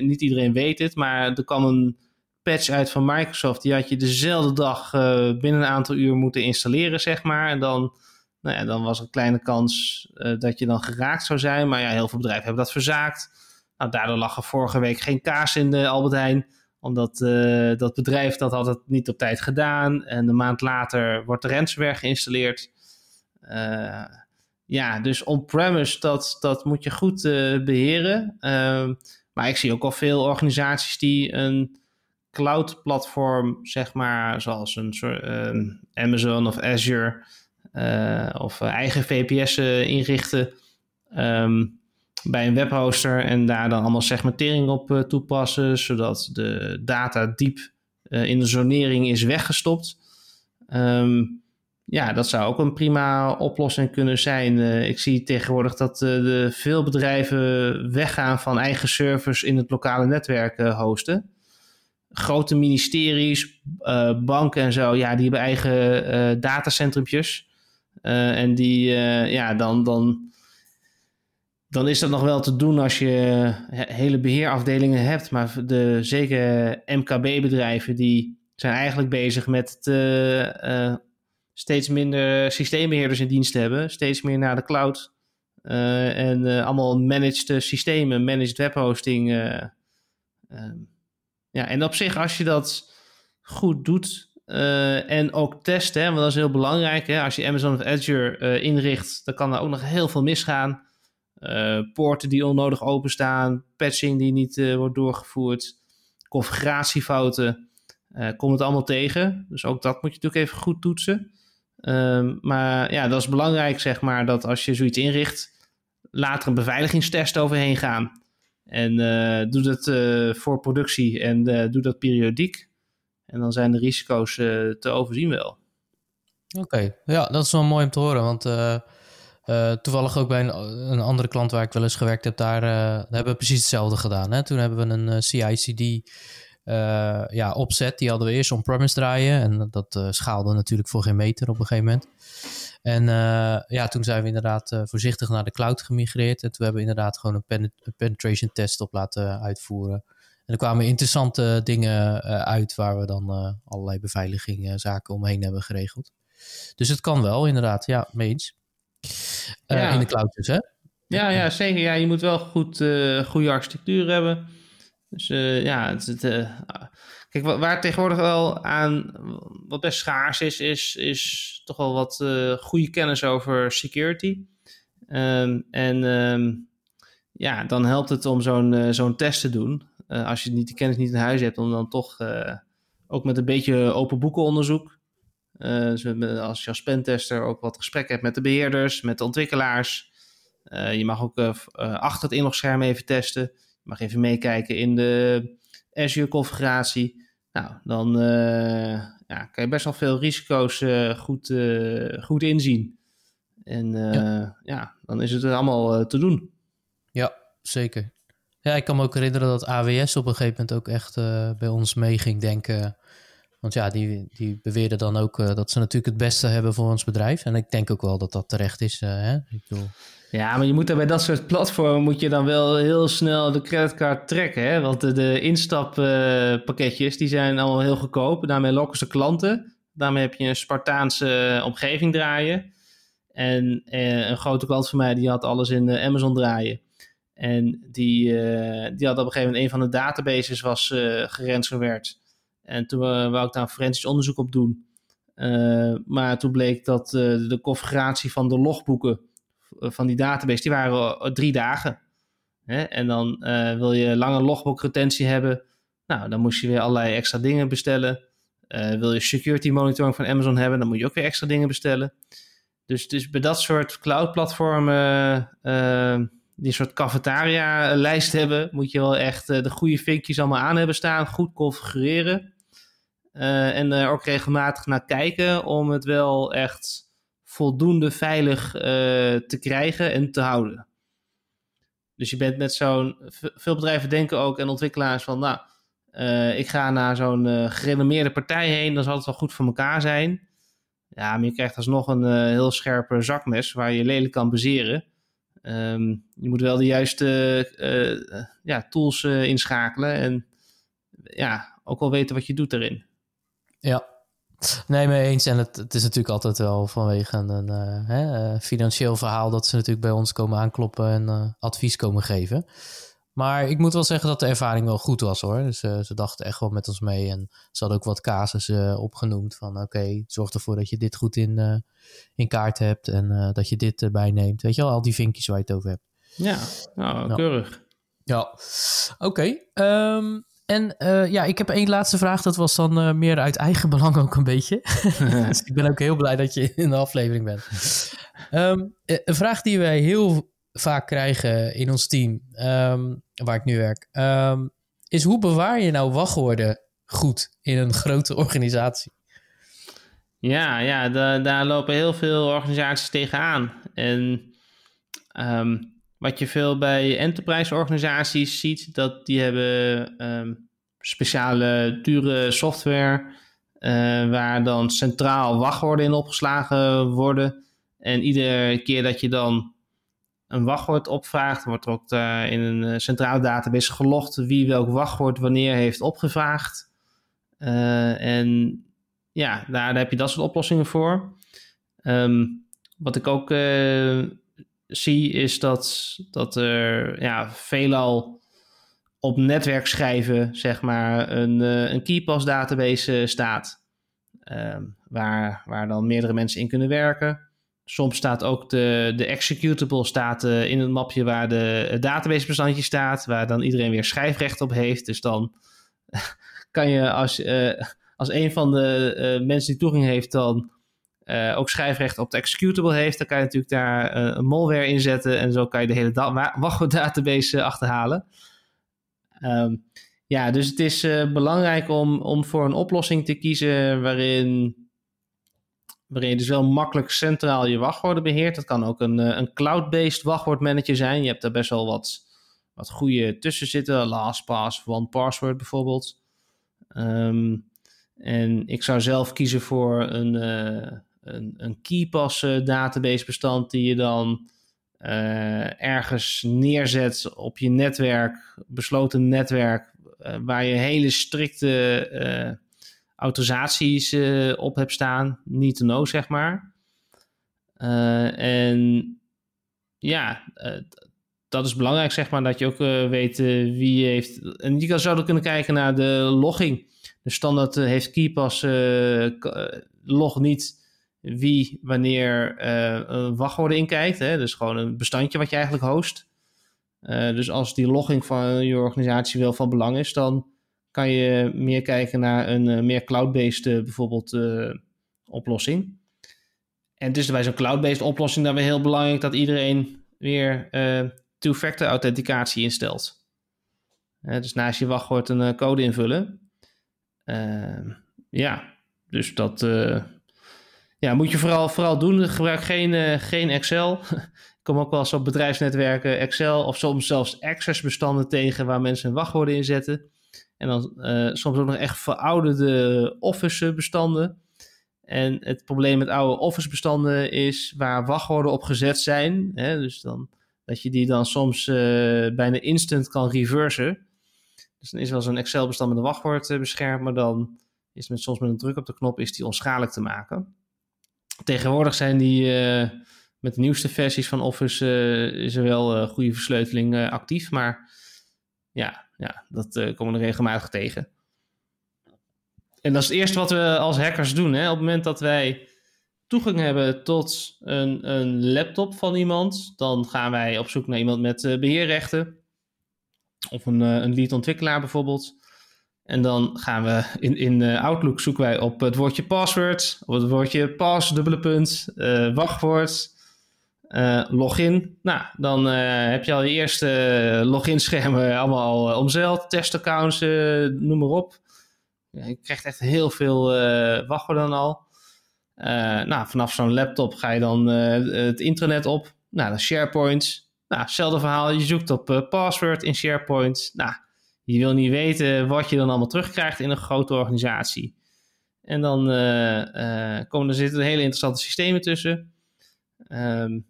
Niet iedereen weet het, maar er kwam een patch uit van Microsoft. Die had je dezelfde dag uh, binnen een aantal uur moeten installeren, zeg maar. En dan, nou ja, dan was er een kleine kans uh, dat je dan geraakt zou zijn. Maar ja, heel veel bedrijven hebben dat verzaakt. Nou, daardoor lag er vorige week geen kaas in de Albert Heijn. Omdat uh, dat bedrijf dat had het niet op tijd gedaan. En een maand later wordt de ransomware geïnstalleerd. ja, dus on-premise, dat, dat moet je goed beheren. Ehm, maar ik zie ook al veel organisaties die een cloud-platform, zeg maar, zoals een soort uh, Amazon of Azure uh, of eigen VPS inrichten um, bij een webhoster en daar dan allemaal segmentering op toepassen, zodat de data diep in de zonering is weggestopt. Um, ja, dat zou ook een prima oplossing kunnen zijn. ik zie tegenwoordig dat de veel bedrijven weggaan van eigen servers in het lokale netwerk hosten grote ministeries, uh, banken en zo, ja, die hebben eigen uh, datacentrumpjes. Uh, en die, ja, dan, dan, dan is dat nog wel te doen als je hele beheerafdelingen hebt. Maar de, zeker MKB-bedrijven, die zijn eigenlijk bezig met het, steeds minder systeembeheerders in dienst hebben. Steeds meer naar de cloud. en allemaal managed systemen, managed webhosting. Ehm, ja, en op zich, als je dat goed doet uh, en ook test, hè, want dat is heel belangrijk. Hè, als je Amazon of Azure uh, inricht, dan kan er ook nog heel veel misgaan. Uh, poorten die onnodig openstaan, patching die niet wordt doorgevoerd, configuratiefouten, komt het allemaal tegen. Dus ook dat moet je natuurlijk even goed toetsen. Ehm, maar ja, dat is belangrijk, zeg maar, dat als je zoiets inricht, later een beveiligingstest overheen gaan. En uh, doe dat uh, voor productie en uh, doe dat periodiek. En dan zijn de risico's te overzien wel. Oké, ja, dat is wel mooi om te horen. Want toevallig ook bij een, een, andere klant waar ik wel eens gewerkt heb, daar, daar hebben we precies hetzelfde gedaan. Hè? Toen hebben we een CI-CD ja, opzet. Die hadden we eerst on-premise draaien. En dat schaalde natuurlijk voor geen meter op een gegeven moment. En uh, ja, toen zijn we inderdaad uh, voorzichtig naar de cloud gemigreerd. En toen hebben we inderdaad gewoon een, pen een penetration test op laten uitvoeren. En er kwamen interessante dingen uh, uit waar we dan allerlei beveiligingzaken omheen hebben geregeld. Dus het kan wel, inderdaad. Ja, mee eens. Ja. In de cloud dus, hè? Ja, ja zeker. Ja, je moet wel goed, goede architectuur hebben. Dus ja, het, het Kijk, waar tegenwoordig wel aan wat best schaars is, is, is toch wel wat uh, goede kennis over security. Um, en um, ja, dan helpt het om zo'n uh, zo'n test te doen. Uh, als je niet, die kennis niet in huis hebt, om dan toch ook met een beetje open boekenonderzoek. dus als je als pentester ook wat gesprek hebt met de beheerders, met de ontwikkelaars. je mag ook achter het inlogscherm even testen. Je mag even meekijken in de Azure-configuratie. Nou, dan uh, ja, kan je best wel veel risico's uh, goed, uh, goed inzien. En ja. ja. dan is het allemaal te doen. Ja, zeker. Ja, ik kan me ook herinneren dat AWS op een gegeven moment ook echt bij ons mee ging denken. Want ja, die, die beweerden dan ook dat ze natuurlijk het beste hebben voor ons bedrijf. En ik denk ook wel dat dat terecht is. hè? Ik bedoel, ja, maar je moet bij dat soort platformen moet je dan wel heel snel de creditcard trekken. Hè? Want de, de instappakketjes die zijn allemaal heel goedkoop. Daarmee lokken ze klanten. Daarmee heb je een Spartaanse omgeving draaien. En eh, een grote klant van mij die had alles in uh, Amazon draaien. En die, die had op een gegeven moment een van de databases was geransomwerd. En toen wou ik daar een forensisch onderzoek op doen. maar toen bleek dat de configuratie van de logboeken eh, van die database, die waren eh, drie dagen. Hè? En dan uh, wil je lange logboekretentie hebben. Nou, dan moest je weer allerlei extra dingen bestellen. Wil je security monitoring van Amazon hebben, dan moet je ook weer extra dingen bestellen. Dus, dus bij dat soort cloud-platformen die een soort cafetaria-lijst hebben, moet je wel echt de goede vinkjes allemaal aan hebben staan, goed configureren. en er ook regelmatig naar kijken om het wel echt voldoende veilig uh, te krijgen en te houden. Dus je bent met zo'n. Veel bedrijven denken ook en ontwikkelaars van. Nou, uh, ik ga naar zo'n uh, gerenommeerde partij heen, dan zal het wel goed voor elkaar zijn. Ja, maar je krijgt alsnog een heel scherpe zakmes waar je lelijk kan baseren. Um, je moet wel de juiste ja, tools inschakelen en ja, ook wel weten wat je doet erin. Ja, Nee, mee eens. En het, het, is natuurlijk altijd wel vanwege een uh, hè, financieel verhaal dat ze natuurlijk bij ons komen aankloppen en uh, advies komen geven. Maar ik moet wel zeggen dat de ervaring wel goed was hoor. Dus uh, ze dachten echt wel met ons mee. En ze hadden ook wat casussen opgenoemd van oké, okay, zorg ervoor dat je dit goed in, in kaart hebt en dat je dit erbij neemt. Weet je wel, al die vinkjes waar je het over hebt. Ja, nou, keurig. Ja, oké. Okay. Um, ehm, en uh, ja, ik heb één laatste vraag. Dat was dan uh, meer uit eigen belang ook een beetje. dus ik ben ook heel blij dat je in de aflevering bent. Um, een vraag die wij heel vaak krijgen in ons team, um, waar ik nu werk, um, is hoe bewaar je nou wachtwoorden goed in een grote organisatie? Ja, ja daar lopen heel veel organisaties tegenaan. En wat je veel bij enterprise organisaties ziet, dat die hebben um, speciale dure software uh, waar dan centraal wachtwoorden in opgeslagen worden. En iedere keer dat je dan een wachtwoord opvraagt, wordt er ook uh, in een eh, centrale database gelogd wie welk wachtwoord wanneer heeft opgevraagd. Uh, en ja, daar, heb je dat soort oplossingen voor. Um, wat ik ook zie, is dat, dat er ja, veelal op netwerk schrijven, zeg maar, een, uh, een KeyPass database uh, staat. Uh, waar, waar dan meerdere mensen in kunnen werken. Soms staat ook de, de executable staat, uh, in het mapje waar de databasebestandje staat, waar dan iedereen weer schrijfrecht op heeft. Dus dan kan je als, als een van de mensen die toegang heeft dan uh, ook schrijfrecht op de executable heeft, dan kan je natuurlijk daar een malware in zetten en zo kan je de hele wachtwoorddatabase achterhalen. Um, ja, dus het is belangrijk om, om voor een oplossing te kiezen waarin waarin je dus wel makkelijk centraal je wachtwoorden beheert. Dat kan ook een, een cloud-based wachtwoordmanager zijn. Je hebt daar best wel wat, wat goede tussen zitten. LastPass, OnePassword bijvoorbeeld. Um, en ik zou zelf kiezen voor een, uh, een, een KeyPass database bestand die je dan uh, ergens neerzet op je netwerk, besloten netwerk, uh, waar je hele strikte autorisaties op hebt staan. Niet to know, zeg maar. en ja, dat is belangrijk, zeg maar, dat je ook weet wie heeft. En je zou dan kunnen kijken naar de logging. De standaard heeft KeyPass log niet wie wanneer een wachtwoorden inkijkt. Hè? Dus gewoon een bestandje wat je eigenlijk host. dus als die logging van je organisatie wel van belang is, dan kan je meer kijken naar een meer cloud-based bijvoorbeeld oplossing. En is bij zo'n cloud-based oplossing dan weer heel belangrijk dat iedereen weer two-factor authenticatie instelt. dus naast je wachtwoord een code invullen. Ehm, ja, dus dat uh, ja, moet je vooral, vooral doen. Gebruik geen, uh, geen Excel. Ik kom ook wel eens op bedrijfsnetwerken Excel of soms zelfs Access-bestanden tegen waar mensen hun wachtwoorden in zetten. En dan uh, soms ook nog echt verouderde Office-bestanden. En het probleem met oude Office-bestanden is waar wachtwoorden op gezet zijn. Hè, dus dan, dat je die dan soms bijna instant kan reversen. Dus dan is wel zo'n Excel-bestand met een wachtwoord beschermd, maar dan is met, soms met een druk op de knop is die onschadelijk te maken. Tegenwoordig zijn die uh, met de nieuwste versies van Office uh, is er wel goede versleuteling actief, maar ja, ja dat komen we regelmatig tegen. En dat is het eerste wat we als hackers doen. Hè? Op het moment dat wij toegang hebben tot een, een laptop van iemand, dan gaan wij op zoek naar iemand met beheerrechten. Of een, eh, een lead ontwikkelaar bijvoorbeeld. En dan gaan we in, in Outlook zoeken wij op het woordje password, op het woordje pass, dubbele punt, uh, wachtwoord, uh, login. Nou, dan heb je al je eerste login-schermen allemaal al omzeild, testaccounts, noem maar op. Ja, je krijgt echt heel veel wachtwoorden dan al. nou, vanaf zo'n laptop ga je dan het intranet op. Nou, SharePoint, nou, hetzelfde verhaal. Je zoekt op password in SharePoint. Nou, je wil niet weten wat je dan allemaal terugkrijgt in een grote organisatie. En dan uh, uh, komen er zitten hele interessante systemen tussen. Um,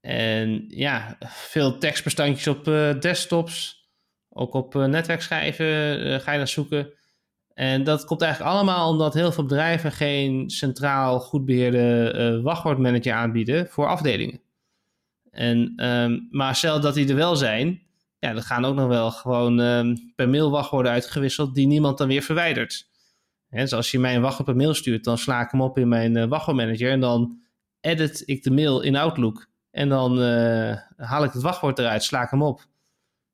en ja, veel tekstbestandjes op desktops. Ook op netwerkschijven ga je naar zoeken. En dat komt eigenlijk allemaal omdat heel veel bedrijven geen centraal goed beheerde wachtwoordmanager aanbieden voor afdelingen. En, um, maar stel dat die er wel zijn, ja, dan gaan ook nog wel gewoon um, per mail wachtwoorden uitgewisseld die niemand dan weer verwijdert. Hè, dus als je mij een wachtwoord per mail stuurt, dan sla ik hem op in mijn uh, wachtwoordmanager en dan edit ik de mail in Outlook. En dan uh, haal ik het wachtwoord eruit, sla ik hem op.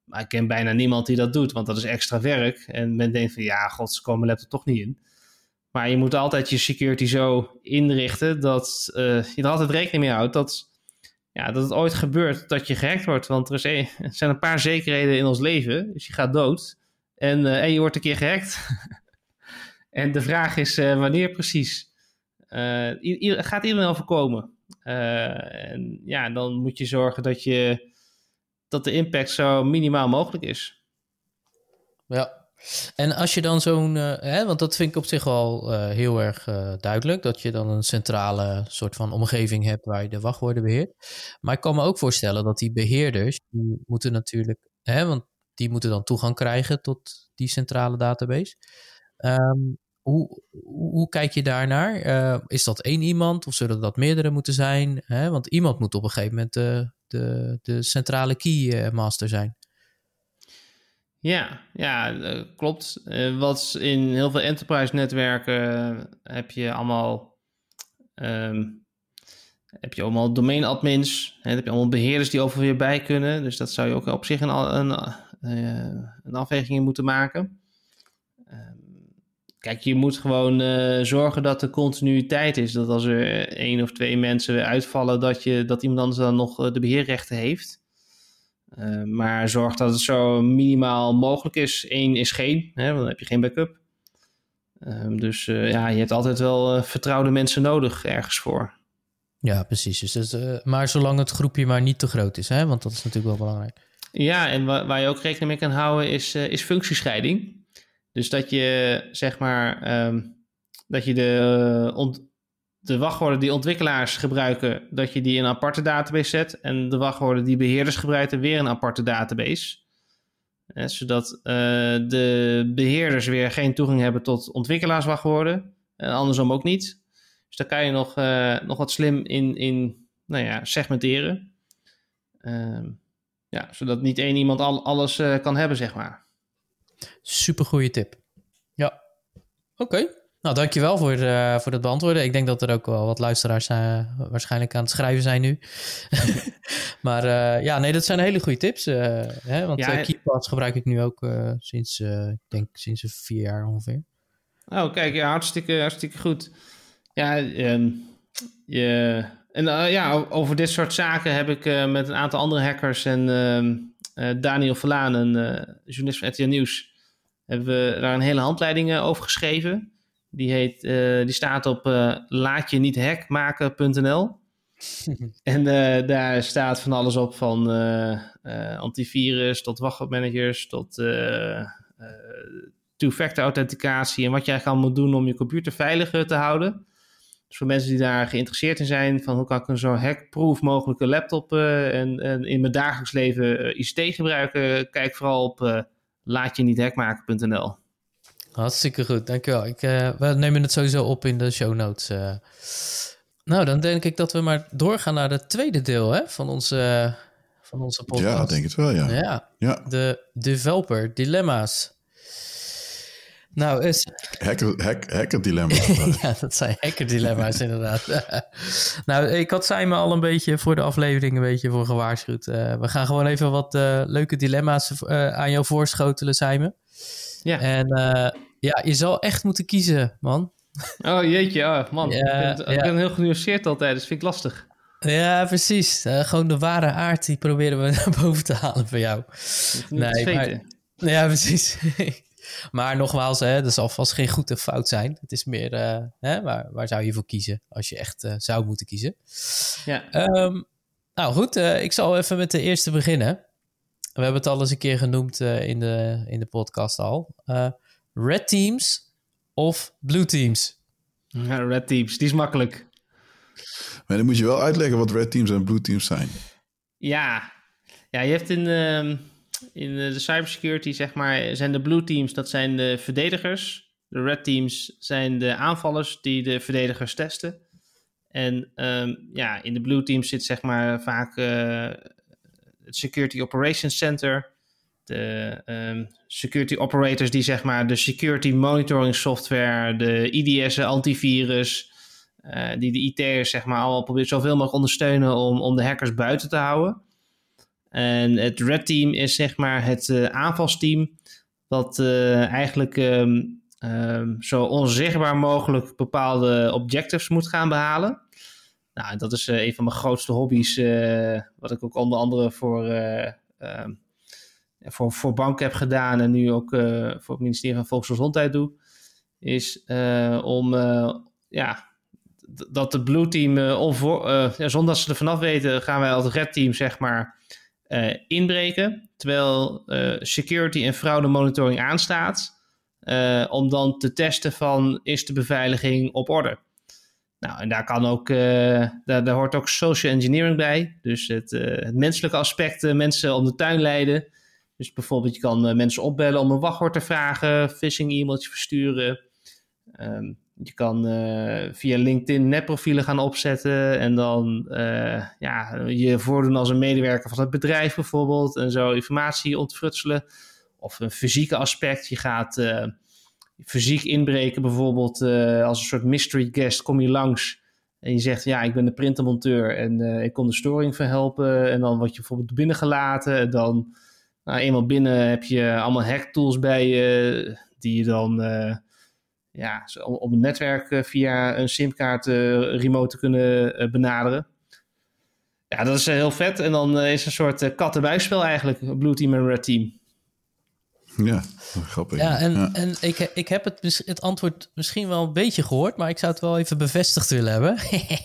Maar ik ken bijna niemand die dat doet, want dat is extra werk. En men denkt van ja, god, ze komen laptop toch niet in. Maar je moet altijd je security zo inrichten dat uh, je er altijd rekening mee houdt dat ja, dat het ooit gebeurt dat je gehackt wordt. Want er, er zijn een paar zekerheden in ons leven. Dus je gaat dood. En, uh, en je wordt een keer gehackt. en de vraag is uh, wanneer precies. Uh, gaat iedereen wel voorkomen? en ja, dan moet je zorgen dat, je, dat de impact zo minimaal mogelijk is. Ja, en als je dan zo'n, uh, want dat vind ik op zich wel uh, heel erg uh, duidelijk, dat je dan een centrale soort van omgeving hebt waar je de wachtwoorden beheert. Maar ik kan me ook voorstellen dat die beheerders, die moeten natuurlijk, hè, want die moeten dan toegang krijgen tot die centrale database. Um, hoe, hoe, kijk je daarnaar? is dat één iemand of zullen dat meerdere moeten zijn? Want iemand moet op een gegeven moment de, de, de centrale keymaster zijn. Ja, ja klopt. Uh, wat in heel veel enterprise netwerken heb je allemaal, um, heb je allemaal domain admins. Hè, heb je allemaal beheerders die overal weer bij kunnen. Dus dat zou je ook op zich een, een, een afweging in moeten maken. Ehm, kijk, je moet gewoon eh, zorgen dat er continuïteit is. Dat als er één of twee mensen weer uitvallen, dat, je, dat iemand anders dan nog eh, de beheerrechten heeft. Ehm, maar zorg dat het zo minimaal mogelijk is. Eén is geen, hè, want dan heb je geen backup. Ehm, dus eh, ja, je hebt altijd wel eh, vertrouwde mensen nodig ergens voor. Ja, precies. Dus, dat eh, maar zolang het groepje maar niet te groot is, hè? want dat is natuurlijk wel belangrijk. Ja, en wa- waar je ook rekening mee kan houden is, eh, is functiescheiding. Dus dat je zeg maar ehm, dat je de, eh, ont- de wachtwoorden die ontwikkelaars gebruiken, dat je die in een aparte database zet. En de wachtwoorden die beheerders gebruiken, weer een aparte database. Eh, zodat eh, de beheerders weer geen toegang hebben tot ontwikkelaarswachtwoorden. En andersom ook niet. Dus daar kan je nog, eh, nog wat slim in, in nou ja, segmenteren. Ehm, ja, zodat niet één iemand al, alles kan hebben, zeg maar. Super goede tip. Ja. Oké. Nou, dankjewel voor, eh voor het beantwoorden. Ik denk dat er ook wel wat luisteraars eh, waarschijnlijk aan het schrijven zijn nu. maar eh, ja, nee, dat zijn hele goede tips. hè? Want Ja, KeePass gebruik ik nu ook sinds, ik denk sinds vier jaar ongeveer. Oh, kijk, ja, hartstikke, hartstikke goed. Ja, ehm, je, en ja, over dit soort zaken heb ik met een aantal andere hackers en ehm, eh, Daniel Verlaan, een journalist van RTL Nieuws, hebben we daar een hele handleiding over geschreven. Die, heet, eh, die staat op eh laatje-niet-hackmaken.nl. En eh, daar staat van alles op, van antivirus tot wachtwoordmanagers tot two-factor authenticatie en wat je eigenlijk allemaal moet doen om je computer veiliger te houden. Dus voor mensen die daar geïnteresseerd in zijn, van hoe kan ik een zo hackproof mogelijke laptop en, en in mijn dagelijks leven ICT gebruiken, kijk vooral op eh laatje-niet-hackmaken.nl. Hartstikke goed, dankjewel. Ik, eh, we nemen het sowieso op in de show notes. eh. Nou, dan denk ik dat we maar doorgaan naar het tweede deel hè, van, onze, van onze podcast. Ja, denk het wel, ja. Ja, Ja, de developer dilemma's. Nou, is, hacker, hack, hacker dilemma. ja, dat zijn hacker-dilemma's inderdaad. nou, ik had Simon al een beetje voor de aflevering een beetje voor gewaarschuwd. Eh, we gaan gewoon even wat leuke dilemma's aan jou voorschotelen, Simon. Ja. En eh, ja, je zal echt moeten kiezen, man. Oh jeetje, oh, man. Ja, ik, ben, ik ja. ben heel genuanceerd altijd, dus vind ik lastig. Ja, precies. Eh, gewoon de ware aard, die proberen we naar boven te halen voor jou. Nee, maar-. Ja, precies. maar nogmaals, hè, er zal vast geen goed of fout zijn. Het is meer, eh, hè, waar, waar zou je voor kiezen als je echt zou moeten kiezen? Ja. Ehm, nou goed, ik zal even met de eerste beginnen. We hebben het al eens een keer genoemd eh, in, de, in de podcast al. Eh, red teams of blue teams? Ja, Red Teams, die is makkelijk. Maar dan moet je wel uitleggen wat red teams en blue teams zijn. Ja, ja je hebt in, ehm, in eh, de cybersecurity, zeg maar, zijn de blue teams, dat zijn de verdedigers. De red teams zijn de aanvallers die de verdedigers testen. En ehm, ja, in de blue teams zit zeg maar vaak eh, het Security Operations Center. De ehm, security operators die zeg maar de security monitoring software, de IDS, antivirus, eh, die de IT'ers zeg maar allemaal probeert zoveel mogelijk ondersteunen om, om de hackers buiten te houden. En het Red Team is zeg maar het eh, aanvalsteam dat eh, eigenlijk ehm, ehm, zo onzichtbaar mogelijk bepaalde objectives moet gaan behalen. Nou, dat is eh, een van mijn grootste hobby's, eh, wat ik ook onder andere voor, eh, ehm, voor, voor banken heb gedaan en nu ook voor het ministerie van Volksgezondheid doe. Is om ja, dat blue team ja, zonder dat ze er vanaf weten, gaan wij als red team zeg maar inbreken. Terwijl security en fraude monitoring aanstaat. om dan te testen van is de beveiliging op orde. Nou, en daar kan ook, eh, daar, hoort ook social engineering bij. Dus het, eh, het menselijke aspect, eh, mensen om de tuin leiden. Dus bijvoorbeeld, je kan mensen opbellen om een wachtwoord te vragen, phishing e-mailtje versturen. Ehm, je kan via LinkedIn netprofielen gaan opzetten en dan ja, je voordoen als een medewerker van het bedrijf bijvoorbeeld en zo informatie ontfrutselen. Of een fysieke aspect, je gaat fysiek inbreken bijvoorbeeld eh, als een soort mystery guest kom je langs en je zegt ja ik ben de printermonteur en eh, ik kom de storing verhelpen en dan word je bijvoorbeeld binnengelaten en dan Nou, eenmaal binnen heb je allemaal hacktools bij je, die je dan eh, ja, op het netwerk via een simkaart remote te kunnen benaderen. Ja, dat is heel vet. En dan is een soort kat-en-buisspel eigenlijk, Blue Team en Red Team. Ja, grappig. Ja, en, en ik, ik heb het, het antwoord misschien wel een beetje gehoord, maar ik zou het wel even bevestigd willen hebben.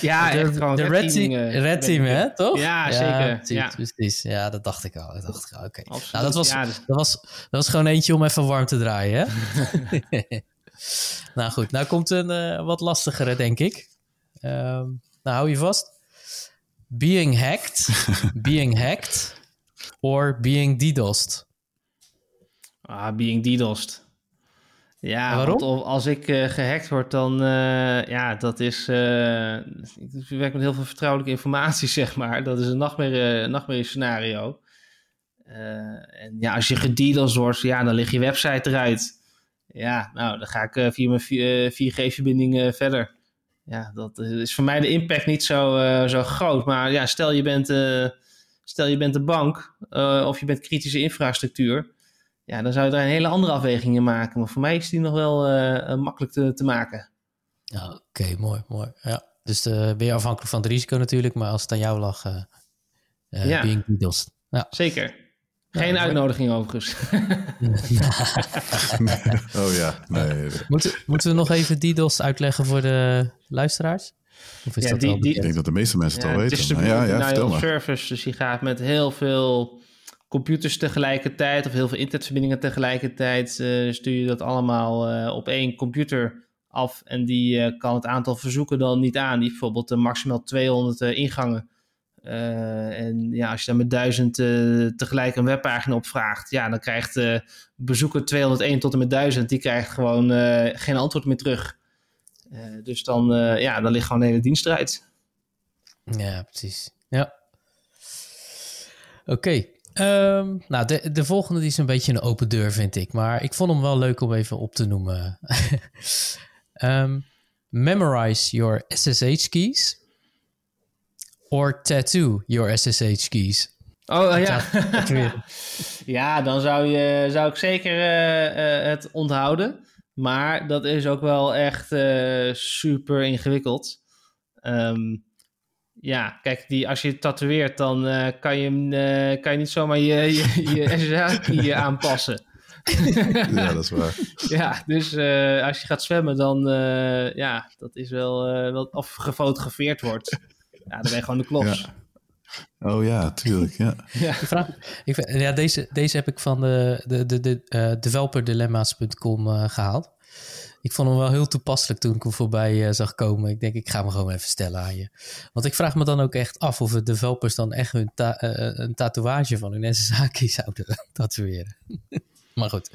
Ja, de, echt gewoon de Red Team, eh, Red Team hè, toch? Ja, zeker. precies, Ja. precies. Ja, dat dacht ik al. Dat dacht ik al. Oké. Nou, dat was, Ja, dus- dat, was, dat was gewoon eentje om even warm te draaien, hè? nou goed, nou komt een eh, wat lastigere, denk ik. Ehm, nou, hou je vast. Being hacked, being hacked, or being DDoSed. Ah, being DDoSed. Ja, waarom? als ik eh, gehackt word, dan... eh, ja, dat is... eh, ik werk met heel veel vertrouwelijke informatie, zeg maar. Dat is een nachtmerrie, nachtmerrie scenario. En ja, als je gedDDoSed wordt, ja, dan ligt je website eruit. Ja, nou, dan ga ik via mijn 4G-verbinding eh, verder. Ja, dat is voor mij de impact niet zo, zo groot. Maar ja, stel je bent, stel je bent de bank of je bent kritische infrastructuur. Ja, dan zou je daar een hele andere afweging in maken. Maar voor mij is die nog wel eh, eh, makkelijk te, te maken. Ja, Oké, mooi, mooi. Ja. Dus eh, ben je afhankelijk van het risico natuurlijk, maar als het aan jou lag, eh eh, Ja. being. Ja. Zeker. Geen uitnodiging overigens. Oh ja, nee. moeten, moeten we nog even DDoS uitleggen voor de luisteraars? Of is Ja, dat die- die- Ik denk dat de meeste mensen het al het weten. is Maar ja, ja, een service, dus je gaat met heel veel computers tegelijkertijd of heel veel internetverbindingen tegelijkertijd eh, stuur je dat allemaal eh, op één computer af en die eh, kan het aantal verzoeken dan niet aan. Die bijvoorbeeld maximaal 200 eh, ingangen. En ja, als je dan met duizend tegelijk een webpagina opvraagt, ja, dan krijgt bezoeker 201 tot en met 1000, die krijgt gewoon geen antwoord meer terug. Dus dan, ja, dan ligt gewoon de hele dienst eruit. Ja, precies. Ja. Oké. Ehm, nou, de, de volgende die is een beetje een open deur, vind ik. Maar ik vond hem wel leuk om even op te noemen. Ehm, memorize your SSH keys. Or tattoo your SSH keys. Oh ja. Ja, dan zou, je, zou ik zeker eh, eh, het onthouden. Maar dat is ook wel echt eh, super ingewikkeld. Ehm, ja, kijk, die, als je het tatoeëert, dan eh, kan, je, hem, eh, kan je niet zomaar je, je, je SSH-key aanpassen. Ja, dat is waar. Ja, dus eh, als je gaat zwemmen, dan uh, ja, dat is wel, uh, wel of gefotografeerd wordt. Ja, dan ben je gewoon de klos. Ja. Oh ja, tuurlijk, ja. ja. Ik vraag, ik, ja deze, deze heb ik van de, de, de, de uh, developerdilemma's.com uh, gehaald. Ik vond hem wel heel toepasselijk toen ik hem voorbij uh, zag komen. Ik denk, ik ga hem gewoon even stellen aan je. Want ik vraag me dan ook echt af of de developers dan echt hun ta een tatoeage van hun SSH-key zouden tatoeëren. maar goed.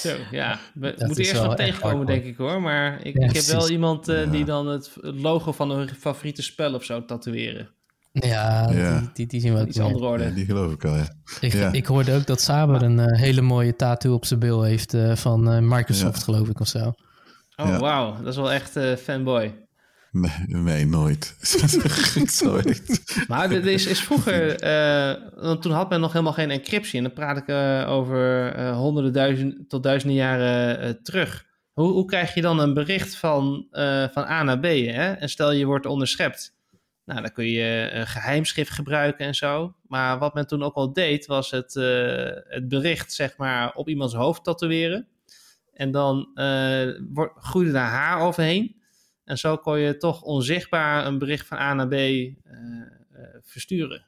Zo, ja. We moeten eerst wat tegenkomen, denk ik hoor. Maar ik, ja, ik heb wel iemand uh, ja. die dan het logo van hun favoriete spel of zo tatoeëren. Ja, ja. Die, die, die, zien we ook Iets andere orde. Ja, die geloof ik al, ja. Ik, ik hoorde ook dat Saber een uh, hele mooie tattoo op zijn bil heeft uh, van uh, Microsoft, geloof ik, of zo. Oh, wauw. Dat is wel echt uh, fanboy. Nee, nee, nooit. zo. Maar dit is, is vroeger, uh, want toen had men nog helemaal geen encryptie. En dan praat ik uh, over uh, honderden duizend tot duizenden jaren terug. Hoe, hoe, krijg je dan een bericht van, van A naar B? Hè? En stel je wordt onderschept. Nou, dan kun je een geheimschrift gebruiken en zo. Maar wat men toen ook al deed, was het, het bericht zeg maar op iemands hoofd tatoeëren. En dan groeide daar haar overheen. En zo kon je toch onzichtbaar een bericht van A naar B uh, uh, versturen.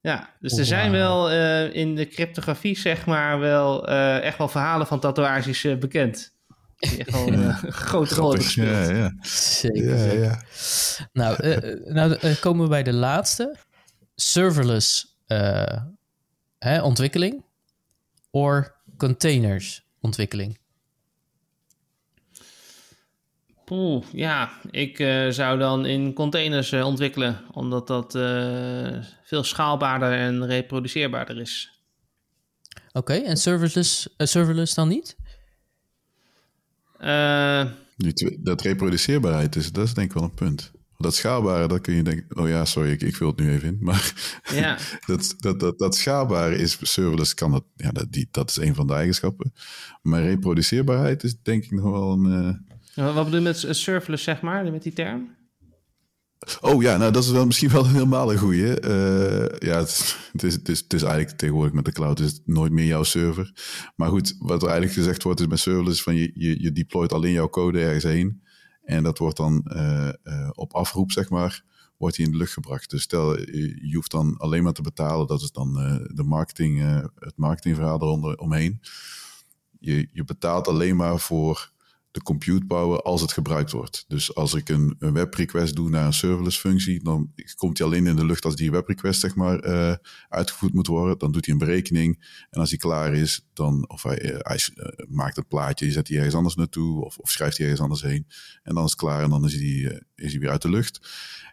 Ja, dus er zijn wel uh, in de cryptografie, zeg maar, wel echt wel verhalen van tatoeages bekend. Die echt wel een grote rol gespeeld. Ja, ja. Zeker. Ja, ja. Nou, nou komen we bij de laatste. Serverless hè, ontwikkeling. Or containers ontwikkeling. Poeh, ja, ik uh, zou dan in containers uh, ontwikkelen, omdat dat uh, veel schaalbaarder en reproduceerbaarder is. Oké, okay, en serverless, serverless dan niet? Dat reproduceerbaarheid is, dat is denk ik wel een punt. Dat schaalbare, dat kun je denken, oh ja, sorry, ik, ik vul het nu even in. Maar Ja. dat, dat, dat, dat schaalbare is, serverless kan dat, ja, dat, die, dat is een van de eigenschappen. Maar reproduceerbaarheid is denk ik nog wel een... eh, Wat wat bedoel je met s- serverless, zeg maar, met die term? Oh ja, nou dat is wel misschien wel helemaal een goeie. Eh, ja, het, is- het, is, het, is, het is eigenlijk tegenwoordig met de cloud is het nooit meer jouw server. Maar goed, wat er eigenlijk gezegd wordt is met serverless van je, je, je deployt alleen jouw code ergens heen. En dat wordt dan eh, eh, op afroep, zeg maar, wordt die in de lucht gebracht. Dus stel, je, hoeft dan alleen maar te betalen. Dat is dan eh, de marketing, het marketingverhaal eronder omheen. Je, je betaalt alleen maar voor de compute power als het gebruikt wordt. Dus als ik een, een web request doe naar een serverless functie, dan komt die alleen in de lucht als die web request zeg maar eh, uitgevoerd moet worden. Dan doet hij een berekening en als hij klaar is, dan of hij, eh, hij eh, maakt het plaatje, zet hij ergens anders naartoe of, of schrijft hij ergens anders heen en dan is het klaar en dan is hij, is hij weer uit de lucht.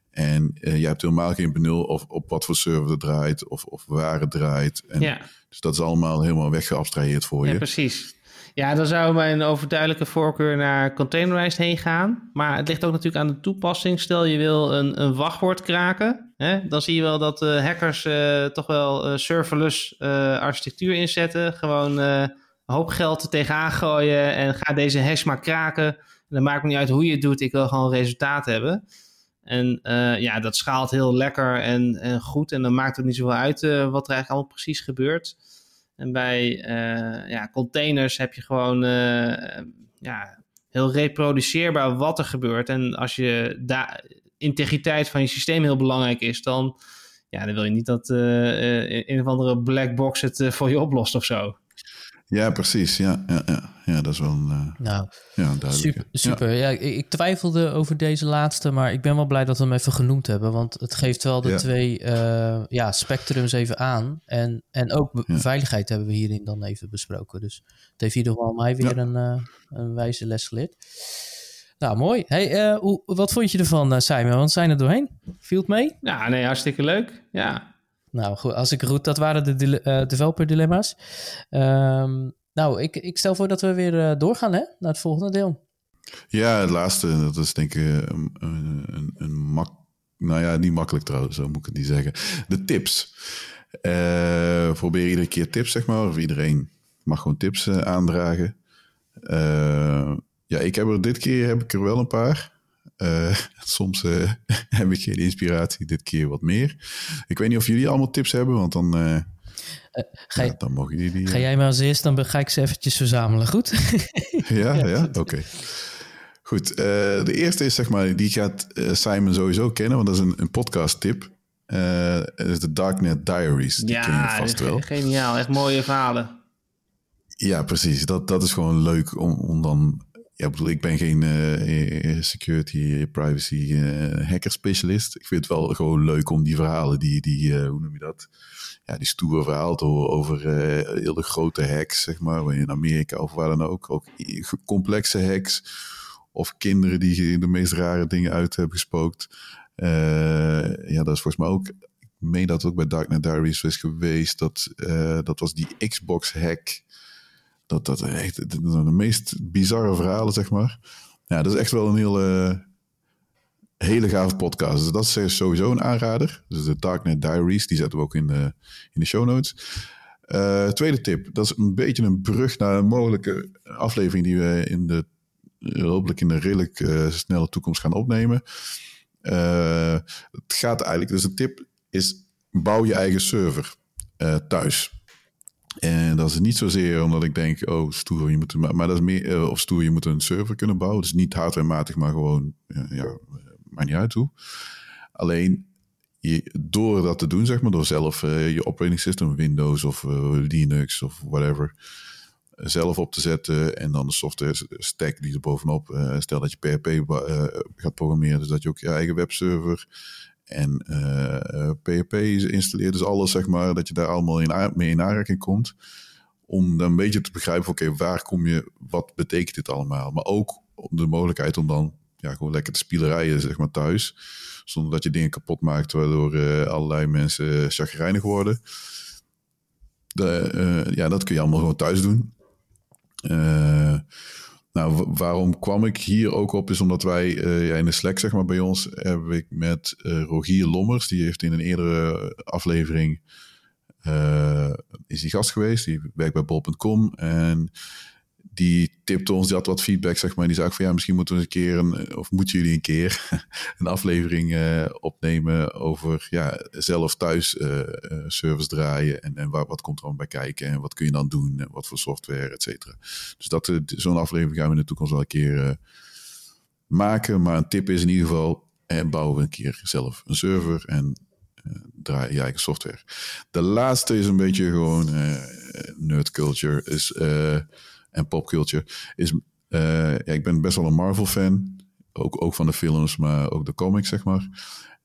En eh, je hebt helemaal geen benul of op wat voor server het draait of, of waar het draait. En Ja. Dus dat is allemaal helemaal weggeabstraheerd voor Ja, je. precies. Ja, dan zou mijn overduidelijke voorkeur naar containerized heen gaan. Maar het ligt ook natuurlijk aan de toepassing. Stel je wil een, een wachtwoord kraken. Hè? Dan zie je wel dat eh, hackers eh, toch wel eh, serverless architectuur inzetten. Gewoon een hoop geld er tegenaan gooien en ga deze hash maar kraken. Dan maakt me niet uit hoe je het doet. Ik wil gewoon resultaat hebben. En ja, dat schaalt heel lekker en, en goed. En dan maakt het niet zoveel uit wat er eigenlijk allemaal precies gebeurt. En bij eh, ja, containers heb je gewoon eh, ja, heel reproduceerbaar wat er gebeurt. En als je da- integriteit van je systeem heel belangrijk is, dan, ja, dan wil je niet dat eh, een of andere black box het voor je oplost of zo. Ja, precies. Ja, ja, ja. ja dat is wel een, eh, Nou, ja, een duidelijke. super. super. Ja. ik, ik twijfelde over deze laatste, maar ik ben wel blij dat we hem even genoemd hebben. Want het geeft wel de Ja. twee eh, ja, spectrums even aan. En, en ook veiligheid hebben we hierin dan even besproken. Dus het heeft in ieder geval mij weer Ja. een, eh, een wijze les geleerd. Nou, mooi. Hey, eh, hoe, wat vond je ervan, eh, Simon? Want we zijn er doorheen. Viel het mee? Ja, nee, hartstikke leuk. Ja, Nou goed, als ik goed, dat waren de dile- eh, developer dilemma's. Ehm, nou, ik, ik stel voor dat we weer eh, doorgaan hè, naar het volgende deel. Ja, het laatste, dat is denk ik eh, een, een, een, mak... Nou ja, niet makkelijk trouwens, zo moet ik het niet zeggen. De tips. Probeer iedere keer tips, zeg maar. Of iedereen mag gewoon tips aandragen. Ja, ik heb er dit keer heb ik er wel een paar. Eh, soms eh, heb ik geen inspiratie, dit keer wat meer. Ik weet niet of jullie allemaal tips hebben, want dan, eh, Ga, ja, dan mogen jullie... ga jij maar als eerst, dan ga ik ze eventjes verzamelen, goed? Ja, ja, oké. Goed, eh, de eerste is zeg maar, die gaat eh, Simon sowieso kennen, want dat is een, een podcast tip. Eh dat is de Darknet Diaries. Die ken je ja vast ge- wel. geniaal. Echt mooie verhalen. Ja, precies. Dat, dat is gewoon leuk om, om dan... Ja, ik bedoel, ik ben geen eh, security, privacy eh, hacker specialist. Ik vind het wel gewoon leuk om die verhalen, die, die eh, hoe noem je dat? Ja, die stoere verhaal te horen over eh, hele grote hacks, zeg maar, in Amerika of waar dan ook. Ook complexe hacks of kinderen die de meest rare dingen uit hebben gespookt. Eh, ja, dat is volgens mij ook... Ik meen dat ook bij Darknet Diaries is geweest. Dat, eh, dat was die Xbox hack dat, dat echt de, meest bizarre verhalen, zeg maar. Ja, dat is echt wel een hele, hele gave podcast. Dus dat is sowieso een aanrader. Dus de Darknet Diaries, die zetten we ook in de, in de show notes. Eh, tweede tip, dat is een beetje een brug naar een mogelijke aflevering die we in de, hopelijk in de redelijk eh, snelle toekomst gaan opnemen. Eh, het gaat eigenlijk, dus de tip is bouw je eigen server thuis. En dat is niet zozeer omdat ik denk, oh stoer, je moet, maar, dat is meer, eh, of stoer, je moet een server kunnen bouwen. Dus niet hardwarematig, maar gewoon, ja, maakt niet uit hoe. Alleen, je, door dat te doen, zeg maar, door zelf eh, je operating system, Windows of eh, Linux of whatever, zelf op te zetten en dan de software stack die er bovenop, stel dat je PHP gaat programmeren, dus dat je ook je eigen webserver en eh, eh, PHP installeert, dus alles zeg maar, dat je daar allemaal in mee in aanraking komt. Om dan een beetje te begrijpen, oké, waar kom je, wat betekent dit allemaal? Maar ook de mogelijkheid om dan ja, gewoon lekker te spielerijen, zeg maar, thuis. Zonder dat je dingen kapot maakt, waardoor eh, allerlei mensen chagrijnig worden. De, ja, dat kun je allemaal gewoon thuis doen. Eh, Nou, waarom kwam ik hier ook op, is omdat wij ja, in de Slack, zeg maar, bij ons heb ik met Rogier Lommers, die heeft in een eerdere aflevering, is die gast geweest, die werkt bij bol.com en die tipte ons, die had wat feedback, zeg maar. Die zei ook van ja, misschien moeten we een keer, of moeten jullie een keer een aflevering uh, opnemen over ja, zelf thuis uh, service draaien en, en wat komt er dan bij kijken en wat kun je dan doen en wat voor software, et cetera. Dus dat, zo'n aflevering gaan we in de toekomst wel een keer maken. Maar een tip is in ieder geval, en bouwen we een keer zelf een server en draai je eigen software. De laatste is een beetje gewoon nerd culture, is en popculture is. Uh, ja, ik ben best wel een Marvel-fan. Ook, ook van de films, maar ook de comics, zeg maar.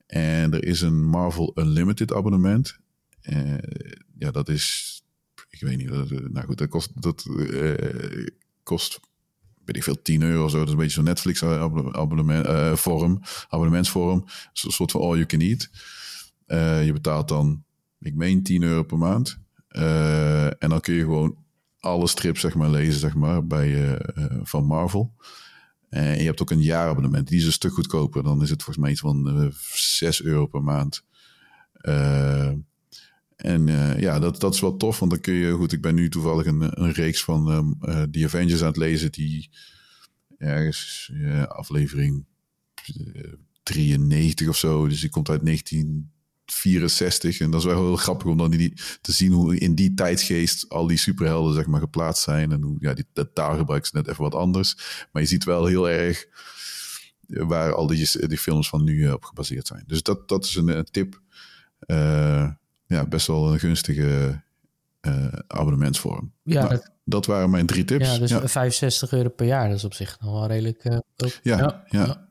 En er is een Marvel Unlimited abonnement. Uh, ja, dat is. Ik weet niet. Dat, nou goed, dat kost. Dat uh, kost. Weet ik veel, 10 euro of zo. Dat is een beetje zo'n Netflix abonnement, vorm, abonnementsvorm. Een soort van all you can eat. je betaalt dan, ik meen 10 euro per maand. en dan kun je gewoon alle strips zeg maar, lezen zeg maar, bij, uh, van Marvel. En je hebt ook een jaarabonnement. Die is een stuk goedkoper. Dan is het volgens mij iets van uh, 6 euro per maand. En ja, dat, dat is wel tof. Want dan kun je... Goed, ik ben nu toevallig een, een reeks van um, The Avengers aan het lezen. Die ergens aflevering 93 of zo. Dus die komt uit 19... 64. En dat is wel heel grappig om dan die, te zien hoe in die tijdsgeest al die superhelden zeg maar geplaatst zijn. En hoe, ja, die, de taalgebruik is net even wat anders. Maar je ziet wel heel erg waar al die, die films van nu eh, op gebaseerd zijn. Dus dat, dat is een, tip. Uh, ja, best wel een gunstige uh, abonnementsvorm. Ja, dat, dat, waren mijn drie tips. Ja, dus 65 euro per jaar, dat is op zich nog wel redelijk. Uh, ja, ja, ja.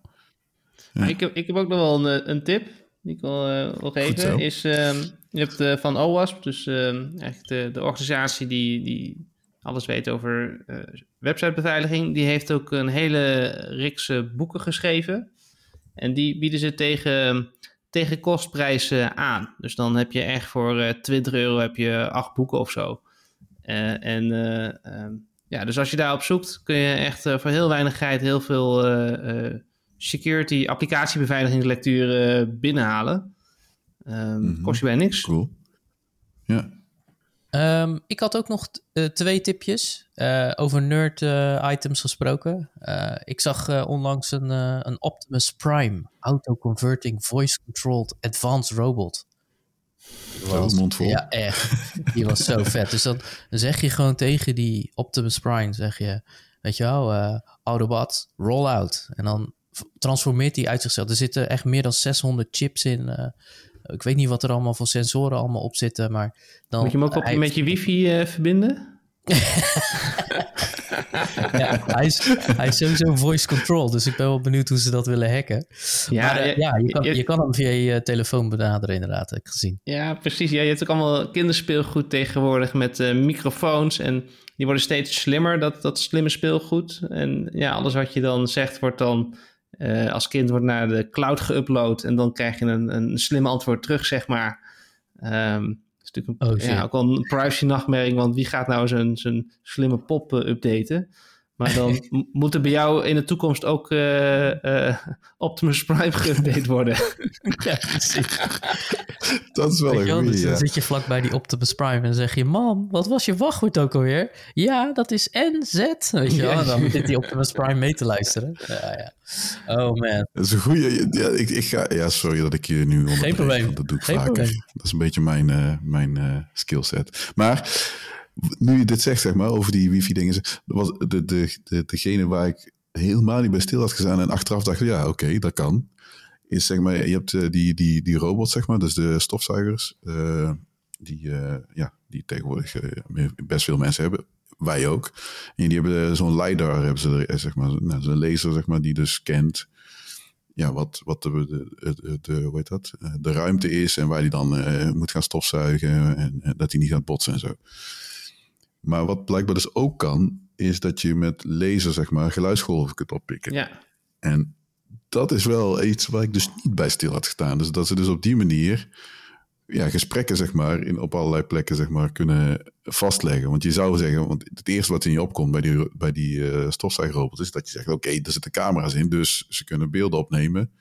ja. Ik, heb, ik heb ook nog wel een, een tip die ik wil, uh, wil geven, is uh, je hebt uh, van OWASP, dus ehm, eigenlijk de, de organisatie die, die alles weet over eh, websitebeveiliging, die heeft ook een hele reeks boeken geschreven. En die bieden ze tegen, tegen kostprijs aan. Dus dan heb je echt voor 20 euro heb je acht boeken of zo. en ehm, ja, dus als je daarop zoekt, kun je echt voor heel weinig geld heel veel security applicatiebeveiligingslectuur binnenhalen. Um, Kost je bij niks. Cool. Ja. Um, ik had ook nog uh, twee tipjes uh, over nerd uh, items gesproken. ik zag onlangs een, een Optimus Prime auto-converting voice-controlled advanced robot. Was, mond vol. Ja, echt. Die was zo vet. Dus dan, dan zeg je gewoon tegen die Optimus Prime, zeg je, weet je wel, Autobot, roll out. En dan transformeert hij uit zichzelf. Er zitten echt meer dan 600 chips in. Uh, ik weet niet wat er allemaal voor sensoren allemaal op zitten, maar dan... Moet je hem ook op, met je wifi uh, verbinden? ja, hij is, hij is sowieso voice control, dus ik ben wel benieuwd hoe ze dat willen hacken. Ja, maar, uh, ja, je, kan, je, je, kan hem via je telefoon benaderen, inderdaad, heb ik gezien. Ja, precies. Ja, je hebt ook allemaal kinderspeelgoed tegenwoordig met uh, microfoons en die worden steeds slimmer, dat, dat slimme speelgoed. En ja, alles wat je dan zegt wordt dan uh, als kind wordt naar de cloud geüpload en dan krijg je een, een slim antwoord terug, zeg maar. Um, is natuurlijk een, oh, ja, ook wel een privacy nachtmerrie, want wie gaat nou zijn, zijn slimme pop uh, updaten? Maar dan moet er bij jou in de toekomst ook uh, uh, Optimus Prime geüpdate worden. ja, precies. Dat is wel een goeie, dus Dan zit je vlak bij die Optimus Prime en zeg je... Mam, wat was je wachtwoord ook alweer? Ja, dat is NZ. Weet je wel? Dan zit die Optimus Prime mee te luisteren. Ja, ja. Oh man. Dat is een goede. Ja, ik, ik ga, ja, sorry dat ik je nu onderbreek. Geen probleem. Dat doe ik Geen vaker. Probleem. Dat is een beetje mijn, uh, mijn uh, skillset. Maar nu je dit zegt, zeg maar, over die wifi-dingen. was de, de, de, degene waar ik helemaal niet bij stil had gestaan en achteraf dacht, ja, oké, dat kan. Is zeg maar, je hebt uh, die, die, die robots, zeg maar, dus de stofzuigers, die, ja, die tegenwoordig best veel mensen hebben wij ook. En die hebben zo'n LiDAR, hebben ze er, zeg maar, nou, zo'n laser, zeg maar, die dus scant ja, wat, wat de, de, de, hoe heet dat? Eh, de ruimte is en waar die dan moet gaan stofzuigen en, en dat hij niet gaat botsen en zo. Maar wat blijkbaar dus ook kan, is dat je met laser, zeg maar, geluidsgolven kunt oppikken. Ja. En dat is wel iets waar ik dus niet bij stil had gestaan. Dus dat ze dus op die manier ja, gesprekken zeg maar, in, op allerlei plekken zeg maar, kunnen vastleggen. Want je zou zeggen, want het eerste wat in je opkomt bij die, bij die uh, stofzuigerrobot is dat je zegt, oké, okay, er zitten camera's in, dus ze kunnen beelden opnemen.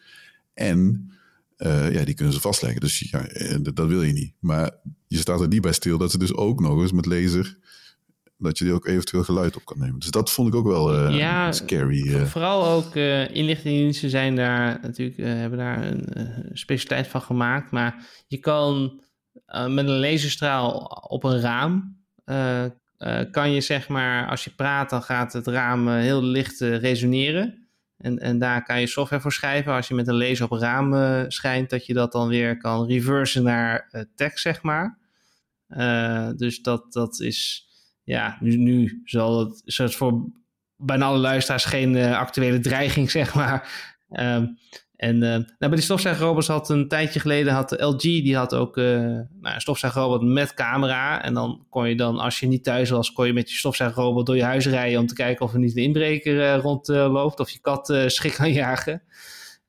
En uh, ja, die kunnen ze vastleggen. Dus ja, dat wil je niet. Maar je staat er niet bij stil dat ze dus ook nog eens met laser dat je die ook eventueel geluid op kan nemen. Dus dat vond ik ook wel uh, ja, scary. Uh. Vooral ook uh, inlichtingendiensten zijn daar natuurlijk, hebben daar een specialiteit van gemaakt. Maar je kan met een laserstraal op een raam, kan je zeg maar, als je praat, dan gaat het raam heel licht resoneren. En, en daar kan je software voor schrijven. Als je met een laser op een raam schijnt, dat je dat dan weer kan reversen naar tekst, zeg maar. dus dat, dat is ja, nu, nu zal het, voor bijna alle luisteraars geen uh, actuele dreiging, zeg maar. Um, en uh, nou, bij die stofzuigerrobots had een tijdje geleden had de LG, die had ook uh, nou, een met camera. En dan kon je dan, als je niet thuis was, kon je met je stofzuigerrobot door je huis rijden om te kijken of er niet een inbreker rondloopt of je kat schrik kan jagen.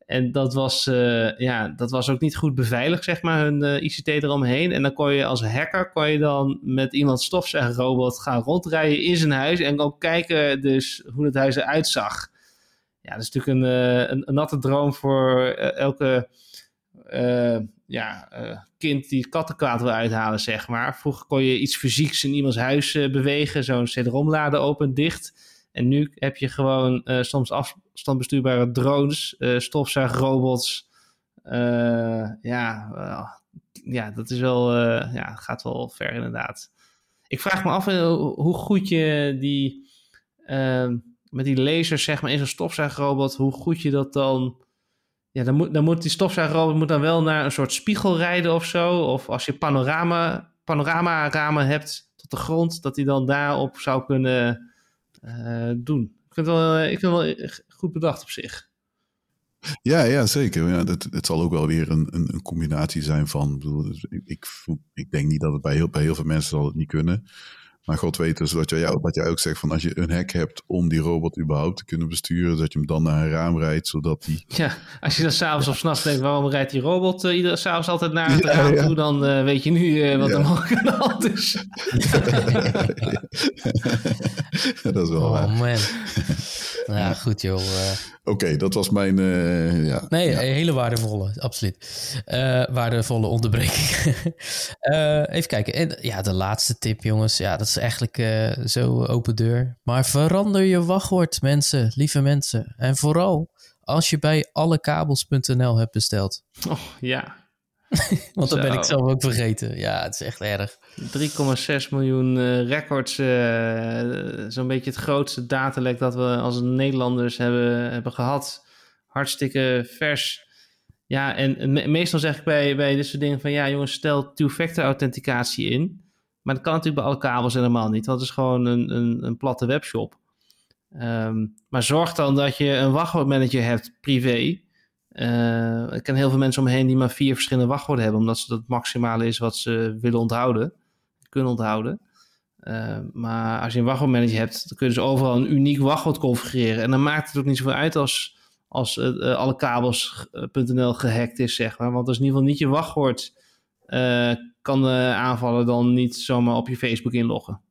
En dat was, uh, ja, dat was ook niet goed beveiligd, zeg maar, hun uh, ICT eromheen. En dan kon je als hacker kon je dan met iemand stofzuigerrobot gaan rondrijden in zijn huis. En ook kijken dus hoe het huis eruit zag. Ja, dat is natuurlijk een, uh, een, natte droom voor elke ja, kind die kattenkwaad wil uithalen, zeg maar. Vroeger kon je iets fysieks in iemands huis bewegen. Zo'n CD-ROM-lader open, dicht. En nu heb je gewoon uh, soms afstandbestuurbare drones, uh, stofzuigrobots. Uh, ja, ja, dat is wel, ja, gaat wel ver inderdaad. Ik vraag me af hoe goed je die, ehm, met die lasers zeg maar in zo'n stofzuigrobot, hoe goed je dat dan... Ja, dan moet, dan moet die stofzuigrobot moet dan wel naar een soort spiegel rijden of zo. Of als je panorama, panorama ramen hebt tot de grond, dat hij dan daarop zou kunnen doen. Ik vind, het wel, eh, ik vind wel goed bedacht op zich. Ja, ja zeker. Ja, het, het zal ook wel weer een, een, een combinatie zijn van. Dus ik, ik, ik, denk niet dat het bij heel, bij heel veel mensen zal het niet kunnen. Maar God weet dus wat jij, wat jij ook zegt, van als je een hack hebt om die robot überhaupt te kunnen besturen, dat je hem dan naar een raam rijdt, zodat die... Ja, als je dan s'avonds of s'nachts denkt, waarom rijdt die robot uh, iedere s'avonds altijd naar het raam toe, dan uh, weet je nu uh, wat er mogelijk aan de hand is. dat is wel oh, waar. man. Ja, goed joh. Oké, dat was mijn... ja, nee, hele waardevolle, absoluut. waardevolle onderbreking. even kijken. En, ja, de laatste tip jongens. Ja, dat is eigenlijk uh, zo open deur. Maar verander je wachtwoord, mensen, lieve mensen. En vooral als je bij allekabels.nl hebt besteld. Oh, ja. Want dat ben ik zelf ook vergeten. Ja, het is echt erg. 3,6 miljoen uh, records. Uh, Zo'n beetje het grootste datalek dat we als Nederlanders hebben, hebben gehad. Hartstikke vers. Ja, en meestal zeg ik bij, bij dit soort dingen van... ja, jongens, stel two-factor authenticatie in... Maar dat kan natuurlijk bij alle kabels helemaal niet. Dat is gewoon een, een, een platte webshop. Ehm, maar zorg dan dat je een wachtwoordmanager hebt, privé. Ik ken heel veel mensen omheen die maar vier verschillende wachtwoorden hebben, omdat ze dat maximale is wat ze willen onthouden, kunnen onthouden. Uh, maar als je een wachtwoordmanager hebt, dan kunnen ze overal een uniek wachtwoord configureren. En dan maakt het ook niet zoveel uit als, als uh, alle kabels.nl gehackt is, zeg maar. Want dat is in ieder geval niet je wachtwoord kan de aanvaller dan niet zomaar op je Facebook inloggen.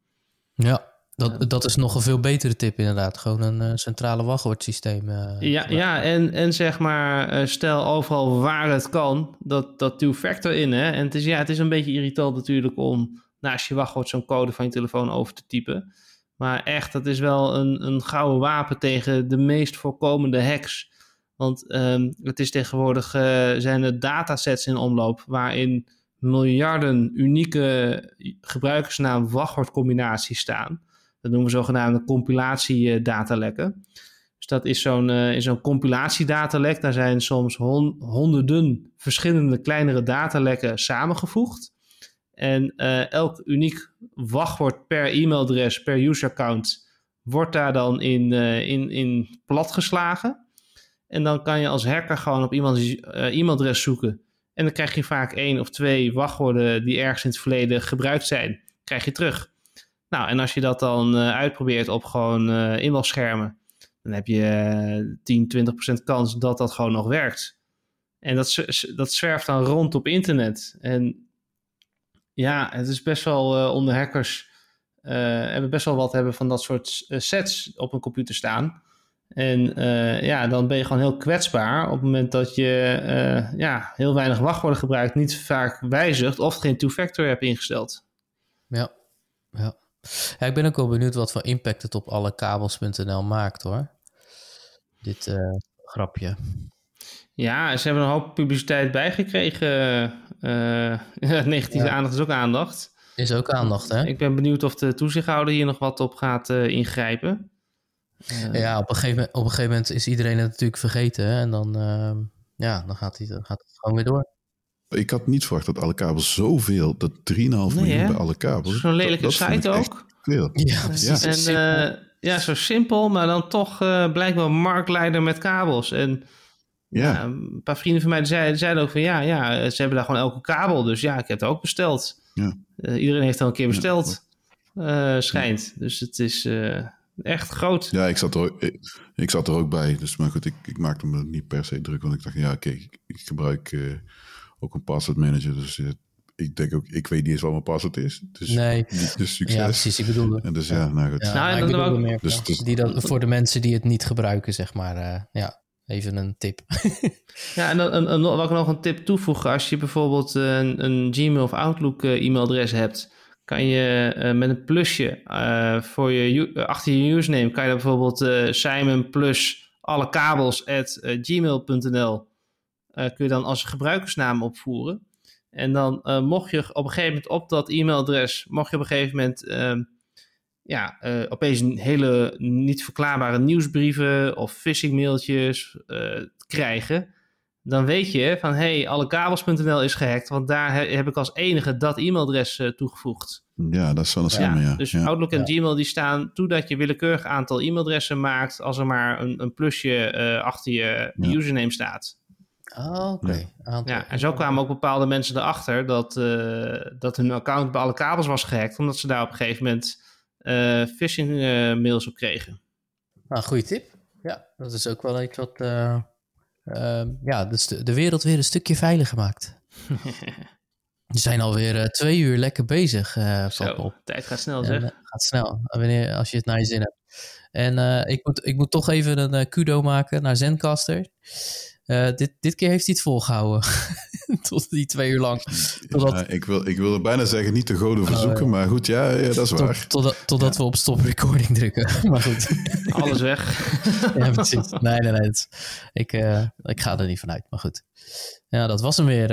Ja, dat, dat is nog een veel betere tip inderdaad. Gewoon een uh, centrale wachtwoordsysteem. Uh, ja, ja en, en zeg maar, uh, stel overal waar het kan, dat, dat two-factor in. Hè? En het is, ja, het is een beetje irritant natuurlijk om naast je wachtwoord zo'n code van je telefoon over te typen. Maar echt, dat is wel een, een gouden wapen tegen de meest voorkomende hacks. Want um, het is tegenwoordig, zijn er datasets in omloop waarin miljarden unieke gebruikersnaam wachtwoordcombinaties staan. Dat noemen we zogenaamde compilatiedatalekken. Dus dat is zo'n uh, zo'n compilatiedatalek. Daar zijn soms honderden verschillende kleinere datalekken samengevoegd. En uh, elk uniek wachtwoord per e-mailadres, per user-account, wordt daar dan in, uh, in, in platgeslagen. En dan kan je als hacker gewoon op iemands e-mailadres zoeken en dan krijg je vaak één of twee wachtwoorden die ergens in het verleden gebruikt zijn, krijg je terug. Nou, en als je dat dan uh, uitprobeert op gewoon uh, inlogschermen, dan heb je uh, 10, 20% kans dat dat gewoon nog werkt. En dat, dat zwerft dan rond op internet. En Ja, het is best wel onder hackers. Hebben best wel wat hebben van dat soort sets op een computer staan. En ja, dan ben je gewoon heel kwetsbaar op het moment dat je ja, heel weinig wachtwoorden gebruikt, niet vaak wijzigt of geen two-factor hebt ingesteld. Ja, ja. ja. ik ben ook wel benieuwd wat voor impact het op alle kabels.nl maakt hoor. Dit grapje. Ja, ze hebben een hoop publiciteit bijgekregen. Negatieve aandacht is ook aandacht. Is ook aandacht, hè? Ik ben benieuwd of de toezichthouder hier nog wat op gaat ingrijpen. Uh, ja, op een, gegeven moment, op een gegeven moment is iedereen het natuurlijk vergeten. Hè? En dan, ehm, ja, dan gaat, hij, dan gaat het gewoon weer door. Ik had niet verwacht dat alle kabels zoveel, dat 3,5 nee, miljoen bij alle kabels. Zo'n lelijke dat, dat site ook. Veel. Ja, precies. Ja. En, ja, zo simpel, maar dan toch blijkbaar marktleider met kabels. En ja. een paar vrienden van mij zeiden, zeiden ook van ja, ja, ze hebben daar gewoon elke kabel. Dus ja, ik heb het ook besteld. Ja. Uh, iedereen heeft al een keer besteld, ja. uh, schijnt. Dus het is uh, echt groot. Ja, ik zat, er, ik, ik, zat er ook bij. Dus maar goed, ik, ik maakte me niet per se druk. Want ik dacht, ja, oké, ik, ik, gebruik ook een password manager. Dus ik denk ook, ik weet niet eens wat mijn password is. Dus nee. Dus succes. Ja, precies, ik bedoelde. En dus ja, nou goed. Ja, nou, en dan ook, meer, dus, dus, die dan, voor de mensen die het niet gebruiken, zeg maar. ja. Even een tip. ja, en dan, en, en, wat ik nog een tip toevoegen. Als je bijvoorbeeld een, een Gmail of Outlook uh, e-mailadres hebt, kan je uh, met een plusje uh, voor je, achter je username, kan je bijvoorbeeld Simon plus alle kabels at gmail.nl kun je dan als gebruikersnaam opvoeren. En dan mocht je op een gegeven moment op dat e-mailadres, mocht je op een gegeven moment ehm, ja, opeens een hele niet verklaarbare nieuwsbrieven of phishing mailtjes krijgen, dan weet je van hé, hey, allekabels.nl is gehackt, want daar heb ik als enige dat e-mailadres uh, toegevoegd. Ja, dat is wel een slimme, ja. Dus ja. Outlook en Gmail die staan toe dat je willekeurig aantal e-mailadressen maakt als er maar een, een plusje achter je username staat. Oh, oké. Okay. Ja, en zo kwamen ook bepaalde mensen erachter dat, dat hun account bij alle kabels was gehackt, omdat ze daar op een gegeven moment uh, phishing uh, mails op kregen. Nou, goede tip. Ja, dat is ook wel iets wat uh, ja, dus de, de, wereld weer een stukje veiliger maakt. We zijn alweer twee uur lekker bezig. Zo, op. tijd gaat snel zeg. En, gaat snel, wanneer, als je het naar je zin hebt. En ik, moet, ik moet toch even een kudo maken naar Zencaster. Uh, dit, dit keer heeft hij het volgehouden. Tot die twee uur lang. Totdat... Ja, ik, wil, ik wilde bijna zeggen niet de goden verzoeken, uh, maar goed, ja, ja, dat is tot, waar. Totdat, totdat ja. we op stop recording drukken. maar goed. Alles weg. ja, precies. Nee, nee, nee. ik, uh, ik ga er niet vanuit, maar goed. Ja, dat was hem weer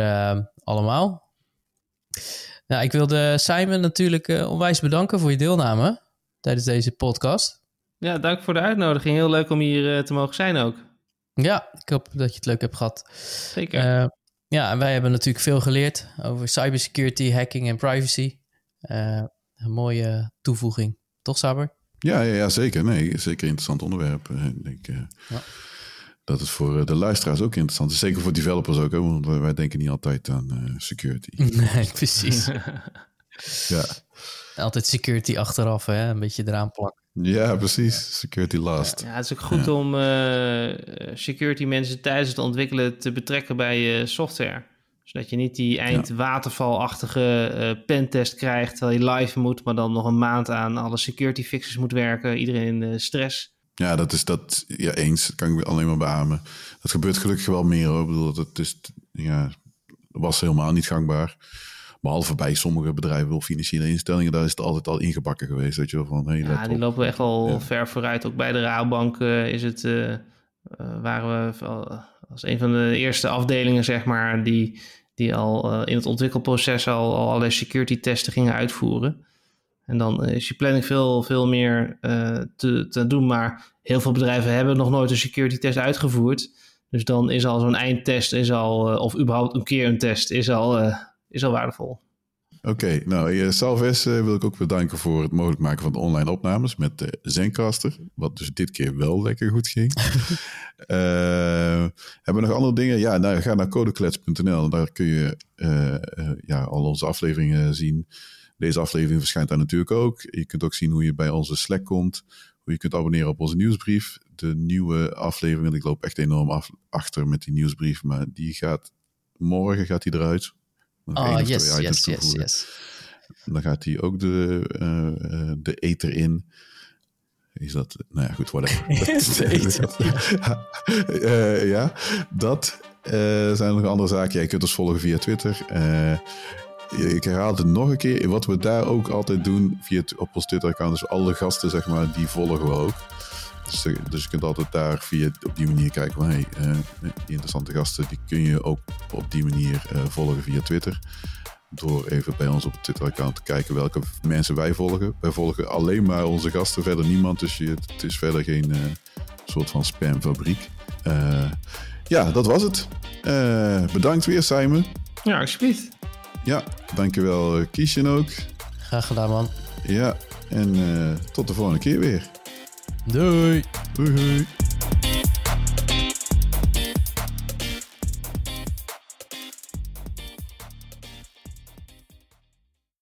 allemaal. Nou, ik wilde Simon natuurlijk onwijs bedanken voor je deelname tijdens deze podcast. Ja, dank voor de uitnodiging. Heel leuk om hier te mogen zijn ook. Ja, ik hoop dat je het leuk hebt gehad. Zeker. Ja, en wij hebben natuurlijk veel geleerd over cybersecurity, hacking en privacy. Uh, een mooie toevoeging, toch Saber? Ja, ja, ja, zeker. Nee, zeker een interessant onderwerp. Eh, ik denk ja. dat het voor de luisteraars ook interessant is. Zeker voor developers ook, hè, want wij denken niet altijd aan security. Nee, precies. ja. Altijd security achteraf, hè? een beetje eraan plakken. Ja, precies. Security last. Ja, het is ook goed om uh, security mensen tijdens het ontwikkelen te betrekken bij je software. Zodat je niet die eindwatervalachtige uh, pentest krijgt terwijl je live moet, maar dan nog een maand aan alle security fixes moet werken. Iedereen in stress. Ja, dat is dat. Ja, eens. Dat kan ik alleen maar beamen. Dat gebeurt gelukkig wel meer hoor. Ik bedoel, dat is, ja, dat was helemaal niet gangbaar. Behalve bij sommige bedrijven of financiële instellingen, daar is het altijd al ingebakken geweest. Weet je wel, van, hey, ja, die lopen echt al ver vooruit. Ook bij de Rabobank uh, is het, uh, uh, waren we als een van de eerste afdelingen, zeg maar, die, die al in het ontwikkelproces al, al allerlei security testen gingen uitvoeren. En dan is je planning veel, veel meer te, te doen. Maar heel veel bedrijven hebben nog nooit een security test uitgevoerd. Dus dan is al zo'n eindtest, is al, of überhaupt een keer een test, is al is al waardevol. Oké, okay, nou, Salves uh, wil ik ook bedanken voor het mogelijk maken van de online opnames met de Zencaster. Wat dus dit keer wel lekker goed ging. uh, hebben we nog andere dingen? Ja, nou, ga naar codeklets.nl. Daar kun je uh, ja, al onze afleveringen zien. Deze aflevering verschijnt daar natuurlijk ook. Je kunt ook zien hoe je bij onze Slack komt. Hoe je kunt abonneren op onze nieuwsbrief. De nieuwe aflevering, ik loop echt enorm af, achter met die nieuwsbrief. Maar die gaat morgen gaat die eruit. Oh, yes, yes, yes, yes. Dan gaat hij ook de, uh, de ether in. Is dat, nou ja, goed, whatever. uh, ja, dat zijn nog andere zaken. Jij kunt ons volgen via Twitter. ik herhaal het nog een keer. Wat we daar ook altijd doen via, op ons Twitter-account, dus alle gasten, zeg maar, die volgen we ook. Dus, dus, je kunt altijd daar via op die manier kijken. Van, hey, uh, die interessante gasten, die kun je ook op die manier uh, volgen via Twitter. Door even bij ons op het Twitter-account te kijken welke mensen wij volgen. Wij volgen alleen maar onze gasten, verder niemand. Dus je, het is verder geen uh, soort van spamfabriek. ja, dat was het. bedankt weer, Simon. Ja, alsjeblieft. Ja, dankjewel, Kiesjen ook. Graag gedaan, man. Ja, en tot de volgende keer weer. Doei. Doei.